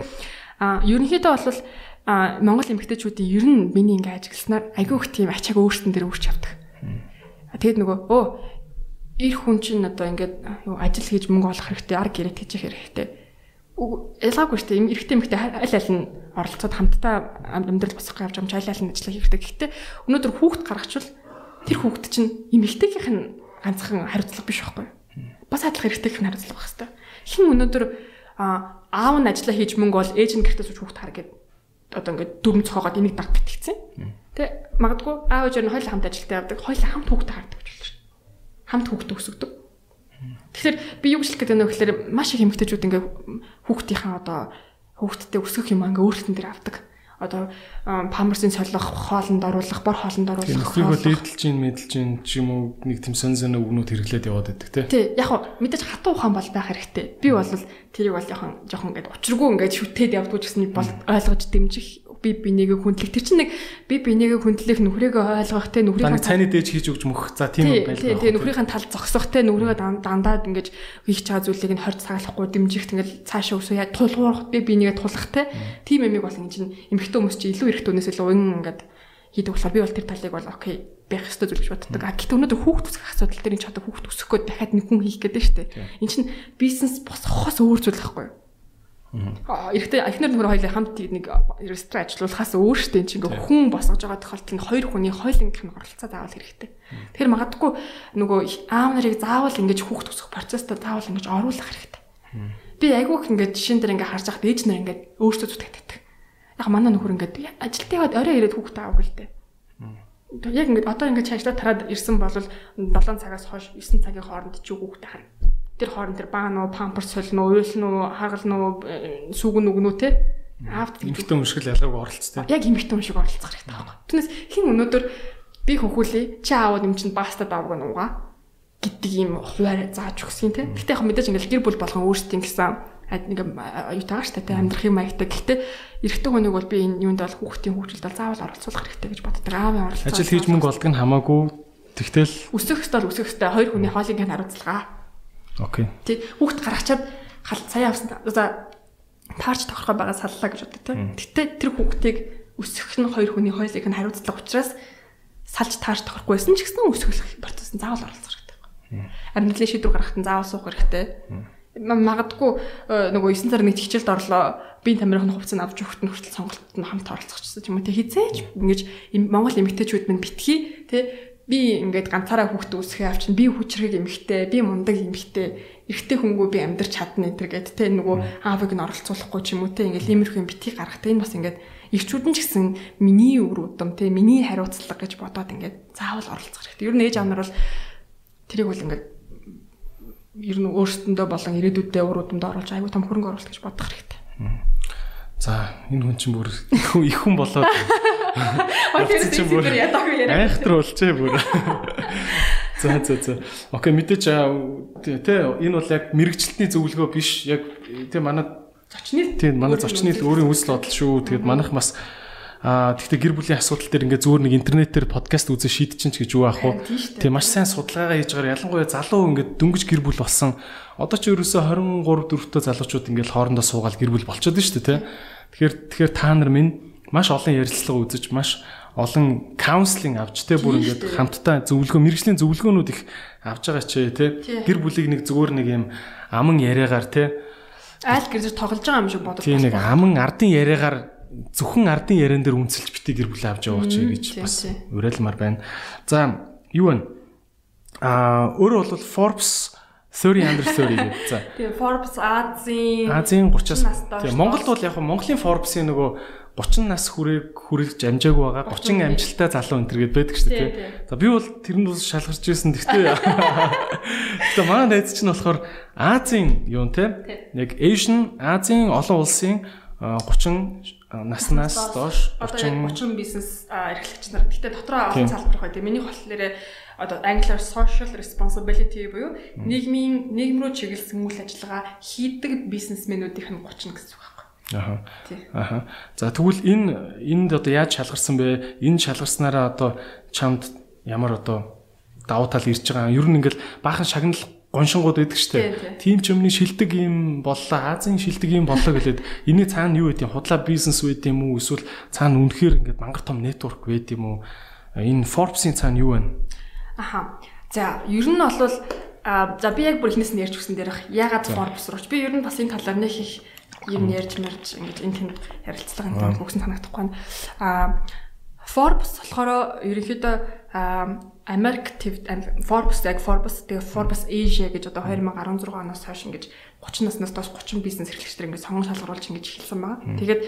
а ерөнхийдөө бол а Монгол эмэгтэйчүүдийн ер нь миний ингээ ажигласнаар айгуу их тийм ачааг өөрсдөн дээр өөрч авдаг. Тэгэд нөгөө өө ир хүн чинь одоо ингээд юу ажил хийж мөнгө олох хэрэгтэй, арга гэрээ хийж хэрэгтэй. Ялгаагүй шүү дээ. Эрэгтэй эмэгтэй аль аль нь оролцоод хамтдаа амьдрал босгох явж байгаа аль аль нь ажиллах хэрэгтэй. Гэхдээ өнөөдөр хүүхд гаргачвал тэр хүүхд чинь эмэгтэйгийнх нь ганцхан хариуцлага биш байхгүй юу? Бас адилхан эрэгтэйгийнх нь хариуцлага байх хэрэгтэй. Хэн өнөөдөр аав нь ажиллаа хийж мөнгө бол ээж нь гэртээ сууж хүүхд хар гэдэг одоо ингээд дүрм цохоогоод энийг даг битгцэн. Тэ магадгүй аав ээж нь хоёул хамт ажилтаа явдаг, хоёул хамт хүүхдээ хардаг гэж хамт хүүхдээ өсгдөг. Тэгэхээр би юу гэж хэлэх гэдэг нь вэ гэхээр маш их эмэгтэйчүүд ингээ хүүхдийнхээ одоо хүүхдтэй өсгөх юм ингээ өөрсдөн дээр авдаг. Одоо памперсын солих, хоолнд оруулах, бор хоолнд оруулах. Нөхрийгөө дээдэлж ин мэдэлж ин ч юм уу нэг тийм сон сон өгнүүд хэрэглээд яваад байдаг те. Тий, яг хөө мэдээж хатуу ухаан бол байх хэрэгтэй. Би бол тэрийг бол жоохон жоохон ингээд учиргүй ингээд шүтээд явдггүй ч гэсэн бол ойлгож дэмжих би бинийгээ хүндлэх. Тэр чинь нэг би бинийгээ хүндлэх нөхрийгөө ойлгох те нөхрийнхээ цайны дээж хийж өгч мөх. За тийм юм байл. Тий, нөхрийнхээ тал зогсох те нөхрийгөө дандаа ингэж хийх чагаа зүйлийг нь хорж цагаалахгүй дэмжих тэгэл цаашаа өсөө яа тулгуур би бинийгээ тулах те. Тийм ямиг бол ингэ чинь эмхтэн хүмүүс чи илүү эрхтөнөөс илүү уян ингээд хийдэг болохоор би бол тэр талыг бол окей байх ёстой зүйл гэж боддог. А гэхдээ өнөөдөр хүүхд үсэх асуудал дээр энэ ч одоо хүүхд үсэхгүй дахиад нэг хүн хийх гэдэг нь шүү дээ. Энд чинь бизнес босгохоос өөр зүйл байхгүй юу? Аа эрэгтэй эхнэр нөхөр хоёулаа хамт нэг ресторан ажиллуулахаас өөр штэ энэ чинь ингээ хүн босгож байгаа тохиолдолд хоёр хүний хойлонгийнх нь оролцоо заавал хэрэгтэй. Тэгэхээр магадгүй нөгөө аав нарыг заавал ингэж хүүхд төсөх процесстаа заавал ингэж оруулах хэрэгтэй. Би айгүйх ингээд жишээн дээр ингээ харж байхад ээж нар ингээд өөрсдөө зүтгэдэг. Яг манай нөхөр ингээд ажилтаа яваад орой ирээд хүүхдээ аав гэлтэй. Яг ингээд одоо ингээд цаашлаа тараад ирсэн бол 7 цагаас хойш 9 цагийн хооронд чи хүүхдээ харна тэр хооронд тэр баа нуу памперс солно уу уйл нуу харгал нуу э, сүгэн үгнүү те аавд эмхтэн өмшгөл ялгаагүй оролцтой. Яг эмхтэн өмшиг оролцох хэрэгтэй байхгүй. Түүнээс хин өнөөдөр би хөхүүлээ чи аавд юм чин паста давг нуугаа гэдэг юм хуваар зааж өгсөн те. Гэтэ яг мэдээж ингээл гэр бүл болгон өөрсдийн гэсэн нэг аюутайгаар штэ те амьдрах юм маягтай. Гэхдээ эрэгтэй хүнийг бол би энэ юунд бол хүүхдийн хөгжилд бол заавал оролцуулах хэрэгтэй гэж боддог. Аавын оролцоо. Ажил хийж мөнгө олдог нь хамаагүй тэгтэл өсөх ёстой өсөх ёстой хоёр хүний хоолыг нь хариуцлага Окей. Тий хүүхд гаргачаад хал сая авсан. За таарч тохирхоо байгаа саллаа гэж боддог тий. Гэтэ тэр хүүхдийг өсгөх нь хоёр хүний хоёулыг нь хариуцлага учраас салж таарч тохирохгүйсэн ч гэсэн өсгөх процесс нь заавал оролцох хэрэгтэй нэлээд шийдвэр гаргахад заавал суух хэрэгтэй. Магадгүй э, нөгөө 9 сар нэг хичээлд орлоо. Би тамирын хувцас авч өгөхт нь хүртэл сонголтод нь хамт оролцохчихсан юм уу. Те хизээч ингэж Монгол эмэгтэйчүүд минь битгий те би ингээд ганцаараа хүүхдээ үсгээ авчин би хүчрэг эмхтэй би мундаг эмхтэй эрэгтэй хүнгүү би амьдрч чадна энэ төр гэд тэ нөгөө аавыг нь оролцуулахгүй ч юм уу тэ ингээд иймэрхүү битгий гаргахтай энэ бас ингээд ирчүүд нь ч гэсэн миний өр удам тэ миний хариуцлага гэж бодоод ингээд заавал оролцох хэрэгтэй. Ер нь ээж аав нар бол тэрийг бол ингээд ер нь өөрсдөндөө болон ирээдүйдээ өр удамд оруулж аягүй том хөрөнгө оруулалт гэж бодох хэрэгтэй. За энэ хүн чинь бүр их хүн болоод Тэр чинь бүр ядаагүй яриа. Айхтар болчээ бүр. За за за. Окей мэдээч тэ энэ бол яг мэрэгчлэлтний зөвлөгөө биш. Яг тэ манай зочны тийм манай зочны л өөрийн үзэл бодол шүү. Тэгээд манайх бас Аа тэгтээ гэр бүлийн асуудал дээр ингээд зүгээр нэг интернетээр подкаст үзээ шийдчихэн ч гэж юу аах вэ? Тийм маш сайн судалгаагаа хийж байгаа. Ялангуяа залуу ингээд дөнгөж гэр бүл болсон. Одоо ч ерөөсөө 23 4-т залуучууд ингээд хоорондоо суугаад гэр бүл болчиход шүү дээ, тэ. Тэгэхээр тэгэхээр та нар минь маш олон ярилцлага үзэж маш олон каунслинг авч те бүр ингээд хамтдаа зөвлөгөө мэрэгжлийн зөвлөгөөнүүд их авч байгаа ч те гэр бүлийг нэг зүгээр нэг юм аман яриагаар те айл гэр зэрэг тоглож байгаа юм шиг бодож тийм нэг аман ардын яриагаар зөвхөн ардын яриан дээр үнсэлж битгий гэр бүлээ авч яваач гэж бас уриалмаар байна. За юу вэ? Аа өөрөө бол Forbes 30 under 30 гэдэг. За. Тэгээ Forbes Азийн Азийн 30-аас тийм Монголд бол яг Монголын Forbes-ийн нөгөө 30 нас хүрээг хүрэж амжаагүй байгаа 30 амжилттай залуу энэ төр гэдэг шүү дээ. За би бол тэрэнд бас шалгарч ирсэн. Гэхдээ гэхдээ манай найз чинь болохоор Азийн юу те яг Asian Азийн олон улсын 30 наснаас доош 30 30 бизнес эрхлэгч нар. Гэхдээ дотроо олон салбар байгаа. Миний болохоор одоо англиар social responsibility буюу нийгмийн нийгэм рүү чиглэсэн үйл ажиллагаа хийдэг бизнесмэнүүдийнх нь 30 гэсэн үг Аха. Аха. За тэгвэл энэ энд одоо яаж шалгарсан бэ? Энэ шалгарснараа одоо чамд ямар одоо давуу тал ирж байгаа. Ер нь ингээл баахан шагнал гоншингууд байдаг штэ. Тим ч өмнө шилдэг юм боллоо. Азийн шилдэг юм боллоо гэлээд энэ цаана юу гэдэг юм? Худлаа бизнес байд юм уу? Эсвэл цаана үнэхээр ингээд мангар том нэтворк байд юм уу? Энэ Forbes-ийн цаана юу вэ? Аха. За, ер нь бол а за би яг бүр эхнээс нь ярьж өгсөн дээрх ягаад Forbes рууч би ер нь бас энэ талаар нэг их юм ярьж мэрж ингэж энэ тэнд ярилцлагын танд хөгсөн санагдахгүй байна. Аа Forbes болохоор ерөнхийдөө Америк Forbes яг Forbes тэгээ Forbes Asia гэж одоо 2016 оноос хойш ингэж 30 наснаас доош 30 бизнес эрхлэгчдэр ингэ сонгон шалгаруулж ингэж эхэлсэн байгаа. Тэгээд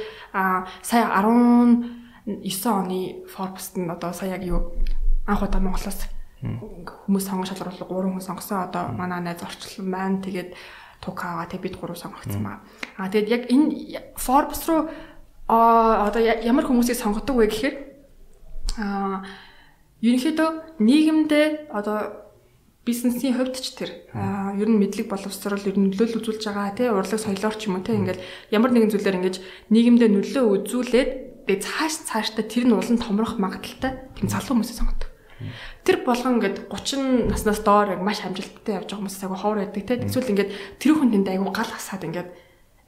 сая 19 оны Forbes-д нь одоо сая яг юу анх удаа Монголоос хүмүүс сонгон шалгаруулах 3 хүн сонгосон. Одоо манай найз орчлон маань тэгээд Тукава тэг бид гурав сонгогдсон баа. Аа тэгээд яг энэ Forbes руу аа одоо ямар хүмүүсийг сонгодог вэ гэхээр аа ерөнхийдөө нийгэмдээ одоо бизнесийн хувьд ч тэр ер нь мэдлэг боловсрол ер нь нөлөөлөл үзүүлж байгаа тий урлаг соёлоор ч юм уу тий ингээл ямар нэгэн зүйлээр ингэж нийгэмдээ нөлөө үзүүлээд тэгээ цааш цаашдаа тэр нь улан томрох магадaltaй тийм залуу хүмүүсийг сонгодог. Тэр болгон ингээд 30 наснаас доор яг маш амжилттай явж байгаа хүмүүс айгу ховор байдаг те. Эсвэл ингээд тэр хүн тэнд айгу гал хасаад ингээд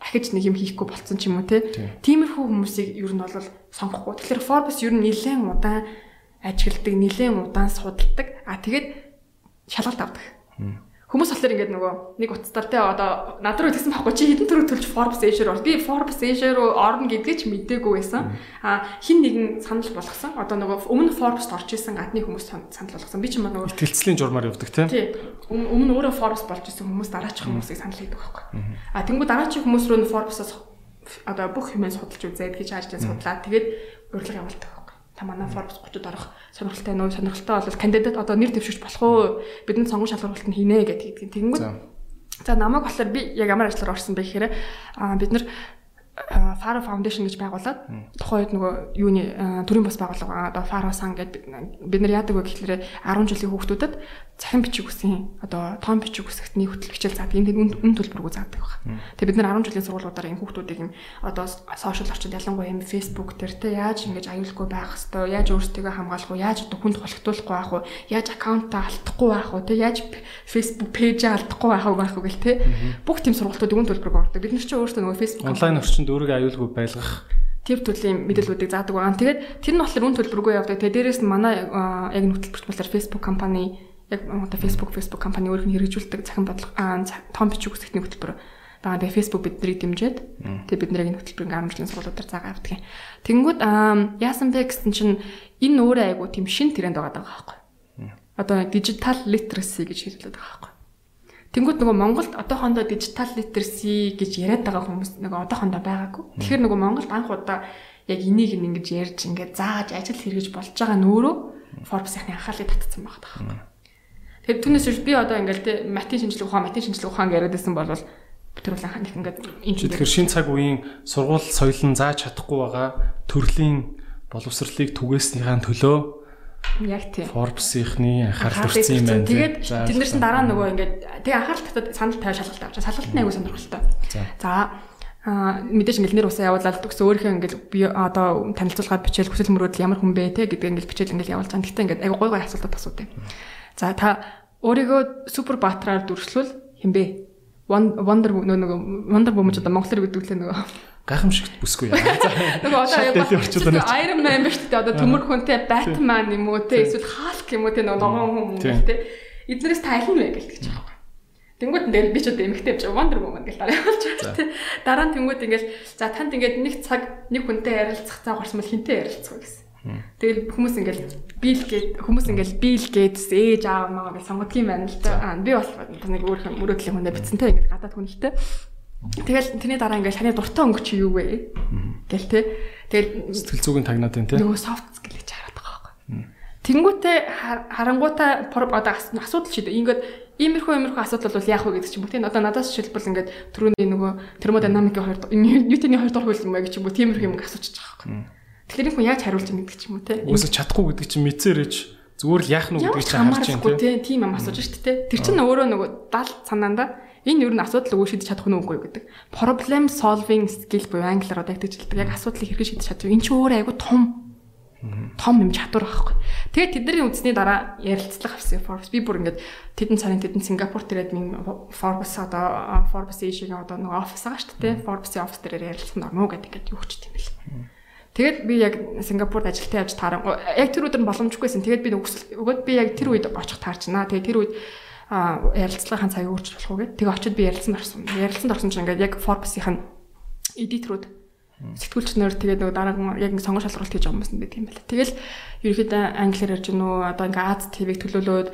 ахиж нэг юм хийхгүй болцсон ч юм уу те. Тиймэрхүү хүмүүсийг ер нь бол сонгохгүй. Тэгэхээр Forbes ер нь нэлээд удаан ажигладаг, нэлээд удаан судалдаг. А тэгээд шалгалт авдаг. Хүмүүс болохоор ингээд нөгөө нэг утастар те одоо над руу тэгсэн байхгүй чи хэдэн төрөг төлж Forbes Asia руу би Forbes Asia руу орно гэдгийг ч мэдээгүй байсан. А хин нэгэн санал болгосон. Одоо нөгөө өмнө Forbes-д орж исэн гадны хүмүүс сан- санал болгосон. Би ч юм нөгөө Итгэлцлийн журмаар явдаг тийм. тий өм- өмнө өөрөө Forbes болж исэн хүмүүс дараачих хүмүүсийг санал хийдэг байхгүй. А тэнгуү дараачих хүмүүс рүү нь Forbes-аас одоо бүх юмээ судалж үзээд гэж хаажлаа судлаад тэгээд урилга явуулдаг. Та манай Forbes 30-д орох сонирхолтой нөө сонирхолтой бол кандидат одоо нэр дэвшигч болох уу? Бидний сонгон шалгуулалт нь хийнэ гэдэг. Тэнгуү За. За намайг болохоор би яг ямар ажлаар орсон бэ гэхээр бид нар Faro Foundation гэж байгуулад тухайн үед нөгөө юуны а, төрийн бас байгууллага одоо Faro сан гэдэг бид нар яадаг вэ гэхээр 10 жилийн хүүхдүүдэд цахим бичиг үсгийн одоо том бичиг үсгтний хөтөл бичээл заадаг. Энэ үн төлбөргүй заадаг байна. Тэгээ бид нар 10 жилийн сургуулиудаар энэ хүүхдүүдийг юм одоо сошиал орчинд ялангуяа юм Facebook дээр те яаж ингэж аюулгүй байх хэвээр яаж өөрсдөө хамгаалах вэ яаж хүнд холигдуулахгүй байх вэ? Яаж аккаунтаа алдахгүй байх вэ те? Яаж Facebook пэйжээ алдахгүй байх вэ гэл те? Бүх тийм сургалтууд үн төлбөргүй ордог. Бид нар ч өөрсдөө нөгөө Facebook Онлайн орчинд өөрийгөө аюулгүй байлгах тэр төрлийн мэдээллүүдийг заадаг байгаа. Тэгээд тэр нь болохоор үн төлбөргүй явдаг. Тэгээд дээрэс нь манай яг нөхцөлбөрт болохоор Facebook компани яг одоо Facebook Facebook компани өөрөөр нь хэрэгжүүлдэг захин бодлого том бичиг үсгтний хөтөлбөр байгаа. Тэгээд Facebook биднийг дэмжиж тэгээд бид энэ хөтөлбөрийн 10 жилийн сургуулиудаар заагаа авдаг. Тэнгүүд аа, яасан бэ гэсэн чинь энэ өөрөө айгу тийм шин тренд байгаа даа байхгүй. Одоо digital literacy гэж хэлээд байгаа байхгүй. Тэнгүүд нөгөө Монголд одоохондоо дижитал литерси гэж яриад байгаа хүмүүс нөгөө одоохондоо байгаагүй. Тэгэхээр нөгөө Монголд анх удаа яг энийг ингэж ярьж ингээд зааж ажил хэрэгж болж байгаа нь өөрөө Forbes-ийн анхаалыг татсан байгаа даа. Тэгэхээр түүнээс биш би одоо ингээд математик шинжилгээ ухаан, математик шинжилгээ ухаан яриад байсан бол анхаа нэг ингээд энэ тэгэхээр шин цаг үеийн сургууль соёлын зааж чадахгүй байгаа төрлийн боловсролыг түгээснийхаа төлөө яг тийм. Forbes-ийнхний анхаарал төрсэн юм байна. Тэгээд За, тэндэрс нь дараа нөгөө ингээд тэгээ анхаарал татаад санал тавиа шалгалт авчаа. Шалгалт нь аягүй сонирхолтой. За аа мэдээж ингээд нэр усаа явуулаад төгс өөрийнхөө ингээд би одоо танилцуулгаад бичээл хүсэл мөрөөдөл ямар хүн бэ те гэдэг ингээд бичээл ингээд явуулж байгаа. Гэхдээ ингээд аягүй гой гой асуултууд асуудаг. За та өөрийгөө супер баатраар дүрслүүл хинбэ? Wonder нөгөө Wonder Woman ч одоо монголоор гэдэг лээ нөгөө гайхамшигт бүсгүй яа. Нөгөө одоо яг Iron Man биш үү? Одоо төмөр хүнтэй Batman юм уу? Те эсвэл Hulk юм уу? Те нөгөө ногоон хүн юм те эднэрээс та аль нь вэ гэлдэг ч байгаа. Тэнгүүд нь тэгэл би ч одоо эмэгтэй явж Wonder Woman гэл дараа явуулж байгаа. Те. Дараа нь тэнгүүд ингээл за танд ингээд нэг цаг нэг хүнтэй ярилцах цаа гарсмал хинтэй ярилцах гэсэн. Тэгэл хүмүүс ингээл бийл гээд хүмүүс ингээл бийл гэдс ээж аав маа гэж сонгодгийн байна л да. Аа, Би бас нэг өөрхөн мөрөөдлийн хүндээ битсэнтэй ингээд гадаад хүнэлтэй. Тэгэл тэрний дараа ингээл таны дуртай өнгө чи юу вэ? Гэл те. Тэгэл Сэтгэл зүгийн тагнаад байна те. нөгөө soft skill гэж хараад байгаа байхгүй. Тэнгүүтээ хар- харангуутаа одоо ас- асуудал шийдэ. Ингээд иймэрхүү иймэрхүү асуудал бол яах вэ гэдэг ч юм уу тийм. Одоо надаас жишээлбэл ингээд түрүүний нөгөө термодинамикийн хоёр Ньютоны хоёр дахь хууль юм аа гэж юм уу тиймэрхүү юм асуучих байгаа байхгүй. Тэгэхээр энэ хүн яаж хариулж байгаа гэдэг ч юм уу тийм. Үгүйс чадахгүй гэдэг чинь мэдсээр ич зүгээр л яах нь ч чинь харж байна те. тийм юм асууж шүү дээ. Тэр чинь өөрөө нөгөө дал санаанда энэ юу н асуудал өгөө шийдэж чадах юу гэдэг. Problem solving skill буюу англиар одоо тэгж хэлдэг. Яг асуудлыг хэрхэн шийдэж чадчих вэ? Энэ чинь өөрөө айгүй том том юм чадвар байхгүй. Тэгээд тэдний үдсний дараа ярилцлага авсан Forbes. Би бүр ингээд тэдэн царын тэдэн Сингапур тэрээд минь Forbes одоо Forbes Asia-гийн одоо нөгөө офис байгаа шүү дээ. Forbes-ийн офис дээр ярилцсан орно гэдэг ингээд юу ч тийм бэл. Тэгээд би яг Сингапурт ажилтаа явж тааран яг тэр өдөр нь боломжгүйсэн. Тэгээд би өгсөл өгөөд би яг тэр үед очих таарчнаа. Тэгээд тэр үед а ярилцлагын цаг өөрчлөх болох уу гэд. Тэгээ очиод би ярилцсан орсон. Ярилцсан орсон чинь ингээд яг Forbes-ийн эдитрүүд сэтгүүлч нар тэгээд нөгөө дараагийн яг ингэ сонгон шалралт хийж байгаа хүмүүс байдаг юм байна. Тэгэл ерөөхдөө англиар ярьж гэнэ үү одоо ингээ Аз ТV-г төлөөлөөд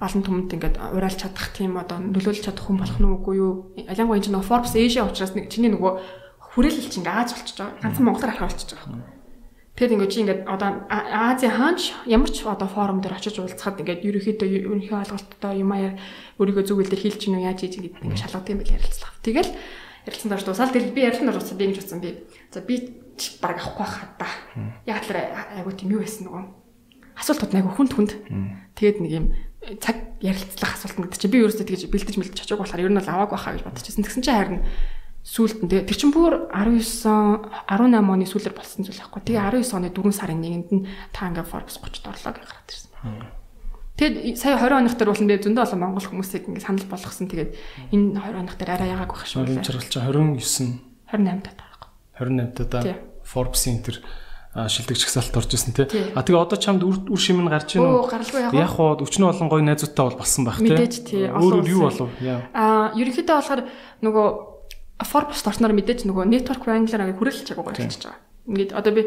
олон түмэнд ингээд урайлж чадах тийм одоо нөлөөлж чадах хүн болох нь үгүй юу? Ялангуяа энэ нөгөө Forbes Asia учраас нэг чиний нөгөө хүрээлэл чинь ингээ Аз болчихж байгаа. Ганцхан монголоор харах болчихж байгаа. Тэгэд ингээд чи ингээд одоо Азийн хаанч ямар ч одоо форум дээр очиж уулзахад ингээд ерөөхдөө ерөнхий ойлголттой юм аяар өөрийгөө зүгэл дээр хэлж гинүү яаж хийж ингээд ингээд шалгад юм бэл ярилцлага. Тэгэл ярилцсан дорж дуусаад тэгэл би ярилцсан дорж дуусаад би ингэж бодсон би. За би ч баг авахгүй хаа да. Яг л айгу тийм юу байсан нөгөө. Асуулт тууд айгу хүнд хүнд. Тэгээд нэг юм цаг ярилцлах асуулт гэдэг чинь би өөрөөсөө тэгж бэлдэж мэлдэж очиог болохоор ер нь бол аваагүй хаа гэж бодчихсон. Тэгсэн чинь харин сүүлд нь тэгээ тэр чинь бүр 19 18 оны сүүлээр болсон зүйл байхгүй. Тэгээ 19 оны 4 сарын 1-нд нь та ингээ Forbes 30-д орлоо гэж гараад ирсэн. Тэгээд сая 20 оных дээр бол нэ зөндөө олон монгол хүмүүсийг ингээ санал болгосон. Тэгээд энэ 20 оных дээр арай ягааг байх шүү. Энэ жаргал чинь 29 28 таа таахгүй. 28 таа Forbes-ийн тэр шилдэгч гсалт орж исэн тий. А тэгээ одоо чамд үр шим нь гарч ийн үү? гаралгүй яг. Яг хоо өчнөө олон гоё найзуудтай бол болсон байх тий. Мэдээж тий. Өөр юу болов? Аа ерөнхийдөө болохоор нөгөө Forbes орсноор мэдээж нөгөө network wrangler-ыг хүрээлж чагаа гарчиж байгаа. Ингээд одоо би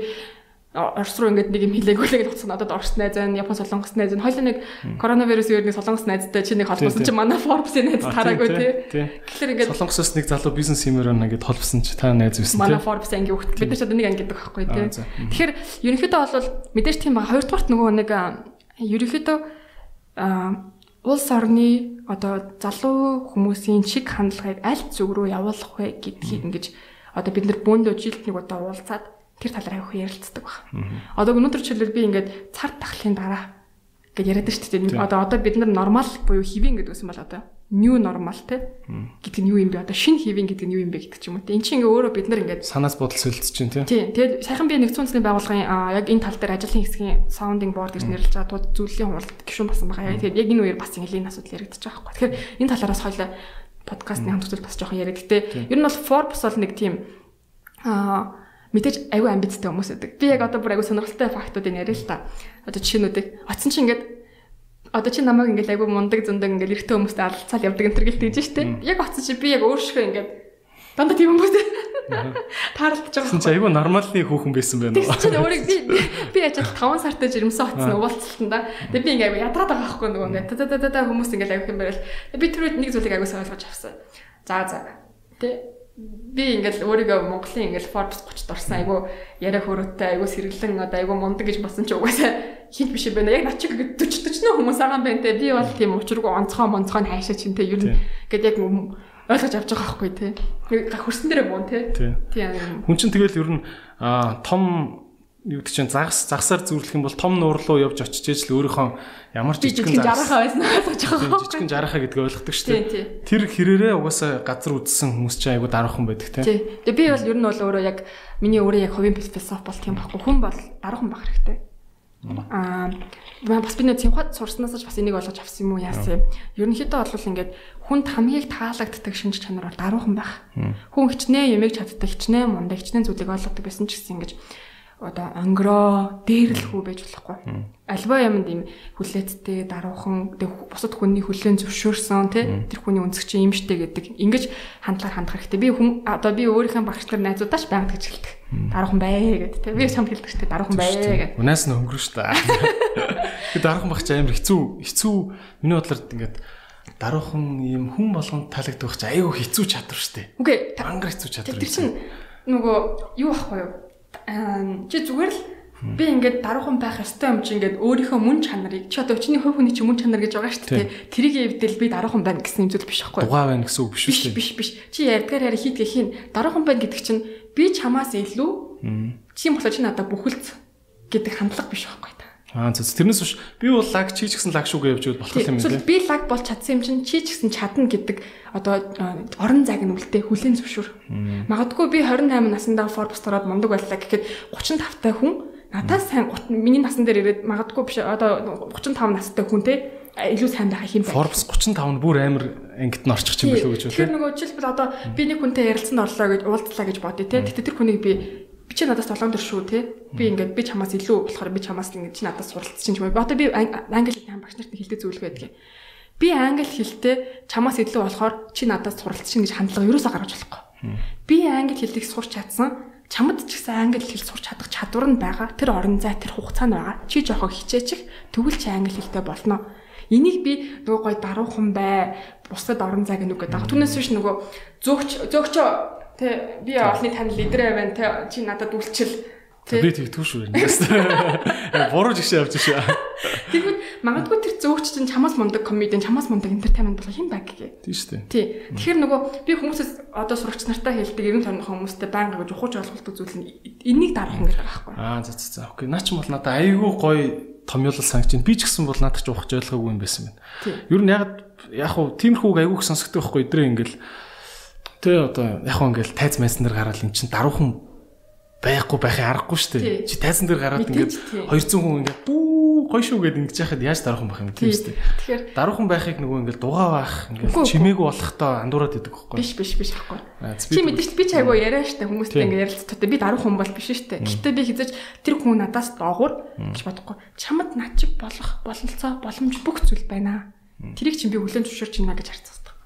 Орос руу ингээд нэг юм л гэж бодсон. Одоо Орос найз байна, Япон солонгос найз байна. Хоёул нэг коронавирус өөр нэг солонгос найзтай чи нэг холбосон чи манай Forbes-ийн найз тараагүй тий. Тэгэхээр ингээд солонгосоос нэг залуу бизнес хиймээр байна гэд холбосон чи та найз байсан тий. Манай Forbes анги хөхт. Бид нар ч одоо нэг анги гэдэг байхгүй тий. Тэгэхээр ерөнхийдөө бол мэдээж тийм байгаа. Хоёрдугаарт нөгөө нэг ерөнхийдөө улс орны одоо залуу хүмүүсийн чиг хандлагыг аль зүг рүү явуулах вэ гэдгийг ингэж одоо бид нар бөөндөө жилд нэг удаа уулзаад тэр талаар авах ярилцдаг баг. Одоо өнөөдөр жишээлбэл би ингээд цар тахлын дараа гэж яриад шүү дээ. Одоо одоо бид нар нормал буюу хэвэн гэдэг үсэн бол одоо new normal те гэдэг нь юу юм бэ? Одоо шинэ хэвэн гэдэг нь юу юм бэ гэдэг ч юм уу те. Энд чинь ингээ өөрөө бид нар ингээд санаас бодол солилцож чинь те. Тийм. Тэгээд сайхан би нэгдсэн үндэсний байгууллагын яг энэ тал дээр ажлын хэсгийн sounding board гэж нэрлэж байгаа тул зүйлийн хуралд гишүүн басан байгаа. Тэгээд яг энэ үеэр бас ингээ энэ асуудал яригдчих байгаа байхгүй. Тэгэхээр энэ талаараас хоёлаа подкастны хамт үзэл бас жоохон яриад. Гэтэ ер нь бол Forbes бол нэг тийм аа мэдээж аюу амбицтай хүмүүс байдаг. Би яг одоо бүр аюу сонирхолтой фактуудыг яриа л та. Одоо жишээнүүдийг оцсон чинь ингээд одоо чи намайг ингээд аюу мундаг зундаг ингээд эрэгтэй хүмүүстэй алцаал явдаг энэ төр гэлтэй гэж штэ. Яг оцсон чи би яг өөршгөө ингээд дандаа тийм хүмүүс таарлаж байгаа. Чи аюу нормалны хүүхэн байсан байна уу? Чи өөрийг би би яаж 5 сартай жирэмсэн оцсон уулзалтан да. Тэгээ би ингээд аюу ядраад байгаа байхгүй нөгөө ингээд та та та хүмүүс ингээд аюу юм байвал би түрүүд нэг зүйлийг сайн ойлгож авсан. За за. Тэ би ингээл өөрийгөө Монголын ингээл Forbes 30-д орсон айгу яриа хөрөөтэй айгу сэргэлэн одоо айгу мундаг гэж босон чи угаасаа хинт биш юм байна. Яг над чиг 40 40 нөө хүмүүс байгаа юм байна те. Би бол тийм учиргүй онцгой монцгой хайшаа чинь те. Ер нь гээд яг ойлгож авч байгаа байхгүй те. Хөрсөн дээрээ буун те. Тийм. Хүн чинь тэгэл ер нь том юу гэдэг чинь загас загсаар зүрлэх юм бол том нуур руу явж очиж ээж л өөрийнхөө ямар ч жижигхэн жарахаа байсан ойлгож байгаа. Жижигхэн жарахаа гэдгийг ойлгодог шүү дээ. Тэр хэрээрээ угаасаа газар үдсэн хүмүүс чинь айгу дараахан байдаг тийм. Тэгээ би бол ер нь бол өөрөө яг миний өөрөө яг хувийн философи бол тийм байхгүй. Хүн бол дараахан байх хэрэгтэй. Аа бас би нэг цэнхад сурснаас ч бас энийг ойлгож авсан юм уу яасан юм. Ерөнхийдөө бол ингээд хүнд хамгийн таалагддаг шинж чанар бол даруухан байх. Хүн хичнээн ямиг чаддаг, хичнээн мундаг, хичнээн зүйлийг ойлгодог байсан ч гэсэн ингэж одоо онгороо дээрлэхүү байж болохгүй. Альва юмд юм хүлээцтэй даруухан бусад хүний хүлээн зөвшөөрсөн тий тэр хүний өнцөг чинь юмштэй гэдэг ингэж хандлагаар хандах хэрэгтэй. Би хүн одоо би өөрийнхөө багш нар найзуудаач байнг гэж хэлдэг. Даруухан бай гэдэг тий. Би чамд хэлдэг шүү дээ даруухан бай гэдэг. Унаас нь өнгөрөө шүү дээ. Би даруухан багч амар хэцүү хэцүү миний бодлоор ингээд даруухан юм хүн болгонд таалагддаг багч айгүй хэцүү чадвар шүү дээ. Үгүй мангар хэцүү чадвар. Тэр чинь нөгөө юу ахгүй юу? Чи зүгээр л би ингээд даруухан байх ёстой юм чи ингээд өөрийнхөө мөн чанарыг чи одоо чиний хувь хүний чи мөн чанар гэж байгаа шүү дээ. Тэрийг эвдэл би даруухан байна гэсэн юм зүйл биш байхгүй. Дугаа байна гэсэн үг биш үү? Биш биш. Чи ярьдгаар яриа хийдгээ хийн даруухан байна гэдэг чинь би чамаас илүү чи болохоор чи надад бүхэлц гэдэг хандлага биш байхгүй. Аа зөв. Тэрнээс биш би бол лаг чи ч гэсэн лаг шүүгээ явж болох юм байна. Би лаг бол чадсан юм чинь чи ч гэсэн чадна гэдэг одоо орон зайг нь үлдээ хүлэн зөвшөөр. Магадгүй би 28 наснда Forbes ороод мундаг байлаа гэхэд 35 та хүн надаас сайн миний насан дээр ирээд магадгүй биш одоо 35 настай хүн те илүү сайн байх юм байна. Forbes 35 нь бүр амар ангид нь орчих юм билүү гэж үү? Тэр нөгөө жишээлбэл одоо би нэг хүнтэй ярилцсан орлоо гэж уулзлаа гэж бодъё те. Тэгтээ тэр хүнийг би би чи надаас толгойн дөр шүү те. Би ингээд би чамаас илүү болохоор би чамаас ингээд чи надаас суралцсан юм. Одоо би англи хэлний багш нарт хэлдэг зүйл байдаг. Би англи хэлтэй чамаас илүү болохоор чи надаас суралцсан гэж хандлага ерөөсөө гаргаж болохгүй. Би англи хэлийг сурч чадсан чамд ч гэсэн англи хэл сурч чадах чадвар нь байгаа. Тэр орон зай тэр хугацаа нь байгаа. Чи жоохоо хичээчих тэгвэл чи англи хэлтэй болно. Энийг би нөгөө гой даруухан бай. Бусад орон зайг нүг гэдэг. Түүнээс биш нөгөө зөөгч зөөгчөө Тэ би олны тань лидер байна те чи надад үйлчил Тэ би тэгтгүй шүү юм. Буруу жигшээ явж шүү. Тэгвэл Магадгүй тэр зөөгч чинь чамаас мундаг комедиан, чамаас мундаг entertainment болох юм баг гээ. Тийм шүү дээ. Тий. Тэгэхээр нөгөө би хүмүүсээс одоо сурагч нартай хэлдэг ерөн тойрны хүмүүстэй байнга гэж ухаж ойлголдог зүйл нь энийг дарах юм гэдэг байхгүй. Аа за за за. Окей. Наа ч бол надад айгүй гоё томьёолол санагч байна. Би ч гэсэн бол надад ч ухаж ойлгоогүй юм байсан байна. Ер нь яг яг хуу тиймэрхүүг айгүйх сонсогддог байхгүй өдрөө ингээл тэ одоо яг хуу ингээл тайз майсан дээр гараад эн чин даруухан байхгүй байхыг аргагүй шүү дээ. Чи тайзан дээр гараад ингээд 200 хүн ингээд бүү гоё шүү гэд ингэж яхад яаж даруухан байх юм тийм шүү дээ. Тэгэхээр даруухан байхыг нөгөө ингээд дугаа байх ингээд чимээгүй болохтой андуураад идэг байхгүй. Биш биш биш байхгүй. Чи мэдээж би ч айгуу яриа штэ хүмүүстэй ингээд ярилцдаг. Би даруухан бол биш штэ. Гэхдээ би хизэж тэр хүн надаас доогуур гэж бодохгүй. Чамд над чиг болох бололцоо боломж бүх зүйл байна. Тэрийг чинь би хүлэн зөвшөөрч байна гэж харцдаг.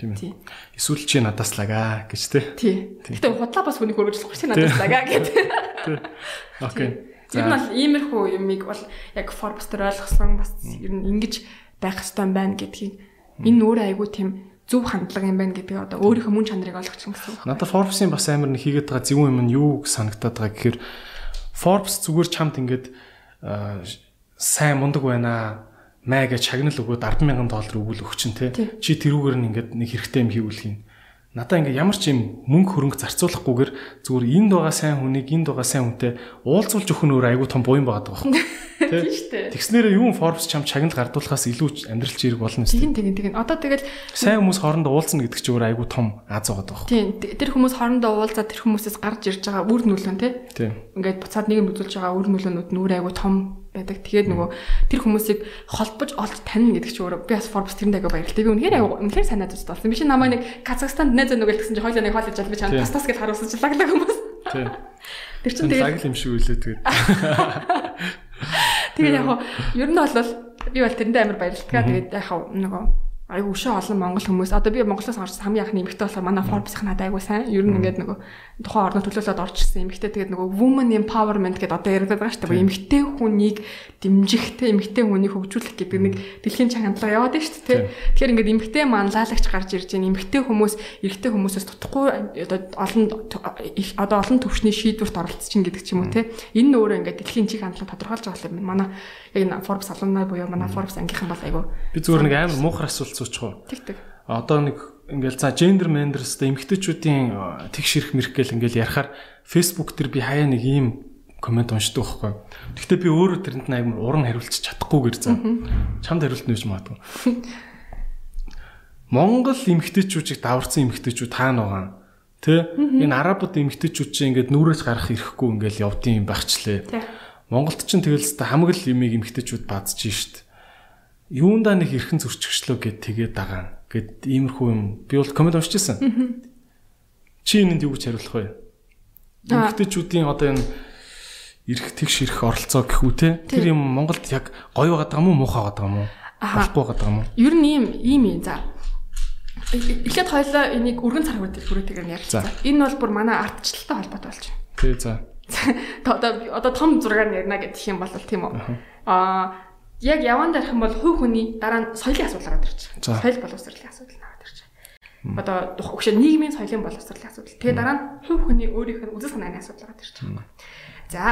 Тийм ээ. Эсвэл чи надаас лагаа гэж те. Тий. Гэтэ худлаа бас хүний хөргөж чи надаас лагаа гэдэг. Окей. Тэр нь бол иймэрхүү юмыг бол яг Forbes дээр ойлгосон бас ер нь ингэж байх хэрэгтэй байна гэдгийг энэ өөрөө айгүй тийм зөв хандлага юм байна гэдэг одоо өөрийнхөө мөн чанарыг ойлгочихсон гэсэн үг. Надад Forbes-ийн бас амар нэг хийгээд байгаа зөв юм нь юу санагтаад байгаа гэхээр Forbes зүгээр чамд ингээд сайн мундаг байна маа гэж чагнал өгөөд 100000 доллар өгвөл өгчин те. Чи тэрүүгээр нь ингээд нэг хэрэгтэй юм хийвэл хийн. Надаа ингээд ямар ч юм мөнгө хөрөнгө зарцуулахгүйгээр зүгээр энд байгаа сайн хүнийг энд байгаа сайн хүнтэй уулзуулж өгөх нь өөр айгүй том буян байгаа байхгүй. Тийм шүү дээ. Тэгснээрээ юу Forbes чам чагнал гардуулахаас илүү амьдрал чирэг болно шүү. Тэгин тэгин тэгин. Одоо тэгэл сайн хүмүүс хоорондоо уулзна гэдэг чинь өөр айгүй том аз байгаа байхгүй. Тийм. Тэр хүмүүс хоорондоо уулзаад тэр хүмүүсээс гарч ирж байгаа үр нөлөө нь тийм. Ингээд буцаад нэг юм үзүүлж байгаа үр нөлөөнүүд нь өөр айгүй том байдаг. Тэгээд нөгөө тэр хүмүүсийг холбож олж таньна гэдэг чинь өөрөө би бас Forbes тэрэнд аяга баярлалтай. Би үнэхээр үнэхээр сайн найзууд болсон. Би чи намайг нэг Казахстанд найз нөгөө гэсэн чи хоёлаа нэг хоол ижил би чам тас тас гэж харуулсан чи лаглаг хүмүүс. Тийм. Тэр чинь тэгээд лагл юм шиг үлээ тэгээд. Тэгээд яг ер нь бол би бол тэрэндээ амар баярлалтай. Тэгээд яг нөгөө айгу өшөө олон монгол хүмүүс. Одоо би Монголоос гарч хамгийн анхны эмэгтэй болохоор манай Forbes-ийн надад айгу сайн. Ер нь ингээд нөгөө тухайн орнод төлөөлөд орж ирсэн эмэгтэй тэгээд нөгөө woman empowerment гэдэг одоо яриад байгаа шүү дээ. Эмэгтэй хүнийг дэмжихтэй эмэгтэй хүнийг хөгжүүлэх гэдэг нэг дэлхийн чангалга яваад байна шүү дээ тэгэхээр ингээд эмэгтэй маань лаалагч гарч ирж байна. Эмэгтэй хүмүүс эрэгтэй хүмүүсээс тутахгүй одоо олон одоо олон төвшний шийдвэрт оролцож чинь гэдэг ч юм уу те энэ нь өөрөө ингээд дэлхийн чиг хандлага тодорхойлж байгаа юм. Манай яг энэ Forbes алумнай буюу манай Forbes ангийнхан бол айгу би зүгээр нэг амар муухар асуулт суучих. Тэг тэг. Одоо нэг ингээл за gender menders-тэй эмэгтэйчүүдийн тэгш ирэх мэрх гэл ингээл ярахаар Facebook дээр би хаяа нэг ийм комент уншдаг байхгүй. Гэхдээ би өөрөө тэрэнд нь амар уран хариулчих чадахгүйгээр за. Чамд хариулт нэж магадгүй. Монгол эмэгтэйчүүдийг даварсан эмэгтэйчүүд таана байгаа. Тэ? Энэ арабууд эмэгтэйчүүд чинь ингээд нүрээс гарах ирэхгүй ингээл явдсан юм багчлаа. Монголд ч тэгэл хамаг л имийг эмэгтэйчүүд бадж шít юундаа нэг эрхэн зөрчигчлөө гэд тэгээд дагаа гэд иймэрхүү юм. Би бол комент уншижсэн. Чи энэнд юу гэж хариулах вэ? Эмэгтэйчүүдийн одоо энэ эрх тэгш ирэх оролцоо гэх үү те? Тэр юм Монголд яг гоё байгаа мó муухай байгаад байгаа мó болохгүй байгаад байгаа мó ер нь ийм ийм юм. За. Эхлээд хоёлоо энийг өргөн цар хүртэл хүрээтэйгээр ярилцсан. Энэ бол бүр манай ардчлалтай холбоотой болж байна. Тий за. Одоо одоо том зургаар ярина гэх юм бол тийм үү. Аа яг яван дарах юм бол хувь хүний дараа нь соёлын асуудал гараад ирж байгаа. Соёл боловсролын асуудал гараад ирж байгаа. Одоо өгшөө нийгмийн соёлын боловсролын асуудал. Тэгээ дараа нь хувь хүний өөрийнх нь үзэл санааны асуудал гараад ирж байгаа. За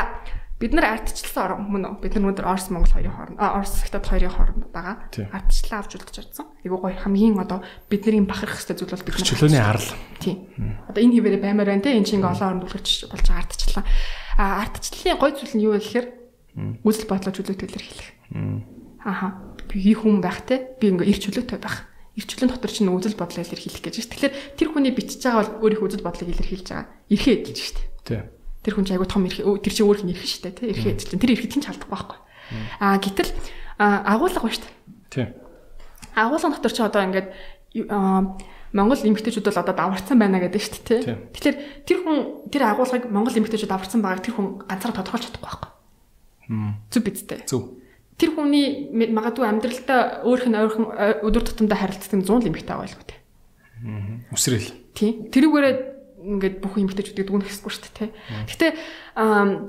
бид нар ардчлалсан орон мөн үү? Бид нар өнөөдөр Орос Монгол хоёрын хооронд Орос Хятад хоёрын хооронд байгаа. Ардчлалаа авч үзэж чадсан. Айгуу гоё хамгийн одоо бидний бахарх хэвээр зүйл бол бид нар чөлөөний арал. Тийм. Одоо энэ хിവэрэ баймаар байна те. Энэ чинь олон оронд үлгэрч болж байгаа ардчлалаа. А ардчлалын гоё зүйл нь юу вэ гэхээр үзэл бодлоо чөлөөтэй илэрхийлэх. Аха. Би хүн байх те. Би ингээ ир чөлөөтэй байх. Ир чөлөөний дотор чинь үзэл бодлоо илэрхийлэх гэж. Тэгэхээр тэр хүний бичиж байгаа бол өөрийнхөө үзэл бодлыг илэрхийлж байгаа. Ирхээ эдэлж штэ. Тий. Тэр хүн чинь айгу том ирхээ тэр чинь өөрийнх нь ирхэ штэ те. Ирхээ эдэлж. Тэр ирхэдл нь чалдахгүй байхгүй. Аа гítэл агуулга ба штэ. Тий. Агуулга дотор чи одоо ингээд Монгол эмэгтэйчүүд бол одоо даварцсан байна гэдэг шүү дээ тий. Тэгэхээр тэр хүн тэр агуулгыг Монгол эмэгтэйчүүд даварцсан байгааг тэр хүн ганцаараа тодорхойлж чадахгүй байхгүй. Зүг бидтэй. Зүг. Тэр хүний магадгүй амьдралдаа өөрх нь ойрхон өдөр тутамдаа харилцдаг 100 л эмэгтэй байгаа үү. Аа. Үсрэл. Тийм. Тэрүүгээрээ ингээд бүх эмэгтэйчүүдийг дүгнэх хэрэггүй шүү дээ. Гэтэ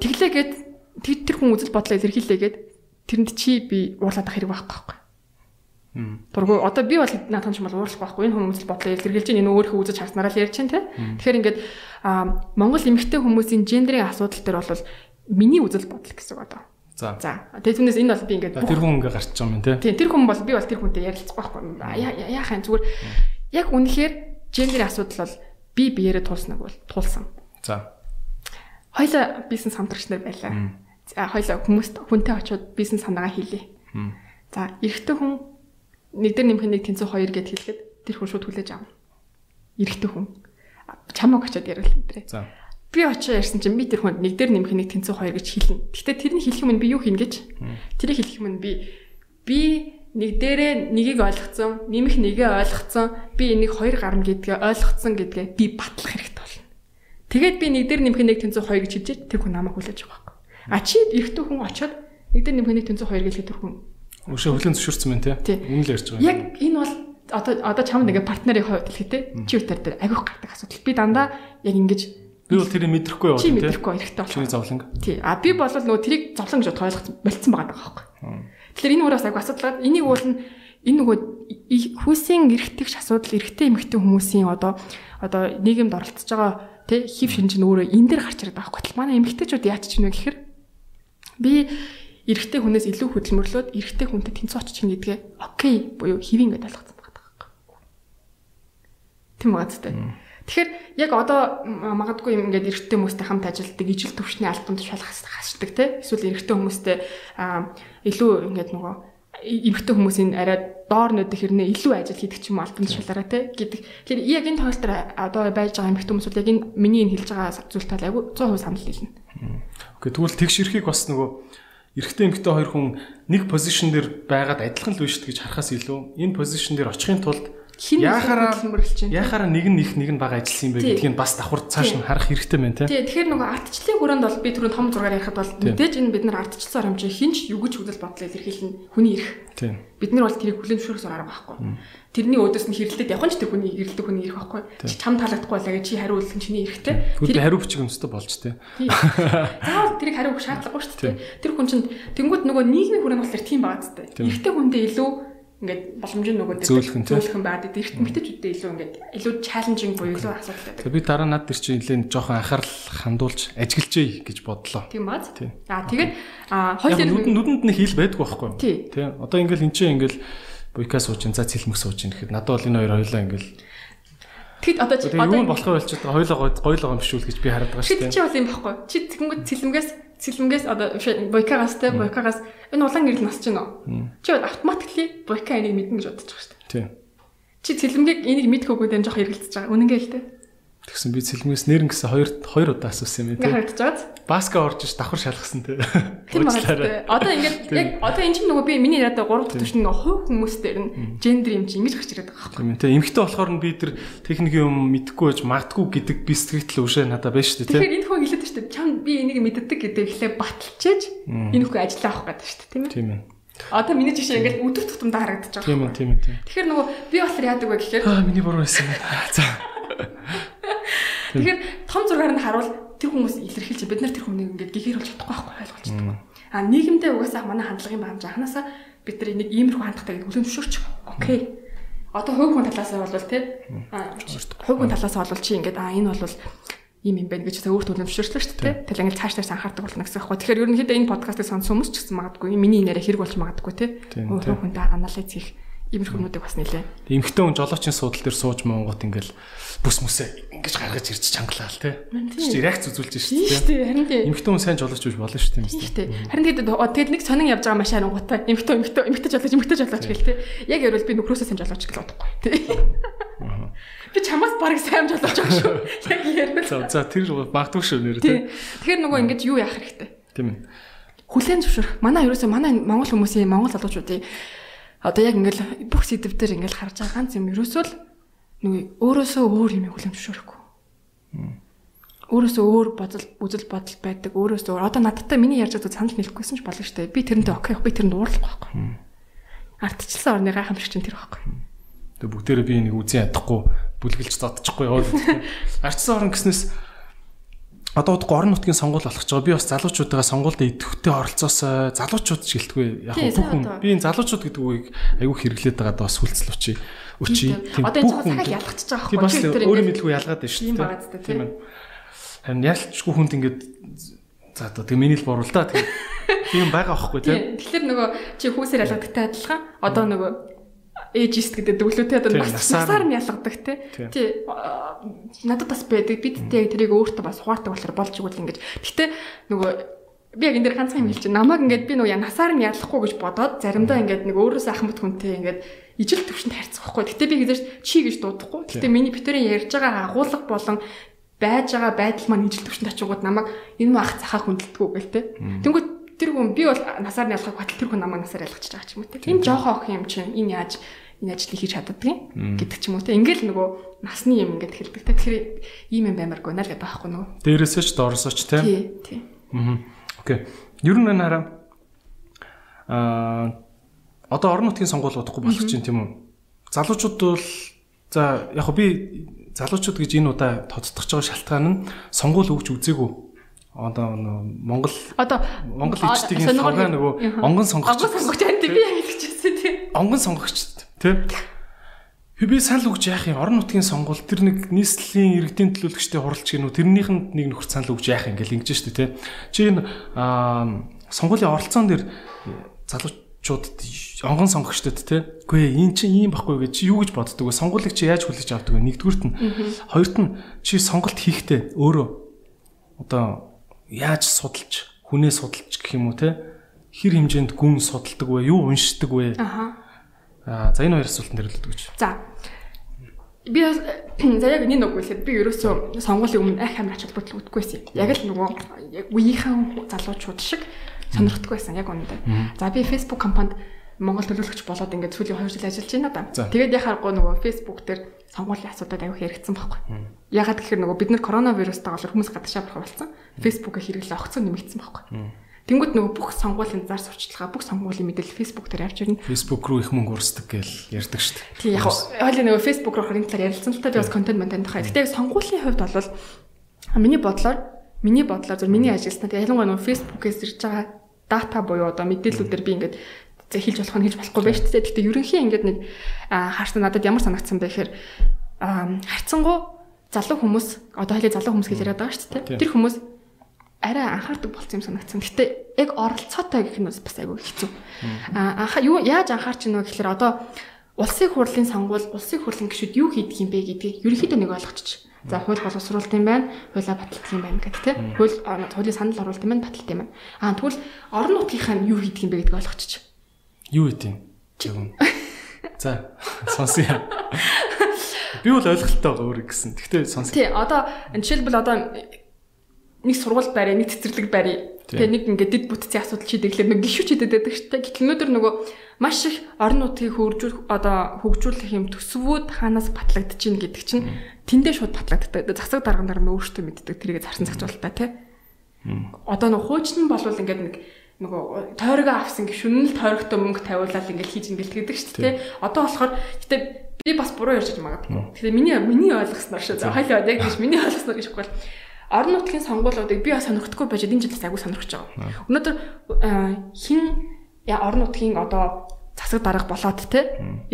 тэглээгээд тэр хүн үзэл бодлоо илэрхийлээгээд тэрэнд чи би уурлаад ах хэрэг байхгүй байхгүй. Тургу одоо би бол наадхан ч юм бол уурлах байхгүй. Энэ хүн үзэл бодлоо илэрхийлж чинь энэ өөрийнхөө үзэж харснараа л ярьж чинь те. Тэгэхээр ингээд Монгол эмэгтэй хүмүүсийн гендерийн асуудал дээр бол миний үзэл бодол гэсэн одоо. За. За. Тэгээ түүнээс энэ бол би ингээд Тэр хүн ингээ гарч байгаа юм тий. Тийм тэр хүн бол би бол тэр хүнтэй ярилцах байхгүй. Яа- яа- Яахаа зүгээр яг үнэхээр гендер асуудал бол би биеэрээ туулснаг бол туулсан. За. Хоёлаа бизнес хамтрагч нар байлаа. За хоёлаа хүмүүст хүнтэй очиод бизнес санаагаа хэлье. За эрэгтэй хүн нэг дээр нэмэх нэг тэнцүү хоёр гэд хэлэхэд тэр хүн шууд хүлээж авна. Эрэгтэй хүн чамаг очиод ярил энэ. За. Би очиж ярьсан чинь би тэр хүнд нэг дээр нэмэх нэг тэнцүү хоёр гэж хэлнэ. Гэхдээ тэрний хэлэх юм нь би юу хийнэ гэж? Тэрийг хэлэх юм нь би би нэг дээрээ нэгийг ойлгоцсон, нэмэх нэгээ ойлгоцсон, би энийг хоёр гарна гэдгээ ойлгоцсон гэдгээ би батлах хэрэгтэй болно. Тэгээд би нэг дээр нэмэх нэг тэнцүү хоёр гэж хэлж тэр хүн намайг хүлээж байгаа байхгүй. А чи эрэгтэй хүн очиод нэг дээр нэмэх нэг тэнцүү хоёр гэж хэлэхэд тэр хүн Өшөө хүлэн зөвшөөрсөн байна тий. Тий. Үнэ л ярьж байгаа. яг энэ бол одоо одоо чамд ингээ партнерийн хувьд хэлэхэд те чи үтер дээр агиух гардаг асуудал. Би дандаа яг ингэж Би бол тэрийг мэдрэхгүй яваа чи тий. мэдрэхгүй эрэхтэй Чиний болох. зовлон. Тий. А би бол нөгөө тэрийг зовлон гэж ойлгох болцсон байгаа байхгүй. Тэгэхээр энэ ураас агай асуудал. Энийг уул нь энэ нөгөө хүүсийн эрэгтэйгч асуудал эрэгтэй эмэгтэй хүмүүсийн одоо одоо нийгэмд оролцож байгаа тий хев шинж нь өөрөө энэ дээр гарч ирээд байгаа байхгүй. Манай эмэгтэйчүүд яаж ч юм бэ гэхээр би эрэгтэй хүнээс илүү хөдөлмөрлөөд эрэгтэй хүнтэй тэнцүү очиж чинь гэдгээ окей буюу хэвин гэдээ ойлгоцсон байгаа байхгүй. Тийм зү. Тэгэхээр яг одоо магадгүй юм ингээд эрэгтэй хүмүүстэй хамт ажилладаг ижил төвчний альбомд шалах хасдаг те эсвэл эрэгтэй хүмүүстэй илүү ингээд нөгөө эмэгтэй хүмүүсийн арай доор нөдөх хэрнээ илүү ажил хийдэг ч юм уу альбомд шалаараа те гэдэг. Тэгэхээр яг энэ тоолтор одоо байж байгаа эмэгтэй хүмүүсүүд яг энэ миний энэ хэлж байгаа зүйлтэй айгу 100% санал хэлнэ. Окей тэгвэл тэгш ирэхийг бас нөгөө эрэгтэй эмэгтэй хоёр хүн нэг позишн дээр байгаад адилхан л биш гэж харахаас илүү энэ позишн дээр очихын тулд Хин яхаараа яхаараа нэг нь их нэг нь бага ажилласан юм бэ гэдгийг бас давхар цааш нь харах хэрэгтэй байна тий. Тэгэхээр нөгөө ардчлалын хүрээнд бол би түрүүн том зургаар ярихад бол мэдээж энэ бид нар ардчлалсан оромжийг хинч юу гэж хөдөл бодлоо илэрхийлнэ хүний эрх. Бид нар бол тэрийг зөвшөөрөх арга байхгүй. Тэрний өөдөөс нь хэрэлдэт явах нь ч тэр хүний эрэлдэг хүний эрх байхгүй. Чи чам таалагдахгүй байлаа гэж чи хариу үлдэх нь чиний эрхтэй. Би хариу бичих юмстай болж тий. Заавал тэрийг хариу өгөх шаардлагагүй шүү дээ. Тэр хүн чинь тэнгууд нөгөө нийгмийн хүрээнд болохоор тийм байгаа зү. Эрэгтэй хүндээ илүү ингээд боломжийн нөгөө дээр Зөөлхөн, байдаг. Эрэгтэй мэтчүүдээ илүү ингээд илүү чаленжинг буюу илүү асуудалтай байдаг. Би дараа над тэр чинь нэлээд жоохон анхаарал хандуулж ажиглажээ гэж бодлоо. Тийм бааз. Аа тэгээд хоёул нүдэнд нэг хил байдгүй байхгүй юу? Тий. Тий. Одоо ингээл эн чинь ингээл буйка сууж ин за цэлмэх сууж ин гэхэд надад бол энэ хоёр хоёлаа ингээл тэгэд одоо чи тэгээ юу одоо болохоо болчиход хоёлоо байгаа юм биш үү гэж би хараад байгаа чи шүү чи дээ. бол юм баггүй. Чи тэгэнгүүт цэлмгээс цэлмгээс одоо бойкагаас те бойкагаас энэ улаан гэрэл насч гинөө. Чи автоматикли бойка энийг мэднэ гэж бодож байгаа шүү дээ. Тий. Чи цэлмгийг энийг мэдхгүйгээр энэ жоох эргэлдэж байгаа. Үнэнгээ л те. Тэгсэн би цэлмээс нэрэн гэсэн хоёр хоёр удаа асуусан юм Ингээ тий. харагдаж байгааз. Баска орж иж давхар шалгасан тий. Тийм Уучлаарай. байна. Одоо ингээд яг одоо энэ чинь нөгөө би миний яриад 3 дахь төвшин нөгөө хувь хүмүүстээр нь гендер юм чи ингэж гарч ирээд байгаа байхгүй. Тийм ээ тий. Эмхтэй болохоор нь би тэр техникийн юм мэдхгүй байж магадгүй гэдэг би сэтгэл өвшөө надад байж шүү дээ тий. Тэгэхээр энэ хүн хэлээд шүү дээ. Чам би энийг мэддэг гэдэг ихлээр баталчээж энэ хүн ажиллаа авах гэдэг шүү дээ. Тийм ээ. Тийм ээ. Одоо миний жишээ ингээд өдөр тутамдаа харагдаж байгаа. Тийм ээ тийм тийм ээ. Тэгэхээр нөгөө би болохоор яадаг вэ гэхээр Аа миний буруу байсан байна. За. Тэгэхээр том зургаар нь харуул тэр хүмүүс илэрхийлж бид нар тэр хүнийг ингээд гэхээр болж чадахгүй байхгүй ойлгож чадахгүй. А нийгэмдээ угаасаа манай хандлагын баамж анханасаа бид нар энийг иймэрхүү хандлагатай гэдэг хүлэн зөвшөөрч. Окей. Одоо хувь хүн талаасаа бол тий а хувь хүн талаасаа бол чи ингээд а энэ бол ийм юм байна гэж өөртөө хүлэн зөвшөөрчлөө шүү дээ. Тэгэл ингээд цааш цааш анхаардаг болно гэсэн юм. Тэгэхээр ерөнхийдөө энэ подкастыг сонсон хүмүүс ч гэсэн магадгүй миний нэрэ хэрэг болж магадгүй тий. Тийм. хүнтэй анализ хийх иймэрхүү юмнуудыг бас нэлээ. Эмхтэй хүн жолоочийн суудлын дээр сууж монгот ингээл бүс мүсээ ингэж гаргаж ирж чангалаа л тий. Чи реакц үзүүлж Тийм шүү дээ. Харин тийм. Эмхтэй хүн сайн жолооч биш болно шүү дээ. Тийм. Харин тэгээд тэгээд нэг сонин явж байгаа машин гутаа эмхтөө эмхтөө эмхтөө жолооч эмхтөө жолооч гэл те. Яг ярил би нөхрөөсөө сайн жолооч гэж бодохгүй те. Би чамаас барыг сайн жолооч байгаа шүү. Яг ярил. За за тэр магадгүй шүү нэр тий. Тэгэхээр нөгөө ингэж юу яах хэрэгтэй? Тийм ээ. Хүлэн зөвшөөрөх. Манай ерөөсөө манай монгол хүмүүсийн монгол залуучуудын одоо яг ингээл бүх сэдв дээр ингээл харж байгаа ганц юм ерөөсөө л нөгөө өөрөөсөө өөр юм хүлэн зөвшөөрөхгүй. Өөрөөсөө өөр бодол үзэл бодол байдаг. Өөрөөсөө өөр. одоо надтай миний ярьж байгаа санал нийлэхгүйсэн ч болно шүү дээ. Би тэрэндээ окей би тэрэнд уурлах байхгүй. Ардчлсан орны гайхамшигч нь тэр байхгүй. Тэгээ бүгдээрээ би нэг үзэн ядахгүй бүлгэлж додчихгүй яваад. Арчсан орн гэснээс одоо удахгүй орон нутгийн сонгуул болох ч байгаа. Би бас залуучуудаа сонгуульд идэвхтэй оролцоосоо залуучууд ч гэлтгүй. Яг Тий, бүх сайн хүн одоо. би энэ залуучууд гэдэг үгийг аягүй хэрэглээд байгаад бас хүлцэл өчий. Өчий. Тийм. Одоо энэ цогц цагаал ялгчихж байгаа Тийм бас байхгүй. өөрөө мэдлгүй ялгаад байна шүү дээ. байгаа тийм. Ээ. Харин ялчгүй хүнд ингээд За одоо тэг миний л буруу л да. Тийм байгаа тийм. Тийм. Тэгэхээр нөгөө чи хүүсээр ялгадагтай адилхан одоо нөгөө эйжист гэдэг дөвлөтэй одоо Тийм, насаар нь ялгадаг те. Тийм. Тий. а, Надад бас байдаг. Бид тэг тэрийг өөртөө бас ухаардаг болохоор болж игэл ингэж. Гэтэ нөгөө би яг энэ дэр ганцхан юм хэлж чинь намайг ингээд би нөгөө насаар нь ялахгүй гэж бодоод заримдаа ингээд нэг өөрөөсөө ахмад хүнтэй ингээд ижил төвшөнд харьцах байхгүй. Гэтэ би гэж чи гэж дуудахгүй. Гэтэ миний битэрийн ярьж байгаа агуулга болон байж байгаа байдал маань ижил төвшөнд очингууд намайг энэ мах цахаа хүндэлдэггүй гэл те. Тэнгүүд тэр хүн би бол насаар нь ялгах батал тэр хүн намайг насаар ялгаж байгаа ч юм уу те. Энэ жоохон ох юм чинь энэ яаж энэ ажлыг хийж чаддгийг гэдэг ч юм уу те. Ингээл нөгөө насны юм ингээд хэлдэг те. Тэгэхээр ийм юм баймаргүй наа л гэдэг байхгүй нөгөө. Дээрээсээ ч доорсоо ч тийм. Тий, тий. Аа. Окей. Ер нь хараа аа одоо орон нутгийн сонгуул удахгүй болох чинь тийм үү? Залуучууд бол за яг би залуучууд гэж энэ удаа тодтогч байгаа шалтгаан нь сонгуул өгч үзээгүй. Одоо Монгол Одоо Монгол сонирхол- савгаа нөгөө онгон сонгогч Онгон сонгогч энэ би яг хэлчихсэн тий. онгон сонгогч тий. Би санал өгч яах юм? Орон нутгийн сонгуул тэр нэг нийслэлийн иргэдийн төлөөлөгчтэй хуралч гинүү тэрнийхэнд нэг нөхөр санал өгч яах юм гэл ингэж штэ тий. Чи энэ аа, сонгуулийн оролцоон дээр залуучуудад онгон сонгогчдод тий. Үгүй эн чинь ийм байхгүй гэж чи юу гэж боддөг вэ? Сонгуулийг чи яаж хүлээж авдаг вэ? Нэгдүгüрт нь хоёрт нь чи сонголт хийхдээ өөрөө одоо яаж судалж хүнээ судалж гэх юм уу тий. Хэр хэмжээнд гүн судалдаг вэ? Юу уншдаг вэ? Аха. Аа за энэ хоёр асуултанд хариулт өгч. За. Би бас за яг энэ нэг үгээр би ерөөсөө сонгуулийн өмнө ах амар ач холбогдол үтггүйсэн. Яг л нөгөө яг үеийнхэн залуучууд шиг сонирхдаггүй байсан яг үнэндээ. За би Facebook компанид Монгол төлөөлөгч болоод ингээд сүүлийн 2 жил ажиллаж байна да. Тэгээд яхааргүй нөгөө Facebook дээр сонгуулийн асуудал аягүй хэрэгцсэн байхгүй. Ягаад гэхээр нөгөө бид нар коронавирустай болоод хүмүүс гадаашаа бурах болсон. Facebook-ыг хэрэглээ огцон нэмэгдсэн байхгүй. Тэнгүүд нөгөө бүх сонгуулийн зар сурталчилгаа бүх сонгуулийн мэдээлэл Facebook дээр явж ирнэ. Facebook руу их мөнгө урсдаг гэж ярьдаг шүү дээ. Тийм яг хойлоо нөгөө Facebook руу харин талаар ярилцсан л та би бас контент монтент хаа. Гэтэ сонгуулийн хувьд бол миний бодлоор миний бодлоор зөв миний ажилласнаа ялангуяа нөгөө Facebook-ээс ирж байгаа дата буюу одоо мэдээллүүдээр би ингээд зэ хэлж болох нь хэлж болохгүй байж тээ. Гэтэ ерөнхийн ингээд нэг харсан надад ямар санагдсан бэ гэхээр а, харьцангуй залуу хүмүүс одоо хоёлаа залуу хүмүүс гэж яриад байгаа шүү дээ. Тэр хүмүүс арай анхаардаг болсон юм санагдсан. Гэтэ яг оролцоотой гэх нь бас айгүй хэцүү. Аа анхаа юу яаж анхаарч вэ гэхээр одоо улсын хурлын сонгуул, улсын хурлын гишүүд юу хийдэг юм бэ гэдгийг ерөнхийдөө нэг ойлгочих. За хууль боловсруулалт юм байна, хуулиа баталдаг юм байна гэдэг тийм. Хууль хуулийн санал оруулалт юм байна, баталт юм байна. Аа тэгвэл орон нутгийнхаа юу хийдэг юм бэ гэдгийг ойлгочих. Юу гэдэг юм? За сонсъё. Би бол ойлголттой байгаа өөр гэсэн. Гэхдээ сонсъё. Тий, одоо жишээлбэл одоо нэг сургууль барь, нэг цэцэрлэг барь. Тэгээ нэг ингээд дэд бүтцийн асуудал шийдэглээ нэг гişүү чидэд байдаг шүү дээ. Гэтэл өнөөдөр нөгөө маш их орон нутгийг хөгжүүлэх одоо хөгжүүлэх юм төсвүүд хаанаас батлагдаж гин гэдэг чинь тэндээ шууд батлагддаг. Засаг дарган дараа нь өөртөө мэддэг тэрийг зарсан зохицуулалтаа тий. Одоо нөгөө хуучин бол ингээд нэг нөгөө тойрогоо авсан гişүн л тойрогтой мөнгө тавиулаад ингээд хийж ингэлтгэдэг шүү дээ. Одоо болохоор гэтээ би бас буруу ярьж магадгүй. Тэгэхээр миний миний ойлгосноор шүү. За хоёлаа яг гэж миний ойлгосноор гэж хэлбэл орон нутгийн сонгуулиудыг би бас сонирхдаггүй байж энэ жил айгүй сонирхож байгаа. Өнөөдөр э, хин орон нутгийн одоо засаг дарга болоод те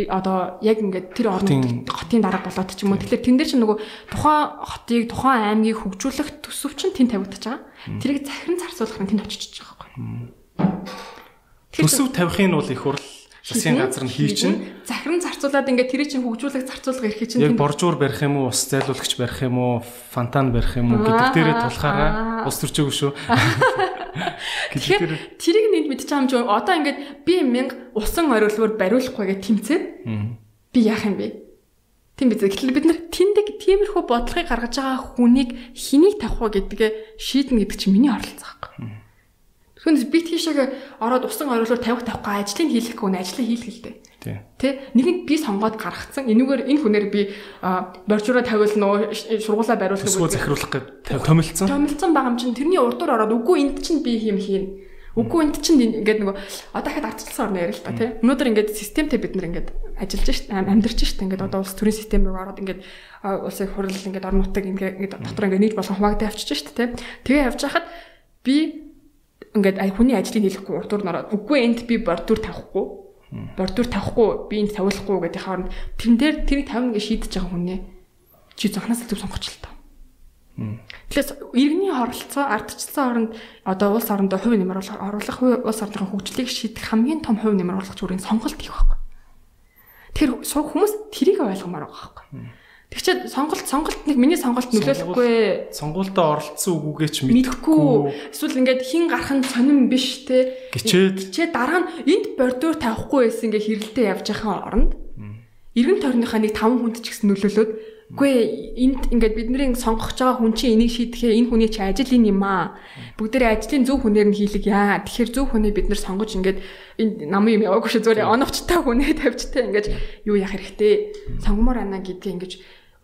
одоо яг ингээд тэр орон Хотын- дарга болоод ч юм уу тэгэхээр тэн дээр чинь нөгөө тухайн хотыг тухайн аймгийг хөгжүүлэх төсөв чинь тэнд тавигдаж байгаа. Тэрийг захиран зарцуулах нь тэнд очиж байгаа байхгүй. Төсөв тавихын бол их хурл засгийн газар нь хий чинь захиран зарцуулаад ингээд тэрийг чинь хөгжүүлэх зарцуулга эрхийг чинь яг боржуур барих юм уу, ус зайлуулагч барих юм уу, фонтан барих юм уу гэдэг дээрээ тулахаараа Аа. ус төрчөөгүй шүү. Тэгэхээр тэрийг нэг мэдчих юм чи одоо ингээд би мянга усан орилгоор бариулахгүй гэж тэмцээд би яах юм бэ? Тийм биз. Гэтэл бид нар тэндэг тиймэрхүү бодлогыг гаргаж байгаа хүнийг хэнийг тавих вэ гэдгээ шийднэ гэдэг чинь миний оролцоо байхгүй. Түүнээс би тийшээ ороод усан орилгоор тавих тавихгүй ажлыг хийлэхгүй нэ ажлыг дээ. тий. Тэ нэгэнд би сонгоод гаргацсан. Энүүгээр энэ хүнээр би а, боржураа тавиулна уу, сургуулаа бариулах Төсвөө захируулах гэж томилцсон. томилсон байгаа юм чинь тэрний урдуур ороод үгүй энд чинь би юм хийн. Үгүй энд чинь ингээд нөгөө одоо дахиад ардчилсан орно ярил л та тий. Өнөөдөр ингээд системтэй бид нар ингээд ажиллаж шít амьдарч шít ингээд одоо улс төрийн систем рүү ороод ингээд улсын хурал ингээд орон нутаг ингээд дотор ингээд нийт болгон хуваагдаа авчиж шít тий. Тэгээ явж хахад би ингээд ай хүний ажлыг хийхгүй урдуур нь ороод. Үгүй энд би бордуур тавихгүй. Бордуур тавихгүй би энд тавиулахгүй гэдэг хооронд тэрэн дээр тэрийг тавина гэж шийдэж байгаа хүнээ. Чи зөвхнаас зөв сонгоч л тоо. Тэгэхээр иргэний оролцоо ардчилсан оронд одоо улс орондоо хувь нэмэр оруулах улс орныхоо хөгжлийг шийдэх хамгийн том хувь нэмэр оруулах зүрийн сонголт хийх байхгүй. Тэгэхээр хүмүүс тэрийг ойлгомоор байгаа байхгүй. Тэгчээд сонголт сонголт нэг миний сонголт нөлөөлөхгүй. Сонгуультаа оролцсон үгүйгээ ч мэдхгүй. Эсвэл ингээд хин гарах нь сонирн биш те. Гिचээд. Чи дараа нь энд бордуур тавихгүй байсан ингээ хэрэлдээ явж байхын оронд эргэн тойрныхаа нэг 5 хүнд ч гэсэн нөлөөлөд үгүй энд ингээд бидний сонгох байгаа хүн чинь энийг шийдэхээ энэ хүний чи ажил юм аа. Бүгдээрээ ажлын зөв хүнээр нь хийлэг яа. Тэгэхээр зөв хүнийг бид нэр сонгож ингээд энэ намын юм яваагүй шүү. Зүгээр оновчтой хүнээ тавьчтай ингээд юу яах хэрэгтэй. Сонгомоор ана гэдгийг ингээд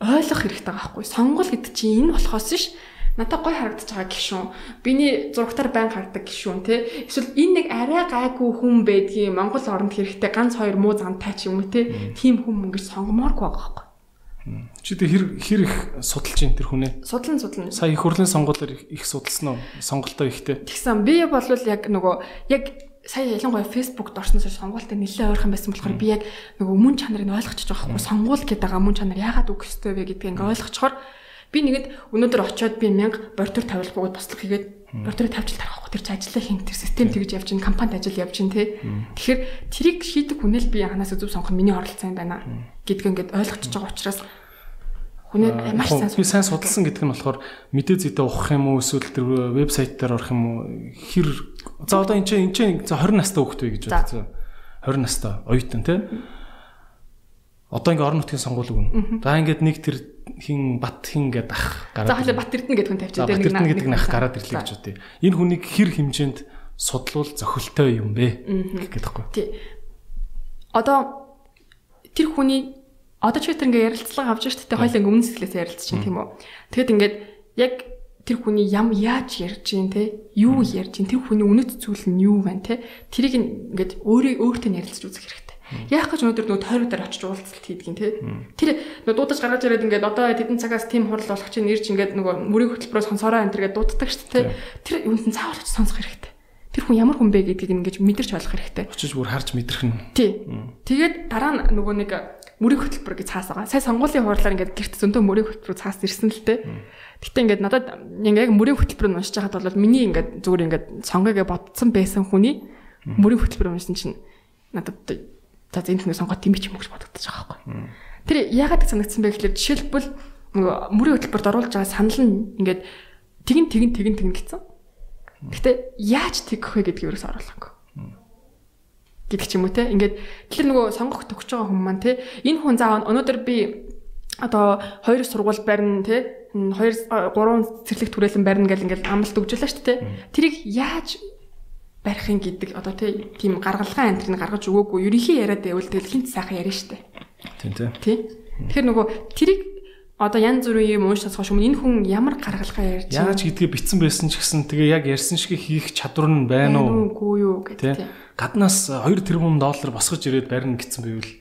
ойлгох хэрэгтэй байгаа байхгүй. Сонгол гэдэг чинь энэ болохоос ш надад гой харагдаж байгаа гişүүн. Биний зурагтаар байн хардаг гişүүн те. Эсвэл энэ нэг арай гайгүй хүн байдгийн Монгол оронд хэрэгтэй ганц хоёр муу зантай ч юм уу те. Тим хүн ингэж сонгомооргүй байгаа байхгүй. чи тэр хэр хэр их судалж ин тэр хүнээ. Судлан судлан. Сая их хурлын сонгуулиар их- их судалсан уу? Сонголтоо ихтэй. Тэгсэн би бол яг нөгөө яг сая ялангуяа фэйсбુકт орсноос хойш сонгуультай нэлээд ойрхон байсан болохоор би яг нөгөө мөн чанарыг ойлгочихж байгаа байхгүй сонгуул гэдэг мөн чанар яагаад үгэх ёстой вэ гэдгийг ингээ ойлгочихоор би нэгэд өнөөдөр очиод би 1000 бордур тавилах бөгөөд бослог хийгээд бордурыг тавьж тарах байхгүй тэр чи ажиллаа хийн тэр систем тэгж явж чинь компанид ажил явж чинь тий Тэгэхээр тэрийг шийдэх хүнэл би анханасаа зөв сонгох миний оролцоо юм байна гэдгийг ингээд ойлгочихж байгаа учраас хүнээ маш сайн би сайн судалсан гэдэг нь болохоор мэдээ зүйдээ ухах юм уу эсвэл тэр вебсайт дээр орох юм уу хэр за одоо энэ чинь энэ чинь за 20 настай хүүхэд вэ гэж бодсон. 20 настай оюутан тий. Одоо ингээ орон нутгийн сонгуул өгнө. За ингээд нэг тэр хин бат хин гэдэг ах За хойло Бат Эрдэнэ гэдэг хүн тавьчих За Батэрдэн гэдэг нь ах гараад ирлээ гэж бодъё. Энэ хүнийг хэр хэмжээнд судлуул зохилтой юм бэ гэх гээд байхгүй. Тий. Одоо тэр хүний одоо ч тэр ингээ ярилцлага авч штэ хойлоо ингээ өмнө сэтгэлээс ярилцж чинь тийм үү. Тэгэд ингээд яг тэр хүний ям яаж ярьж гин те юу ярьж гин тэр хүний үнэт зүйл нь юу байна те тэрийг ингээд өөрөө өөртөө ярилцж үзэх хэрэгтэй. Яах гэж өнөөдөр нөгөө тойрог дээр очиж уулзалт хийдгин те. Тэр нөгөө дуудаж гаргаж ирээд ингээд одоо тэдэн цагаас тим хурал болох чинь ирж ингээд нөгөө мөрийг хөтөлбөрөөр сонсороо энэ төргээд дууддаг шүү дээ. Тэр юунд нь заавал очиж сонсох хэрэгтэй. Тэр хүн ямар хүн бэ гэдгийг ингээд мэдэрч ойлгох хэрэгтэй. Очиж бүр харж мэдрэх нь. Тий. Тэгээд дараа нь нөгөө нэг мөрийг хөтөлбөр гэж цаас байгаа. Сая сонгуулийн хурлаар ингээд гэрт зөндөө мөрийг хөтөлбөр цаас ирсэн л дээ. Гэтэ ингээд надад ингээд мөрийг хөтөлбөрөөр уншиж байхад бол миний ингээд зүгээр ингээд сонгоёгээ бодсон байсан хүний мөрийг хөтөлбөр уншсан чинь надад за энэ хүний сонгоо тийм ч юм гэж бодогдож байгаа байхгүй. Тэр яагаад гэж санагдсан бэ гэхэлэр жишээлбэл мөрийн хөтөлбөрт оруулж байгаа санал нь ингээд тэгин тэгин тэгин тэгин гэсэн. Гэтэ яаж тэгэх вэ гэдгийг ерөөс оруулаагүй гэдэг ч юм уу те. Ингээд тэр нөгөө сонгох төгсөж байгаа хүмүүс маань те. Энэ хүн заа өнөөдөр би одоо хоёр сургууль барина те. Хоёр гурван цэцэрлэг түрээлэн барина гэл ингээд амлалт өгжүүлээ шүү дээ. Тэрийг яаж барихын гэдэг одоо те тийм гаргалгаа антрыг гаргаж өгөөгүй ерөнхий яриад байвал тэгэл хинт сайхан яриа шүү дээ. Тийм тийм. Тий. Тэгэхээр нөгөө тэрийг одоо янз бүрийн юм уушаас хойш өмнө энэ хүн ямар гаргалгаа ярьж Яаж гэдгээ битсэн байсан ч гэсэн тэгээ яг ярьсан шиг хийх чадвар нь байна уу? үгүй юу гэдэг. Гаднаас 2 тэрбум доллар босгож ирээд барина гэсэн байвал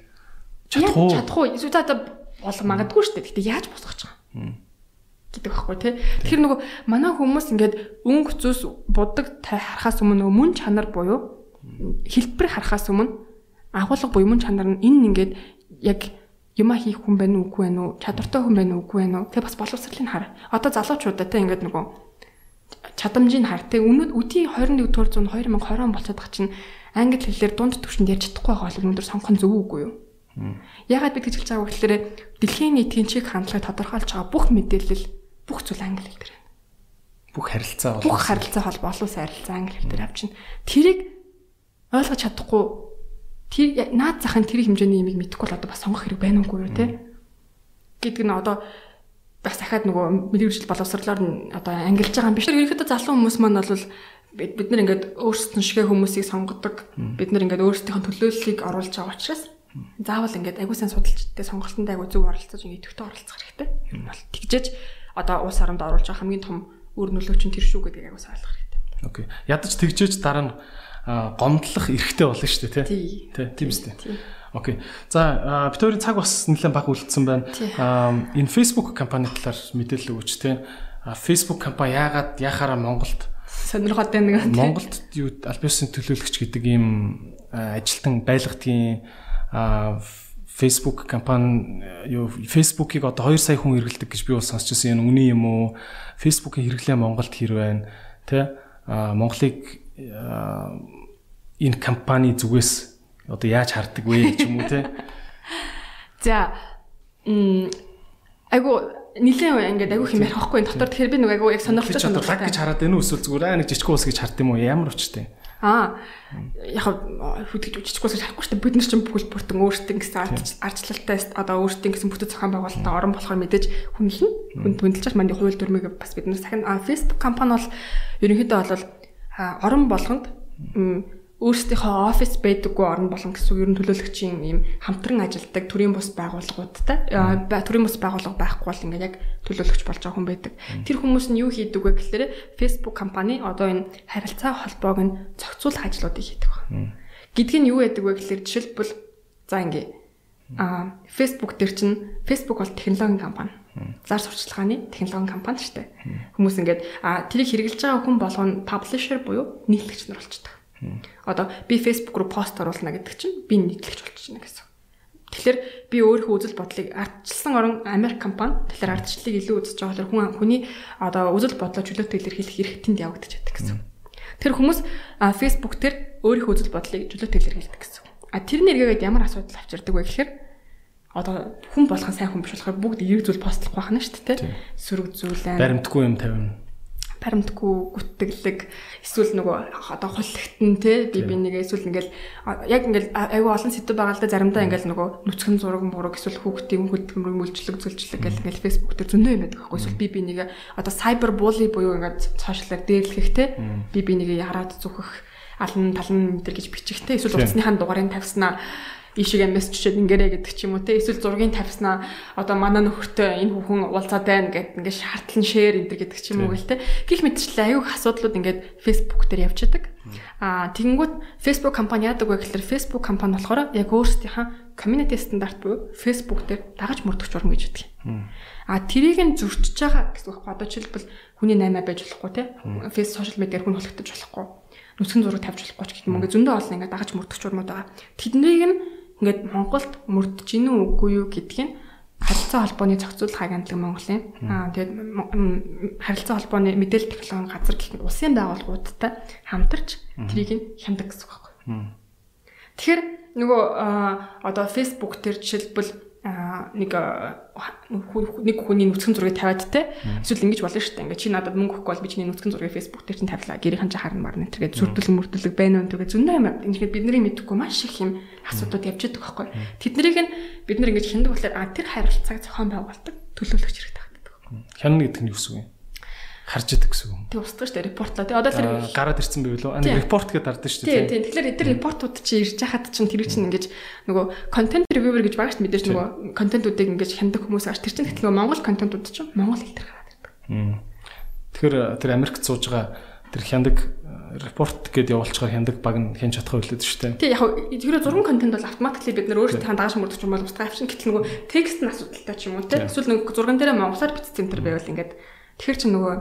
чадах уу? Чадах уу? Эсвэл одоо бол магадгүй шүү дээ. Гэтэ яаж босгож байгаа? гэдэг байхгүй тий. Тэгэхээр нөгөө манай хүмүүс ингээд өнгө зүс будаг тай харахаас өмнө нөгөө мөн чанар буюу хэлбэр харахаас өмнө агуулга буюу мөн чанар нь энэ ингээд яг юма хийх хүн байна уу үгүй байна уу чадвартай хүн байна уу үгүй байна уу тэгээ бас боловсролыг хар. Одоо залуучуудаа тий ингээд нөгөө чадамжийг хар. Тэг өмнөд үдийн 21 дугаар зуунд 2020 он болчиход байгаа чинь англи хэлээр дунд төвшөнд ярьж чадахгүй байгаа бол өнөөдөр сонгох нь зөв үгүй юу? Ягаад бид гэж хэлж байгааг гэхээр дэлхийн нийтийн чиг хандлагыг тодорхойлж байгаа бүх мэдээлэл бүх зүйл англи хэл дээр байна. Бүх харилцаа бол Бүх харилцаа холбоо олон улсын харилцаа англи хэл дээр авчин. Тэрийг ойлгож чадахгүй тэр наад захын тэр хэмжээний юмыг мэдэхгүй бол одоо бас сонгох хэрэг байна уугүй юу те? Гэдэг нь одоо бас дахиад нөгөө мэдээлэл боловсрлоор нь одоо ангилж байгаа юм биш. Тэр ерөөхдөө залуу хүмүүс маань бол бид нар ингээд өөрсдөн шигэ хүмүүсийг сонгодог. Бид нар ингээд өөрсдийнхөө төлөөллийг оруулж байгаа учраас заавал ингээд агүй сайн судалжтэй сонголтонд агүй зөв оролцож ингээд идэвхтэй оролцох хэрэгтэй. Ер нь бол тэгжээж одоо улс оронд оруулж байгаа хамгийн том үр нөлөөч нь тэр шүү гэдгийг агүй сайн ойлгох хэрэгтэй. Окей. Ядаж тэгжээж дараа нь гомдлох эрхтэй болно шүү дээ, Тий. тий? Тий, тийм үстэй. Окей. За, хоёрын цаг бас нэлээд баг үлдсэн байна. Энэ Facebook компани талаар мэдээлэл өгөөч, тий? Facebook компани яагаад яхаараа Монголд Сонирхоод байна нэг. Монголд юу аль биесийн төлөөлөгч гэдэг ийм ажилтан байлгадгийн Facebook компани юу Facebook-ийг одоо 2 сая хүн хэрэглэдэг гэж би бол сонсч байсан юм үний юм уу? Facebook-ийн хэрэглээ Монголд хэр байна? Тэ Монголыг энэ компани зүгээс одоо яаж хардаг вэ гэж юм уу те? За м айгу нилийн ингээд айгу хэмээр хахгүй дотор тэгэхээр би нэг айгу яг сонирхолтой сонирхолтой лаг гэж хараад байна уу? Эсвэл зүгээр аа нэг жижиг ус гэж хард юм уу? Ямар өчтэй Аа яг хөдөлж жижиг ус гэж харахгүй шүү дээ. Бид нар ч бүхэл бүртэн өөртөө гэсэн арчлалтай одоо өөртөө гэсэн бүтэц зохион байгуулалтаа орон болохоор мэдээж хүнлэн хүнд хүндэлж манд хууль дүрмийг бас бид нар сахин Facebook компани бол ерөнхийдөө бол орон болгонд өөрсдийнхөө офис байдаггүй орн болон гэсэн ер нь төлөөлөгчийн ийм хамтран ажилладаг төрийн бус байгууллагуудтай төрийн бус байгууллага байхгүй бол ингээд яг төлөөлөгч болж байгаа хүн байдаг. Тэр хүмүүс нь юу хийдэг вэ гэхээр Facebook компани одоо энэ харилцаа холбоог нь зохицуулах ажлуудыг хийдэг байна. Гэдг нь юу байдаг вэ гэхээр жишээлбэл за ингээ а Facebook дээр чинь Facebook бол технологийн компани. Зар сурчлагын технологийн компани шүү дээ. Хүмүүс ингээд а тэрийг хэрэгжилж байгаа хүн болгоно publisher буюу нийтлэгч нар болчдаг. Одоо би Facebook руу пост оруулна гэдэг чинь би нийтлэгч болчихно гэсэн. Тэгэхээр би өөрийнхөө үзэл бодлыг ардчилсан орон Америк компани тэгэхээр ардчлалыг илүү үзэж байгаа хүн хүний одоо үзэл бодлоо чөлөөтэй илэрхийлэх эрх тэнд явагдаж байдаг гэсэн. Тэр хүмүүс Facebook дээр өөрийнхөө үзэл бодлыг чөлөөтэй илэрхийлдэг гэсэн. А тэр нэргээд ямар асуудал авчирдаг вэ гэхээр одоо хүн болгон сайн хүн биш болохоор бүгд эерэг зүйл постлох байх нь шүү дээ. Сөрөг зүйлэн. Баримтгүй юм тавина. Баримтгүй гүтгэлэг эсвэл нөгөө одоо хулигтэн те би би нэг эсвэл ингээл яг ингээл айгүй олон сэдв байгаа л да. Заримдаа ингээл нөгөө нүцгэн зураг мураг эсвэл хүүхдийн хөдөлмөрийн мүлжлэг зөвлөлчлэг гэл ингээл фэйсбүүк дээр зөндөө юм байдаг байхгүй. Эсвэл би би нэг одоо сайбер булли буюу ингээд сошиалаар дээрлэх те. Би би нэг хараад зүхэх алан талан мэтэр гэж бичих те. Эсвэл утасныхаа дугаарыг тавьснаа ийшээгээ мессежчээд ингэрэй гэдэг ч юм уу те. Эсвэл зургийг тавьснаа одоо манай нөхөртөө энэ хүүхэн уулзаад байна гэд ингээд шаардлан шеэр энэ гэдэг ч юм уу гэл те. Гих мэтчлээ аюух асуудлууд ингээд Facebook дээр явчихдаг аа тэгэнгүүт Facebook компани яадаг вэ гэхэлэр фейсбук компани болохоор яг өөрсдийнхээ community стандарт буюу Facebook дээр дагаж мөрдөх журам гэж хэлдэг. Юм а тэрийг нь зөрчиж байгаа гэсэн үг. Бодож хэлбэл хүний наймаа байж болохгүй те. Фейс сошиал медиаар хүн холигдож болохгүй. Нүсгэн зураг тавьж болохгүй ч гэдэг юм ингээд зөндөө олон ингээд дагаж мөрдөх журмууд байгаа. Тэднийг нь ингээд Монголд мөрдөж гинүү үгүй юу гэдгийг нь харилцаа холбооны зохицуулах агентлаг Монголын аа тэгээд харилцаа холбооны мэдээлэл технологийн газар гэх мэт улсын байгууллагуудтай хамтарч трийг нь хяндаг гэсэн үг байхгүй. Тэгэхээр нөгөө одоо Facebook дээр жишээлбэл нэг нэг хүний нүцгэн зургийг тавиад те эсвэл ингэж болно шүү дээ. Ингээ чи надад мөнгө өгөхгүй бол би чиний нүцгэн зургийг Facebook дээр чинь тавилаа. Гэрийнхэн ч харна марна тэргээд сүрдүүлэг мөрдүүлэг байна уу тэргээд зөндөө юм. Ингээд бидний мэдэхгүй маш их юм асуудууд явж байгаа байхгүй. Тэднийг нь бид нар ингэж хиндэг болохоор а тэр харилцааг зохион байгуулдаг төлөөлөгч хэрэгтэй байдаг. Хянана гэдэг нь юу гэсэн үг вэ? Харж идэг гэсэн үг. Тэг устгах шүү дээ репортлоо. Тэг одоо тэр гараад ирсэн байв лөө. Ани репорт гэдээ дардсан шүү дээ. Тийм. Тэгэхээр эдгээр репортууд чи ирж хахад чинь тэр чинь ингэж нөгөө контент reviewer гэж шүү мэдээж нөгөө контентуудыг ингэж хяндаг хүмүүс аж тэр чинь тэгэхээр Монгол контентууд чинь Монгол хэл дээр гараад ирдэг. Тэгэхээр тэр Америкт сууж байгаа тэр хяндаг репорт гэдээ явуулчихаар хяндаг баг нь хэн чадах байлээд шүү дээ. Тий яг тэгэхээр зургийн контент бол автоматикли бид нэр өөрсдөө дааш мөрдөж юм бол устгах авчин гэтэл нөгөө текст нь асуудалтай ч юм уу тий. Эсвэл нөгөө зурган дээр монголоор бичсэн тэр байвал ингээд Тэгэхээр чи нөгөө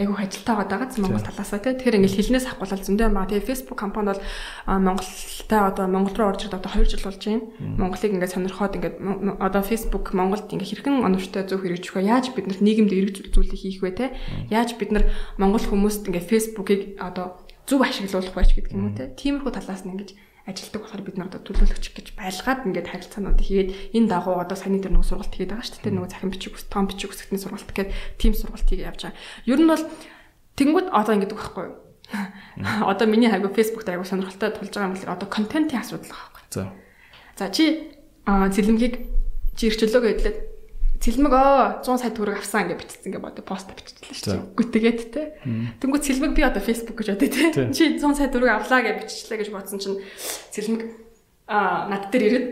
айгүй ажилтаа байгаа даа Монгол талаасаа тий. Тэгэхээр ингээл хилнээс авахгүйл зөндөө юм ба. Тэгээ Facebook компани бол Монголтай одоо Монгол руу орж ирээд одоо 2 жил болж байна. Монголыг ингээд сонирхоод ингээд одоо Facebook Монголд ингээд хэрхэн оновчтой зөв хэрэгжих вэ? Яаж бид нарт нийгэмд эрэг зүйлийг хийх вэ тий? Яаж бид нар Монгол хүмүүст ингээд Facebook-ыг одоо зөв ашиглуулах вэ гэдэг юм уу тий? Тиймэрхүү талаас нь ингээд ажилтдаг болохоор бид нар одоо төлөөлөгч гэж байлгаад ингээд харилцаануудыг хийгээд энэ дагуу одоо саяны дээр нөгөө сургалт хийгээд байгаа шүү дээ нөгөө захин бичиг том бичиг үсгтний сургалт гэхэд тим сургалт хийгээд явж байгаа. Ер нь бол тэнгууд одоо ингээд байхгүй юу? Одоо миний хайгуу фэйсбүүк дээр айгуу сонирхолтой тулж байгаа юм бол одоо контентын асуудал байгаа байхгүй. За. За чи цэлмгийг чи ирчлөөгөө хэлээд цэлмэг оо 100 сая төгрөг авсан гэж бичсэн гэж бодё пост биччихлээ шүү дээ. Гүтгээд те. Тэнгүү цэлмэг би одоо Facebook гэж бодё те. Чи 100 сая төгрөг авлаа гэж биччихлээ гэж бодсон чинь цэлмэг а над дээр ирээд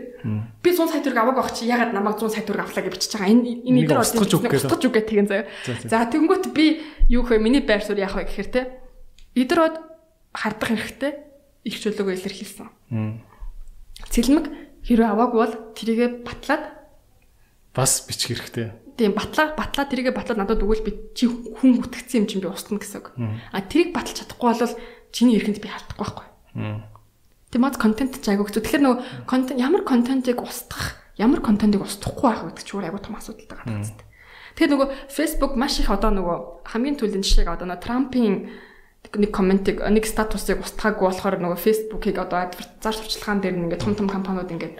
би 100 сая төгрөг аваагүй байх чи ягаад намайг 100 сая төгрөг авлаа гэж бичиж байгаа. Энэ энэ дээр устгаж үг гэх тэгэн заяа. За тэнгүүт би юу хөө миний байр суурь яах вэ гэхээр те. Идэрод хардах хэрэгтэй их чөлөөгөө илэрхийлсэн. Цэлмэг хэрвээ аваагүй бол тэрийгэ батлаад бас бичих хэрэгтэй. Тийм батлаа батлаа тэрийгэ батлаад надад өгвөл би чи хүн бүтгэцсэн юм чинь би устна гэсэн үг. А тэрийг баталж чадахгүй бол чиний эрхэнд би халтахгүй байхгүй. Мод контент ч айгүй. Тэгэхээр нөгөө контент ямар контентыг устгах ямар контентыг устгахгүй байх гэдэг ч өөр айгуу том асуудал байгаа гэдэг. Тэгэхээр нөгөө Facebook маш их одоо нөгөө хамгийн түрүүний жишээг одоо нөгөө Трампын нэг комментиг нэг статусыг устгаагүй болохоор нөгөө Facebook-ыг одоо адвертизаар сурчлагаан дээр нь ингээд том том компаниуд ингээд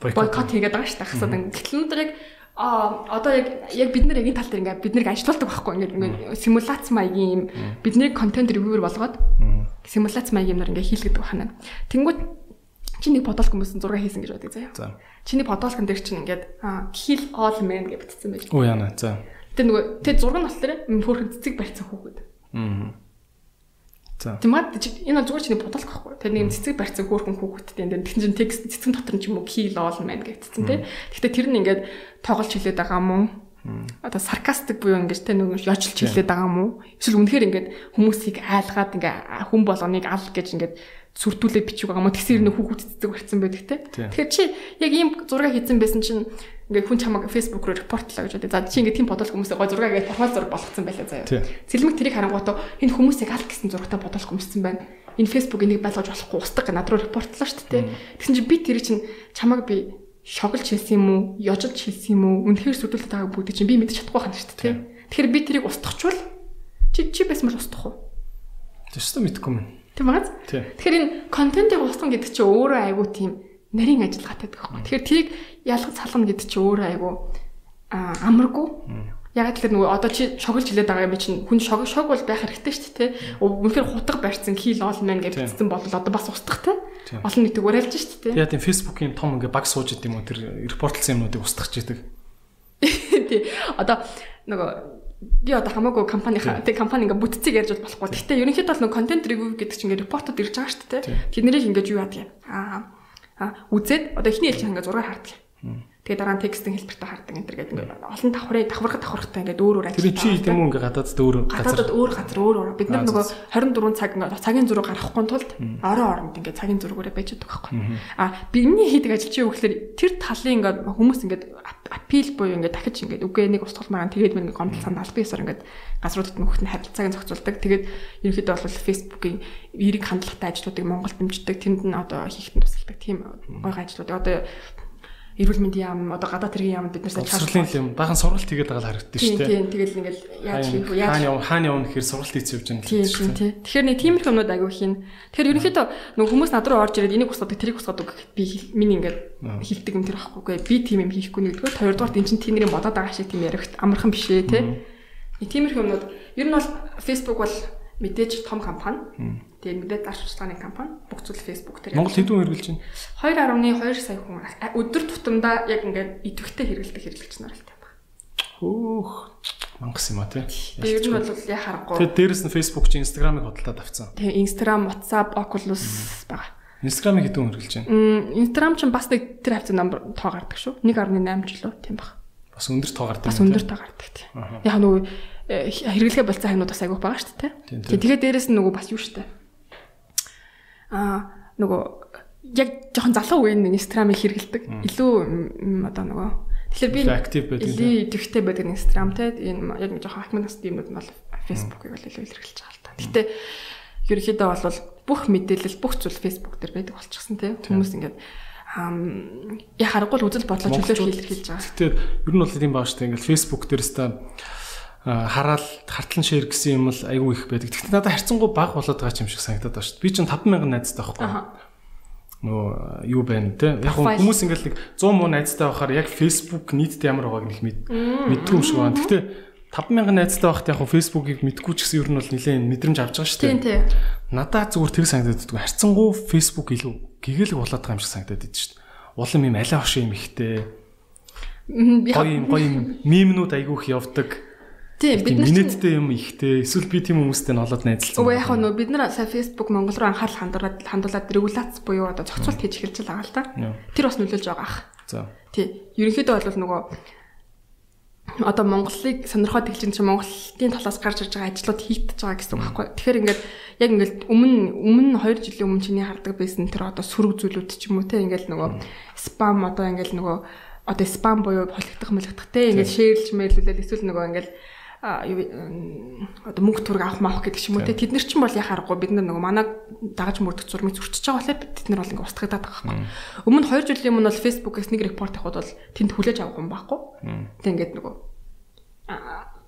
бойкот хийгээд байгаа шүү дээ. Хасаад ингээд гэтэл өнөөдөр яг а одоо яг яг бид нар яг энэ тал дээр ингээд бид нарыг ажилуулдаг байхгүй ингээд ингээд симуляц маягийн юм бидний контент ревьюер болгоод симуляц маягийн юмнаар ингээд хийлгэдэг байна. Тэнгүүд чи нэг подолк хүмүүсийн зураг хийсэн гэж бодъё заяа. За. Чиний подолкон дээр чинь ингээд kill all men гэж бичсэн байж. Оо яана. За. Тэгээ нөгөө тэгээ зураг нь болохоор хөөрхөн цэцэг барьсан хүүхэд. Аа. Тэмээд энэ зүгээр чиний бодолк байхгүй. Тэр нэг цэцэг барьсан хөөрхөн хүүхэдтэй энэ тэгсэн чинь текст цэцэн дотор нь ч юм уу kill all men гэсэн тий. Гэхдээ тэр нь ингээд тоглож хэлээд байгаа мó. Одоо саркастик буюу ингэж тэ нэг ёжлж хэлээд байгаа мó. Эсвэл үнэхээр ингээд хүмүүсийг айлгаад ингээ хүн болгоныг ал гэж ингээд сүрдүүлээ бичиг байгаа мó тэгсэр нөх хүүхэд цэцэг барьсан байдаг те. Тэгэхээр чи яг ийм зураг хийсэн байсан чинь ингээ хүн чамаг фэйсбүүк руу репортлоо гэж бодъё. За чи ингээ тийм бодол хүмүүсээ гой зураг гэж профайл зураг болгоцсон байлаа заяа. Цэлмэг тэрийг харангуутаа энэ хүмүүсийг аль гэсэн зурагтай бодол хүмүүссэн байна. Энэ фэйсбүүк энийг байлгаж болохгүй устгах над руу репортлоо шүү дээ. Тэгсэн чи би тэрийг чинь чамаг би шоглож хэлсэн юм уу? Ёжиж хэлсэн юм уу? Үнэхээр сүрдүүлээд байгаа бүгд чинь би мэдчих чадахгүй хана шүү дээ. Тэгэхээр би тэрийг устгахчвал чи чи байсан бол устгах уу? Тэстэ мэдгүй юм. Тийм багаз. Тэгэхээр энэ контентыг устгах гэдэг чинь өөрөө айгүй тийм нарийн ажиллагаатай байхгүй. Тэгэхээр тэрийг ялгаж салгана гэдэг чинь өөрөө айгүй амаргүй. Яг тэгэхээр нөгөө одоо чи шоглож хэлээд байгаа юм чинь хүн шог шог бол байх хэрэгтэй шүү дээ. Үнэхээр хутга барьсан хил ол мэн гэж бичсэн бол одоо бас устгахтай. Олон нийтэд уриалж шүү дээ. Тэгээ тийм фэйсбүүкийн том ингээ баг сууж идэм үү тэр репортлсон юмнуудыг устгах чийдэг. Тий. Одоо нөгөө би одоо хамаагүй компани тэг компани ингээ бүтцийг ярьж болохгүй. Гэхдээ ерөнхийдөө бол нэг контент ревю гэдэг чинь ингээ репортод ирж байгаа шүү дээ. Тэднэрийг ингээ юу яадаг юм. Аа аа үзээд одоо эхний ээлж ингээ зураг хаардаг. Тэгээ дараа нь текстийн хэлбэртэй хардаг энэ төр гэдэг ингээд олон давхрын давхархад давхархтай ингээд өөр өөр ажилладаг. Тэр чи тийм үү ингээд гадаадд өөр газар. Гадаадд өөр газар өөр өөр. Бид нар нөгөө 24 цаг цагийн зураг гаргахгүй тулд орон оронд ингээд цагийн зургаараа байж байгаа байхгүй. А бидний хийдэг ажил чи юу гэхээр тэр талын ингээд хүмүүс ингээд апил буюу ингээд дахиж ингээд үгүй нэг устгалмаар тэгээд мэн гомдол санд аль биесээр ингээд газруудад нөхөд нь харилцааг зохицуулдаг. Тэгээд ерөнхийдөө бол Facebook-ийн эерэг хандлагатай ажлуудыг Монголд дэмждэг. Тэнд нь одоо хийхэд тусалдаг тийм гоё ажлууд. Одоо эрүүл мэндийн яам одоо гадаад тэргийн яамд бид нар сайн чаашрын юм бахан сургалт хийгээд байгаа л харагддаг шүү дээ. Тийм тэгэл ингээл яаж хийх вэ? Яаж хаана явна хаана явна гэхээр сургалт хийц явж байгаа юм тийм тийм. Тэгэхээр нэг тиймэрхүү юмнууд аягүй хийн. Тэгэхээр ерөнхийдөө нөгөө хүмүүс над руу орж ирээд энийг усгадаг тэрийг усгадаг би миний ингээд хилдэг юм тэр ахгүй. Би тийм юм хийхгүй нэгдүгээр хоёрдугаар энэ чинь тиймэрийн бодоод байгаа шиг тийм яригт амархан биш ээ тий. Тиймэрхүү юмнууд ер нь бол Facebook бол мэдээж том компани. Тэгээд мэдээ зарч судалгааны компани бүх зүйл Facebook дээр. Монгол хэдэн хэрэгжилж байна? 2.2 сая хүн өдөр тутамдаа яг ингээд идэвхтэй хэрэгэлдэг хэрэгжилж нар л байна. Хөөх мангас юм а тий. Тэгээд ер нь бол яа харахгүй. Тэгээд дээрэс нь Facebook чи Instagram-ыг хөдөлтөд авцсан. Тэгээд Instagram, WhatsApp, Oculus байгаа. Instagram-ыг хэдэн хэрэгжилж байна? Instagram ч бас нэг тэр хавцаа номер тоо гардаг шүү. 1.8 жилөө тийм баг. Бас өндөр тоо гардаг. Бас өндөр тоо гардаг тийм. Яг нөгөө э, хэрэглэгээ болцсон хаймнууд бас айгүйх байгаа шүү дээ. Тэгээд дээрэс нь нөгөө бас юу шүү дээ аа нөгөө яг жоохон залуу үеийн Instagram-ыг хэрэгэлдэг. Илүү одоо нөгөө Тэгэхээр би актив байдаг. Идэвхтэй байдаг Instagram те энэ яг жоохон ахмад насны юмуд нь бол Facebook-ыг бол илүү илэрхийлж байгаа л та. Гэтэ ерөнхийдөө бол бүх мэдээлэл бүх зүйл Facebook дээр байдаг болчихсон те. Хүмүүс ингээд я харахгүй үзэл бодлоо чөлөөлж илэрхийлж байгаа. Гэтэ ер нь бол тийм баа дээ. Ингээд Facebook дээрээс та хараал хартлан шеэр гэсэн юм л айгүй их байдаг. Гэхдээ надад харьцангуй баг болоод байгаа юм шиг санагдаад байна шүү дээ. Би чинь 5000 найзтай байхгүй. Нөө юу байна те. Яг хүмүүс ингээл нэг 100 муу найзтай байхаар яг Facebook нийтдээ ямар байгааг нэг мэдгүй юм шиг байна. Гэхдээ 5000 найзтай байхад яг Facebook-ыг мэдгүй ч гэсэн ер нь бол нэлээд мэдрэмж авч байгаа шүү дээ. Тийм тийм. Надад зүгээр тэр санагдаад байдаг. Харьцангуй Facebook илүү гэгээлэг болоод байгаа юм шиг санагдаад байдаг шүү дээ. Улам юм алиа хошин юм ихтэй. Гоё юм гоё юм мемнүүд айгүйх явдаг Тийм бид нар минуттай юм ихтэй эсвэл би тийм хүмүүстэй нь олоод найзалсан. Өө яг нөө бид нар сая Facebook Монгол руу анхаарал хандуулаад хандуулаад регуляц буюу одоо зохицуулт хийж эхэлж байгаа л да. Тэр бас нөлөөлж байгаа ах. За. Тий. Ерөнхийдөө бол нөгөө одоо Монголыг сонирхоод эхэлж чинь Монголын талаас гарч ирж байгаа ажлууд хийгдэж байгаа гэсэн үг байхгүй. Тэгэхээр ингээд яг ингээд өмнө өмнө 2 жилийн өмнө чиний хардаг байсан тэр одоо сөрөг зүйлүүд ч юм уу те ингээд нөгөө спам одоо ингээд нөгөө одоо спам буюу холигдох мөлгдох те ингээд шеэрлж мэйлүүлэл эсвэл нөгөө ингээд одоо мөнгө төрөг авах маах гэдэг ч юм уу. Те тэд нар ч юм бол яхаарахгүй бид нар нөгөө манай дагаж мөрдөх зурмыг зурчиж байгаа болохоор бид- тэд нар бол ингээ устгагдаад байгаа байхгүй. Өмнө 2 жилийн өмнө бол Facebook-ээс нэг репорт авахд бол тэнд хүлээж авахгүй юм байхгүй. Тэг ингээд нөгөө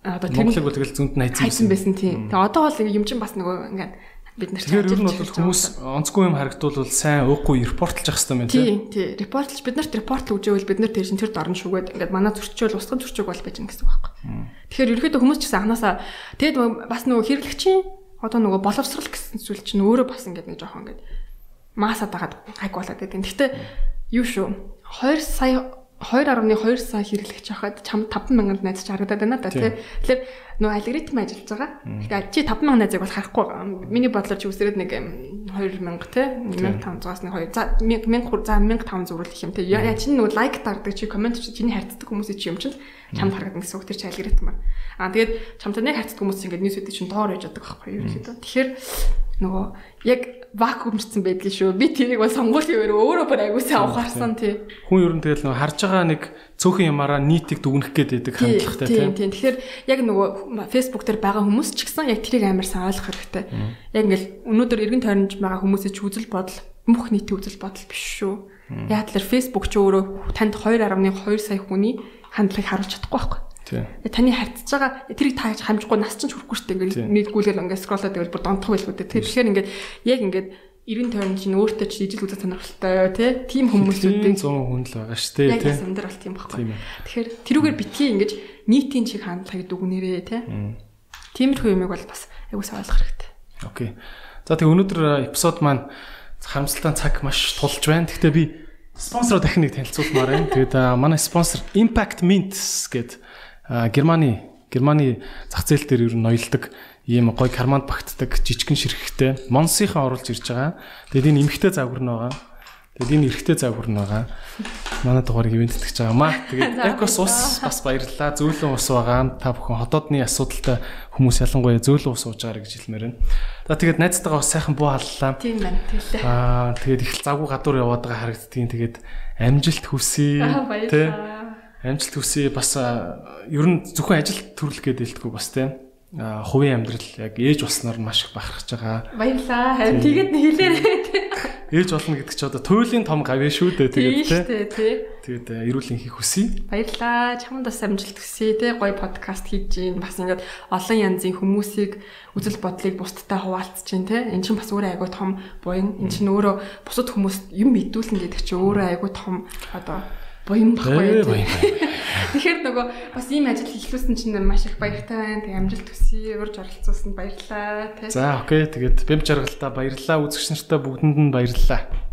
одоо тэр Монголыг бол тэгэл зүүнд нь хайцсан байсан. тийм. Тэгээ одоо бол ингээ юм чин бас нөгөө ингээд бид нар Тэгэхээр ер нь бол хүмүүс байгаа онцгүй юм харагдвал сайн уухгүй репортлж явах хэрэгтэй юм Тий, тийм. тий. Репортлж бид нарт репорт үжэвэл бид нар тэр шин тэр дорн шүгээд ингээд манай зөрчил устгах зөрчиг бол байж гэн гэсэн үг байхгүй. Тэгэхээр ерөөхдөө хүмүүс ч гэсэн анханасаа тэгэд бас нөгөө хэрэглэгчийн одоо нөгөө боловсрал гэсэн зүйл чинь өөрөө бас ингээд нэг жоохон ингээд масаад байгаад гайг болоод байдаг. Гэхдээ юу шүү 2 сая 2.2 сая хэрэглэгч хахад чам 5000 найз ч харагдаад байна да тий. Тэгэхээр нөгөө алгоритм ажиллаж байгаа. Тэгэхээр чи 5000 найзыг бол харахгүй байгаа. Миний бодлоор чи үсрээд нэг м, 2000 тий 1500-аас нэг 2 за 1000 за 1500 зүрэл их юм тий. Яа чи нөгөө лайк дардаг чи комент чи чиний хайрцдаг хүмүүсийн чи юм чинь чамд харагдана гэсэн үг тэр чи алгоритм байна. Аа тэгээд чамтай нэг хайрцдаг хүмүүс ингээд ньюс үдэ чинь доор яж байгаа байхгүй юу ерөөхдөө. Тэгэхээр нөгөө яг вакуумчсан байдгийн шүү. Би тэрийг бол сонгуулийн өөр өөрөө бүр аягуулсан авахарсан тий. Хүн ер нь тэгэл нөгөө харж байгаа нэг цөөхөн ямаараа нийтийг дүгнэх гээд байдаг хандлагатай тийм тийм. тийм. Тэгэхээр яг нөгөө Facebook дээр байгаа хүмүүс ч гэсэн яг тэрийг амар сайн ойлгох хэрэгтэй. Яг ингээл өнөөдөр эргэн тойронд байгаа хүмүүсийн ч үзэл бодол мөх нийтийн үзэл бодол биш шүү. Яг тэр Facebook ч өөрөө танд 2.2 сая хүний хандлагыг харуулж чадахгүй байхгүй. Таны харьцаж байгаа тэрийг та хамжихгүй нас чинь ч хүрэхгүй шүү дээ. Ингээл нийтгүүлэл ингээд скроллоод байвал бүр донтох байлгүй дээ. Тэгэхээр ингээд яг ингээд 90 тойрон чинь өөртөө чи ижил үзэл сонирхолтой тий тийм хүмүүсүүдийн 100 хүн л байгаа шүү дээ яг сандар бол тийм байхгүй. Тэгэхээр тэрүүгээр битгий ингэж нийтийн чиг хандлагыг дүгнэрээ тий. Тиймэрхүү юмыг бол бас айгуус ойлгох хэрэгтэй. Окей. За тэгээ өнөөдөр эпизод маань харамсалтай цаг маш тулж байна. Гэхдээ би спонсороо дахин нэг танилцуулмаар байна. Тэгээд манай спонсор Impact Mints гэдэг Германы Германы зах зээл дээр ер нь ноёлдог ийм гой карманд багтдаг жижигхэн ширхэгтэй Монсийнхаа оруулж ирж байгаа. Тэгээд энэ эмхтэй загвар нь байгаа. Тэгээд энэ эрэгтэй загвар нь байгаа. Манай дугаарыг ивент тэтгэж байгаа маа. Тэгээд Экос ус бас баярлалаа. Зөөлөн ус байгаа. Та бүхэн хотоодны асуудалтай хүмүүс ялангуяа зөөлөн ус ууж байгаарай гэж хэлмээр байна. За тэгээд найзтайгаа бас сайхан буу халлаа. Тийм байна. Тэглээ. Аа тэгээд их завгүй гадуур яваад байгаа харагддгийн тэгээд амжилт хүсье. Баярлалаа. Амжилт хүсье бас ер нь зөвхөн ажил төрлөх гэдэг хэлтгүү бас тийм. Хувийн амьдрал яг ээж болсноор маш их бахархаж байгаа. Баярлалаа. Харин тэгээд нэг хэлээрэй тий. Ээж болно гэдэг чи одоо туйлын том гавь шүү дээ тэгээд тий. Тэгээд эрүүл энхийг хүсье. Баярлалаа. Чамд бас амжилт хүсье те гоё подкаст хийж гин бас ингээд олон янзын хүмүүсийг үзэл бодлыг бусдтай хуваалцж гин те. Эн чинь бас өөрөө айгуу том буян. Эн чинь өөрөө бусад хүмүүст юм мэдүүлнэ гэдэг чинь өөрөө айгуу том одоо буян Ээ, баггүй. Тэгэхээр нөгөө бас ийм ажил хийхлүүлсэн чинь маш их баяртай байна. Тэг амжилт хүсье. Урьж оролцуулсанд баярлалаа. За окей тэгээд бэм жаргалтай баярлалаа үзэгч нартаа бүгдэнд нь баярлалаа.